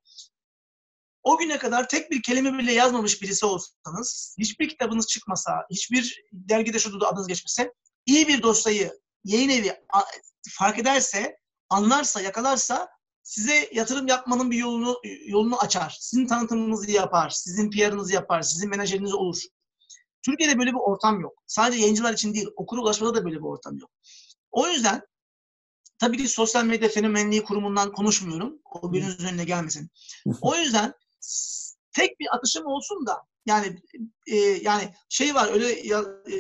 o güne kadar tek bir kelime bile yazmamış birisi olsanız, hiçbir kitabınız çıkmasa, hiçbir dergide şurada adınız geçmese, iyi bir dosyayı yayın evi fark ederse, anlarsa, yakalarsa size yatırım yapmanın bir yolunu yolunu açar. Sizin tanıtımınızı yapar, sizin PR'ınızı yapar, sizin menajeriniz olur. Türkiye'de böyle bir ortam yok. Sadece yayıncılar için değil, okura ulaşmada da böyle bir ortam yok. O yüzden tabii ki sosyal medya fenomenliği kurumundan konuşmuyorum. O gözünüzün önüne gelmesin. O yüzden tek bir atışım olsun da yani e, yani şey var öyle ya, e,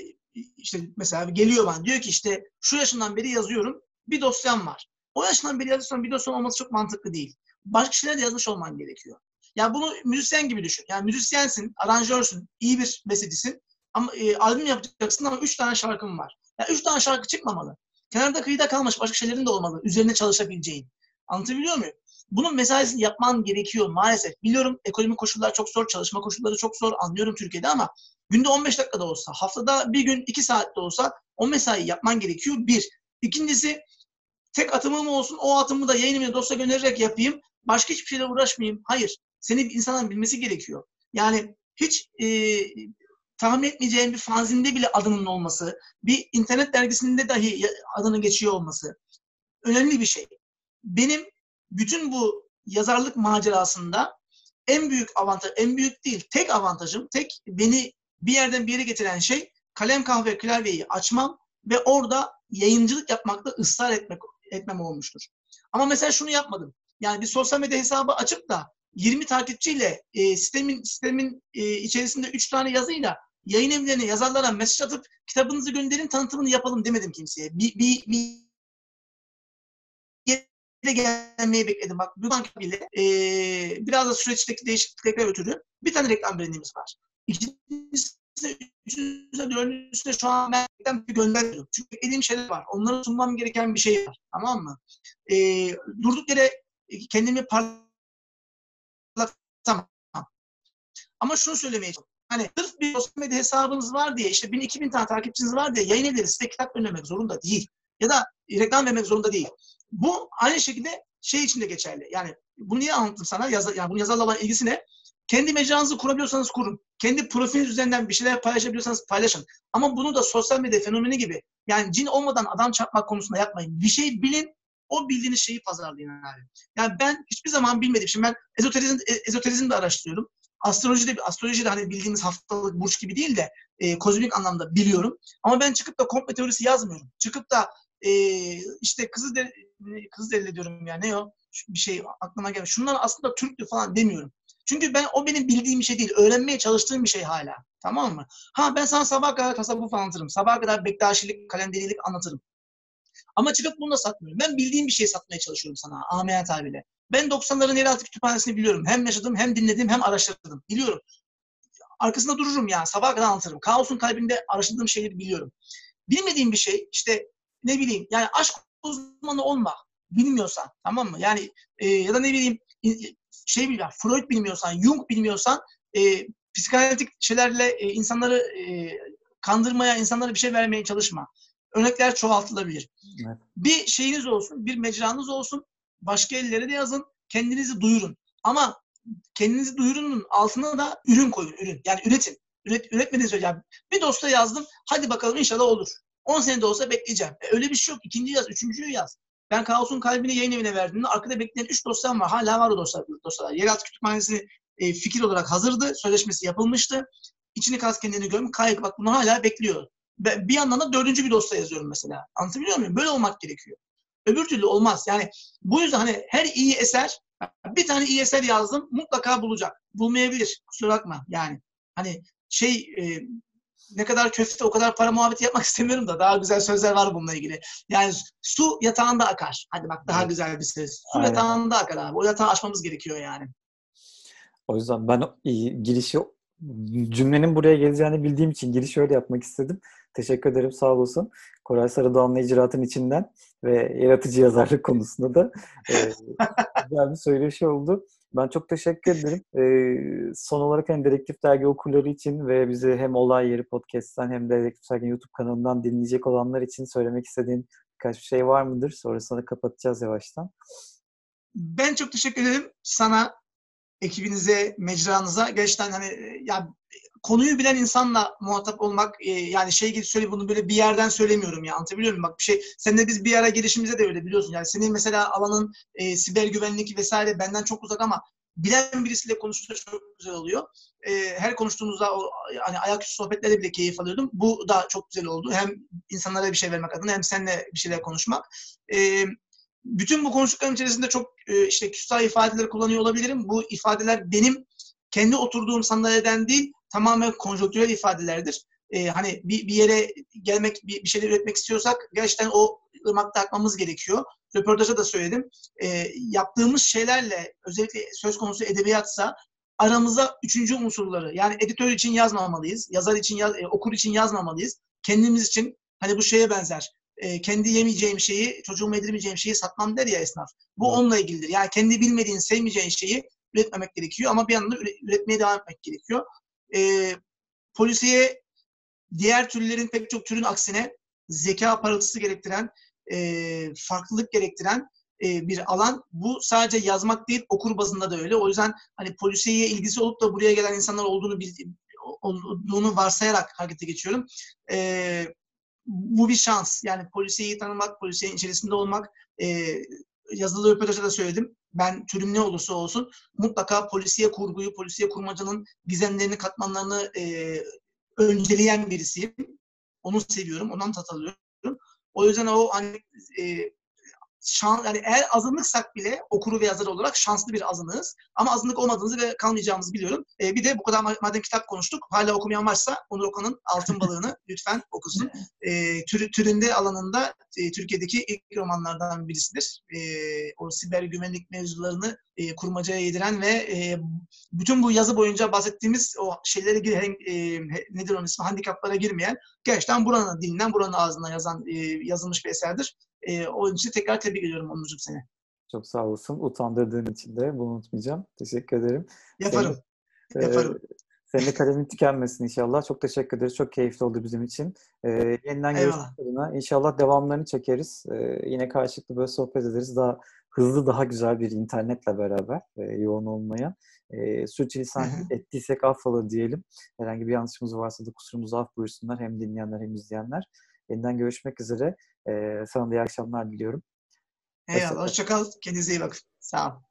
işte mesela geliyor bana diyor ki işte şu yaşından beri yazıyorum bir dosyam var. O yaşından beri yazıyorsan bir dosyan olması çok mantıklı değil. Başka şeyler de yazmış olman gerekiyor. Ya yani bunu müzisyen gibi düşün. Yani müzisyensin, aranjörsün, iyi bir bestecisin. Ama e, albüm yapacaksın ama üç tane şarkın var. Ya yani üç tane şarkı çıkmamalı. Kenarda kıyıda kalmış başka şeylerin de olmalı. Üzerine çalışabileceğin. Anlatabiliyor muyum? Bunun mesaisini yapman gerekiyor maalesef. Biliyorum ekonomik koşullar çok zor, çalışma koşulları çok zor anlıyorum Türkiye'de ama günde 15 dakikada olsa, haftada bir gün 2 saatte olsa o mesai yapman gerekiyor. Bir. İkincisi tek atımım olsun o atımı da yayınımı dosya göndererek yapayım. Başka hiçbir şeyle uğraşmayayım. Hayır. Seni insanların bilmesi gerekiyor. Yani hiç e, tahmin etmeyeceğin bir fanzinde bile adının olması, bir internet dergisinde dahi adının geçiyor olması önemli bir şey. Benim bütün bu yazarlık macerasında en büyük avantaj, en büyük değil, tek avantajım, tek beni bir yerden bir yere getiren şey kalem kahve klavyeyi açmam ve orada yayıncılık yapmakta ısrar etmek etmem olmuştur. Ama mesela şunu yapmadım. Yani bir sosyal medya hesabı açıp da 20 takipçiyle e, sistemin sistemin e, içerisinde 3 tane yazıyla yayın evlerine yazarlara mesaj atıp kitabınızı gönderin tanıtımını yapalım demedim kimseye. Bir, bir, bir de gelmeyi bekledim. Bak bu banka bile e, biraz da süreçteki değişiklikler ötürü bir tane reklam brandimiz var. İkincisi, üçüncüsü, dördüncüsü şu an ben reklam gönderiyorum. Çünkü beklediğim şeyler var. Onlara sunmam gereken bir şey var. Tamam mı? E, durduk yere kendimi parlatamam. Ama şunu söylemeye çalışıyorum. Hani sırf bir sosyal medya hesabınız var diye, işte 1000 2000 tane takipçiniz var diye yayın evleri size kitap önlemek zorunda değil. Ya da reklam vermek zorunda değil. Bu aynı şekilde şey için de geçerli. Yani bunu niye anlattım sana? Yazar, yani bunu yazarla olan ilgisi ne? Kendi mecranızı kurabiliyorsanız kurun. Kendi profiliniz üzerinden bir şeyler paylaşabiliyorsanız paylaşın. Ama bunu da sosyal medya fenomeni gibi yani cin olmadan adam çarpmak konusunda yapmayın. Bir şey bilin, o bildiğiniz şeyi pazarlayın abi. Yani ben hiçbir zaman bilmedim. Şimdi ben ezoterizm, e, ezoterizm de araştırıyorum. Astroloji de, astroloji de hani bildiğimiz haftalık burç gibi değil de e, kozmik anlamda biliyorum. Ama ben çıkıp da komple teorisi yazmıyorum. Çıkıp da e, işte Kızılderili, Kızılderili diyorum ya ne o? Bir şey aklıma gelmiyor. Şunlar aslında Türktü falan demiyorum. Çünkü ben o benim bildiğim bir şey değil. Öğrenmeye çalıştığım bir şey hala. Tamam mı? Ha ben sana sabah kadar tasavvuf anlatırım. Sabah kadar bektaşilik, kalenderilik anlatırım. Ama çıkıp bunu da satmıyorum. Ben bildiğim bir şey satmaya çalışıyorum sana. Ameliyat abiyle. Ben 90'ların yeraltı kütüphanesini biliyorum. Hem yaşadım, hem dinledim, hem araştırdım. Biliyorum. Arkasında dururum yani. Sabah kadar anlatırım. Kaosun kalbinde araştırdığım şeyleri biliyorum. Bilmediğim bir şey işte ne bileyim yani aşk uzmanı olma bilmiyorsan tamam mı? Yani e, ya da ne bileyim şey bilmiyorsan Freud bilmiyorsan, Jung bilmiyorsan e, psikanalitik şeylerle e, insanları e, kandırmaya, insanlara bir şey vermeye çalışma. Örnekler çoğaltılabilir. Evet. Bir şeyiniz olsun, bir mecranız olsun, başka ellere de yazın, kendinizi duyurun. Ama kendinizi duyurunun altına da ürün koyun, ürün. Yani üretin. Üret, üretmediğini söyleyeceğim. Bir dosya yazdım. Hadi bakalım inşallah olur. 10 senede olsa bekleyeceğim. E, öyle bir şey yok. İkinci yaz, üçüncüyü yaz. Ben Kaos'un kalbini yayın evine verdiğimde arkada bekleyen 3 dosyam var. Hala var o dosyalar. dosyalar. Yeraltı kütüphanesi e, fikir olarak hazırdı. Sözleşmesi yapılmıştı. İçini kaz kendini görüm. Kayık bak bunu hala bekliyor. Ben bir yandan da dördüncü bir dosya yazıyorum mesela. Anlatabiliyor muyum? Böyle olmak gerekiyor. Öbür türlü olmaz. Yani bu yüzden hani her iyi eser bir tane iyi eser yazdım mutlaka bulacak. Bulmayabilir. Kusura bakma. Yani hani şey e, ne kadar köfte o kadar para muhabbeti yapmak [LAUGHS] istemiyorum da daha güzel sözler var bununla ilgili. Yani su yatağında akar. Hadi bak daha evet. güzel bir söz. Su Aynen. yatağında akar abi. O yatağı açmamız gerekiyor yani. O yüzden ben girişi cümlenin buraya geleceğini bildiğim için giriş öyle yapmak istedim. Teşekkür ederim sağ olasın. Koray Sarıdoğan'la icraatın içinden ve yaratıcı yazarlık konusunda da e, [LAUGHS] güzel bir söyleşi oldu. Ben çok teşekkür ederim. Ee, son olarak hani Dedektif Dergi okurları için ve bizi hem Olay Yeri Podcast'ten hem de Dedektif Dergi YouTube kanalından dinleyecek olanlar için söylemek istediğin birkaç bir şey var mıdır? Sonrasında kapatacağız yavaştan. Ben çok teşekkür ederim sana, ekibinize, mecranıza. Gerçekten hani ya konuyu bilen insanla muhatap olmak e, yani şey gibi söyle bunu böyle bir yerden söylemiyorum ya anlatabiliyor muyum? Bak bir şey seninle biz bir ara girişimizde de öyle biliyorsun yani senin mesela alanın e, siber güvenlik vesaire benden çok uzak ama bilen birisiyle konuşunca çok güzel oluyor. E, her konuştuğumuzda o hani ayaküstü sohbetlerde bile keyif alıyordum. Bu da çok güzel oldu. Hem insanlara bir şey vermek adına hem seninle bir şeyler konuşmak. E, bütün bu konuştuklarım içerisinde çok e, işte küstah ifadeleri kullanıyor olabilirim. Bu ifadeler benim kendi oturduğum sandalyeden değil, tamamen konjonktürel ifadelerdir. Ee, hani bir, bir yere gelmek, bir, bir şeyler üretmek istiyorsak gerçekten o ırmakta akmamız gerekiyor. Röportajda da söyledim. Ee, yaptığımız şeylerle özellikle söz konusu edebiyatsa aramıza üçüncü unsurları yani editör için yazmamalıyız, yazar için, yaz, e, okur için yazmamalıyız. Kendimiz için hani bu şeye benzer. E, kendi yemeyeceğim şeyi, çocuğuma yedirmeyeceğim şeyi satmam der ya esnaf. Bu evet. onunla ilgilidir. Yani kendi bilmediğin, sevmeyeceğin şeyi üretmemek gerekiyor ama bir yandan da üretmeye devam etmek gerekiyor. E, polisiye diğer türlerin pek çok türün aksine zeka parıltısı gerektiren, e, farklılık gerektiren e, bir alan. Bu sadece yazmak değil, okur bazında da öyle. O yüzden hani polisiye ilgisi olup da buraya gelen insanlar olduğunu olduğunu varsayarak harekete geçiyorum. E, bu bir şans. Yani polisiyeyi tanımak, polisiyenin içerisinde olmak, e, yazılı röportajda da söyledim. Ben türüm ne olursa olsun mutlaka polisiye kurguyu, polisiye kurmacanın gizemlerini, katmanlarını e, önceleyen birisiyim. Onu seviyorum, ondan tat alıyorum. O yüzden o hani e, şans, yani eğer azınlıksak bile okuru ve yazar olarak şanslı bir azınlığız. Ama azınlık olmadığımızı ve kalmayacağımızı biliyorum. E, bir de bu kadar madem kitap konuştuk. Hala okumayan varsa Onur Okan'ın Altın [LAUGHS] Balığı'nı lütfen okusun. E, tür, türünde alanında e, Türkiye'deki ilk romanlardan birisidir. E, o siber güvenlik mevzularını e, kurmacaya yediren ve e, bütün bu yazı boyunca bahsettiğimiz o şeylere giren, e, nedir onun ismi, handikaplara girmeyen gerçekten buranın dilinden, buranın ağzından yazan, e, yazılmış bir eserdir. E, onun için tekrar tebrik ediyorum Onurcuğum seni. Çok sağ olasın. Utandırdığın için de bunu unutmayacağım. Teşekkür ederim. Yaparım. Senin, Yaparım. E, senin de kalemin tükenmesin inşallah. Çok teşekkür ederiz. Çok keyifli oldu bizim için. E, yeniden görüşmek adına inşallah devamlarını çekeriz. E, yine karşılıklı böyle sohbet ederiz. Daha hızlı, daha güzel bir internetle beraber e, yoğun olmaya. E, sürçülisan ettiysek affola diyelim. Herhangi bir yanlışımız varsa da kusurumuzu af buyursunlar. Hem dinleyenler hem izleyenler. Yeniden görüşmek üzere. Ee, sana da iyi akşamlar diliyorum. Eyvallah. Hoşçakal. Kendinize iyi bakın. Sağ olun.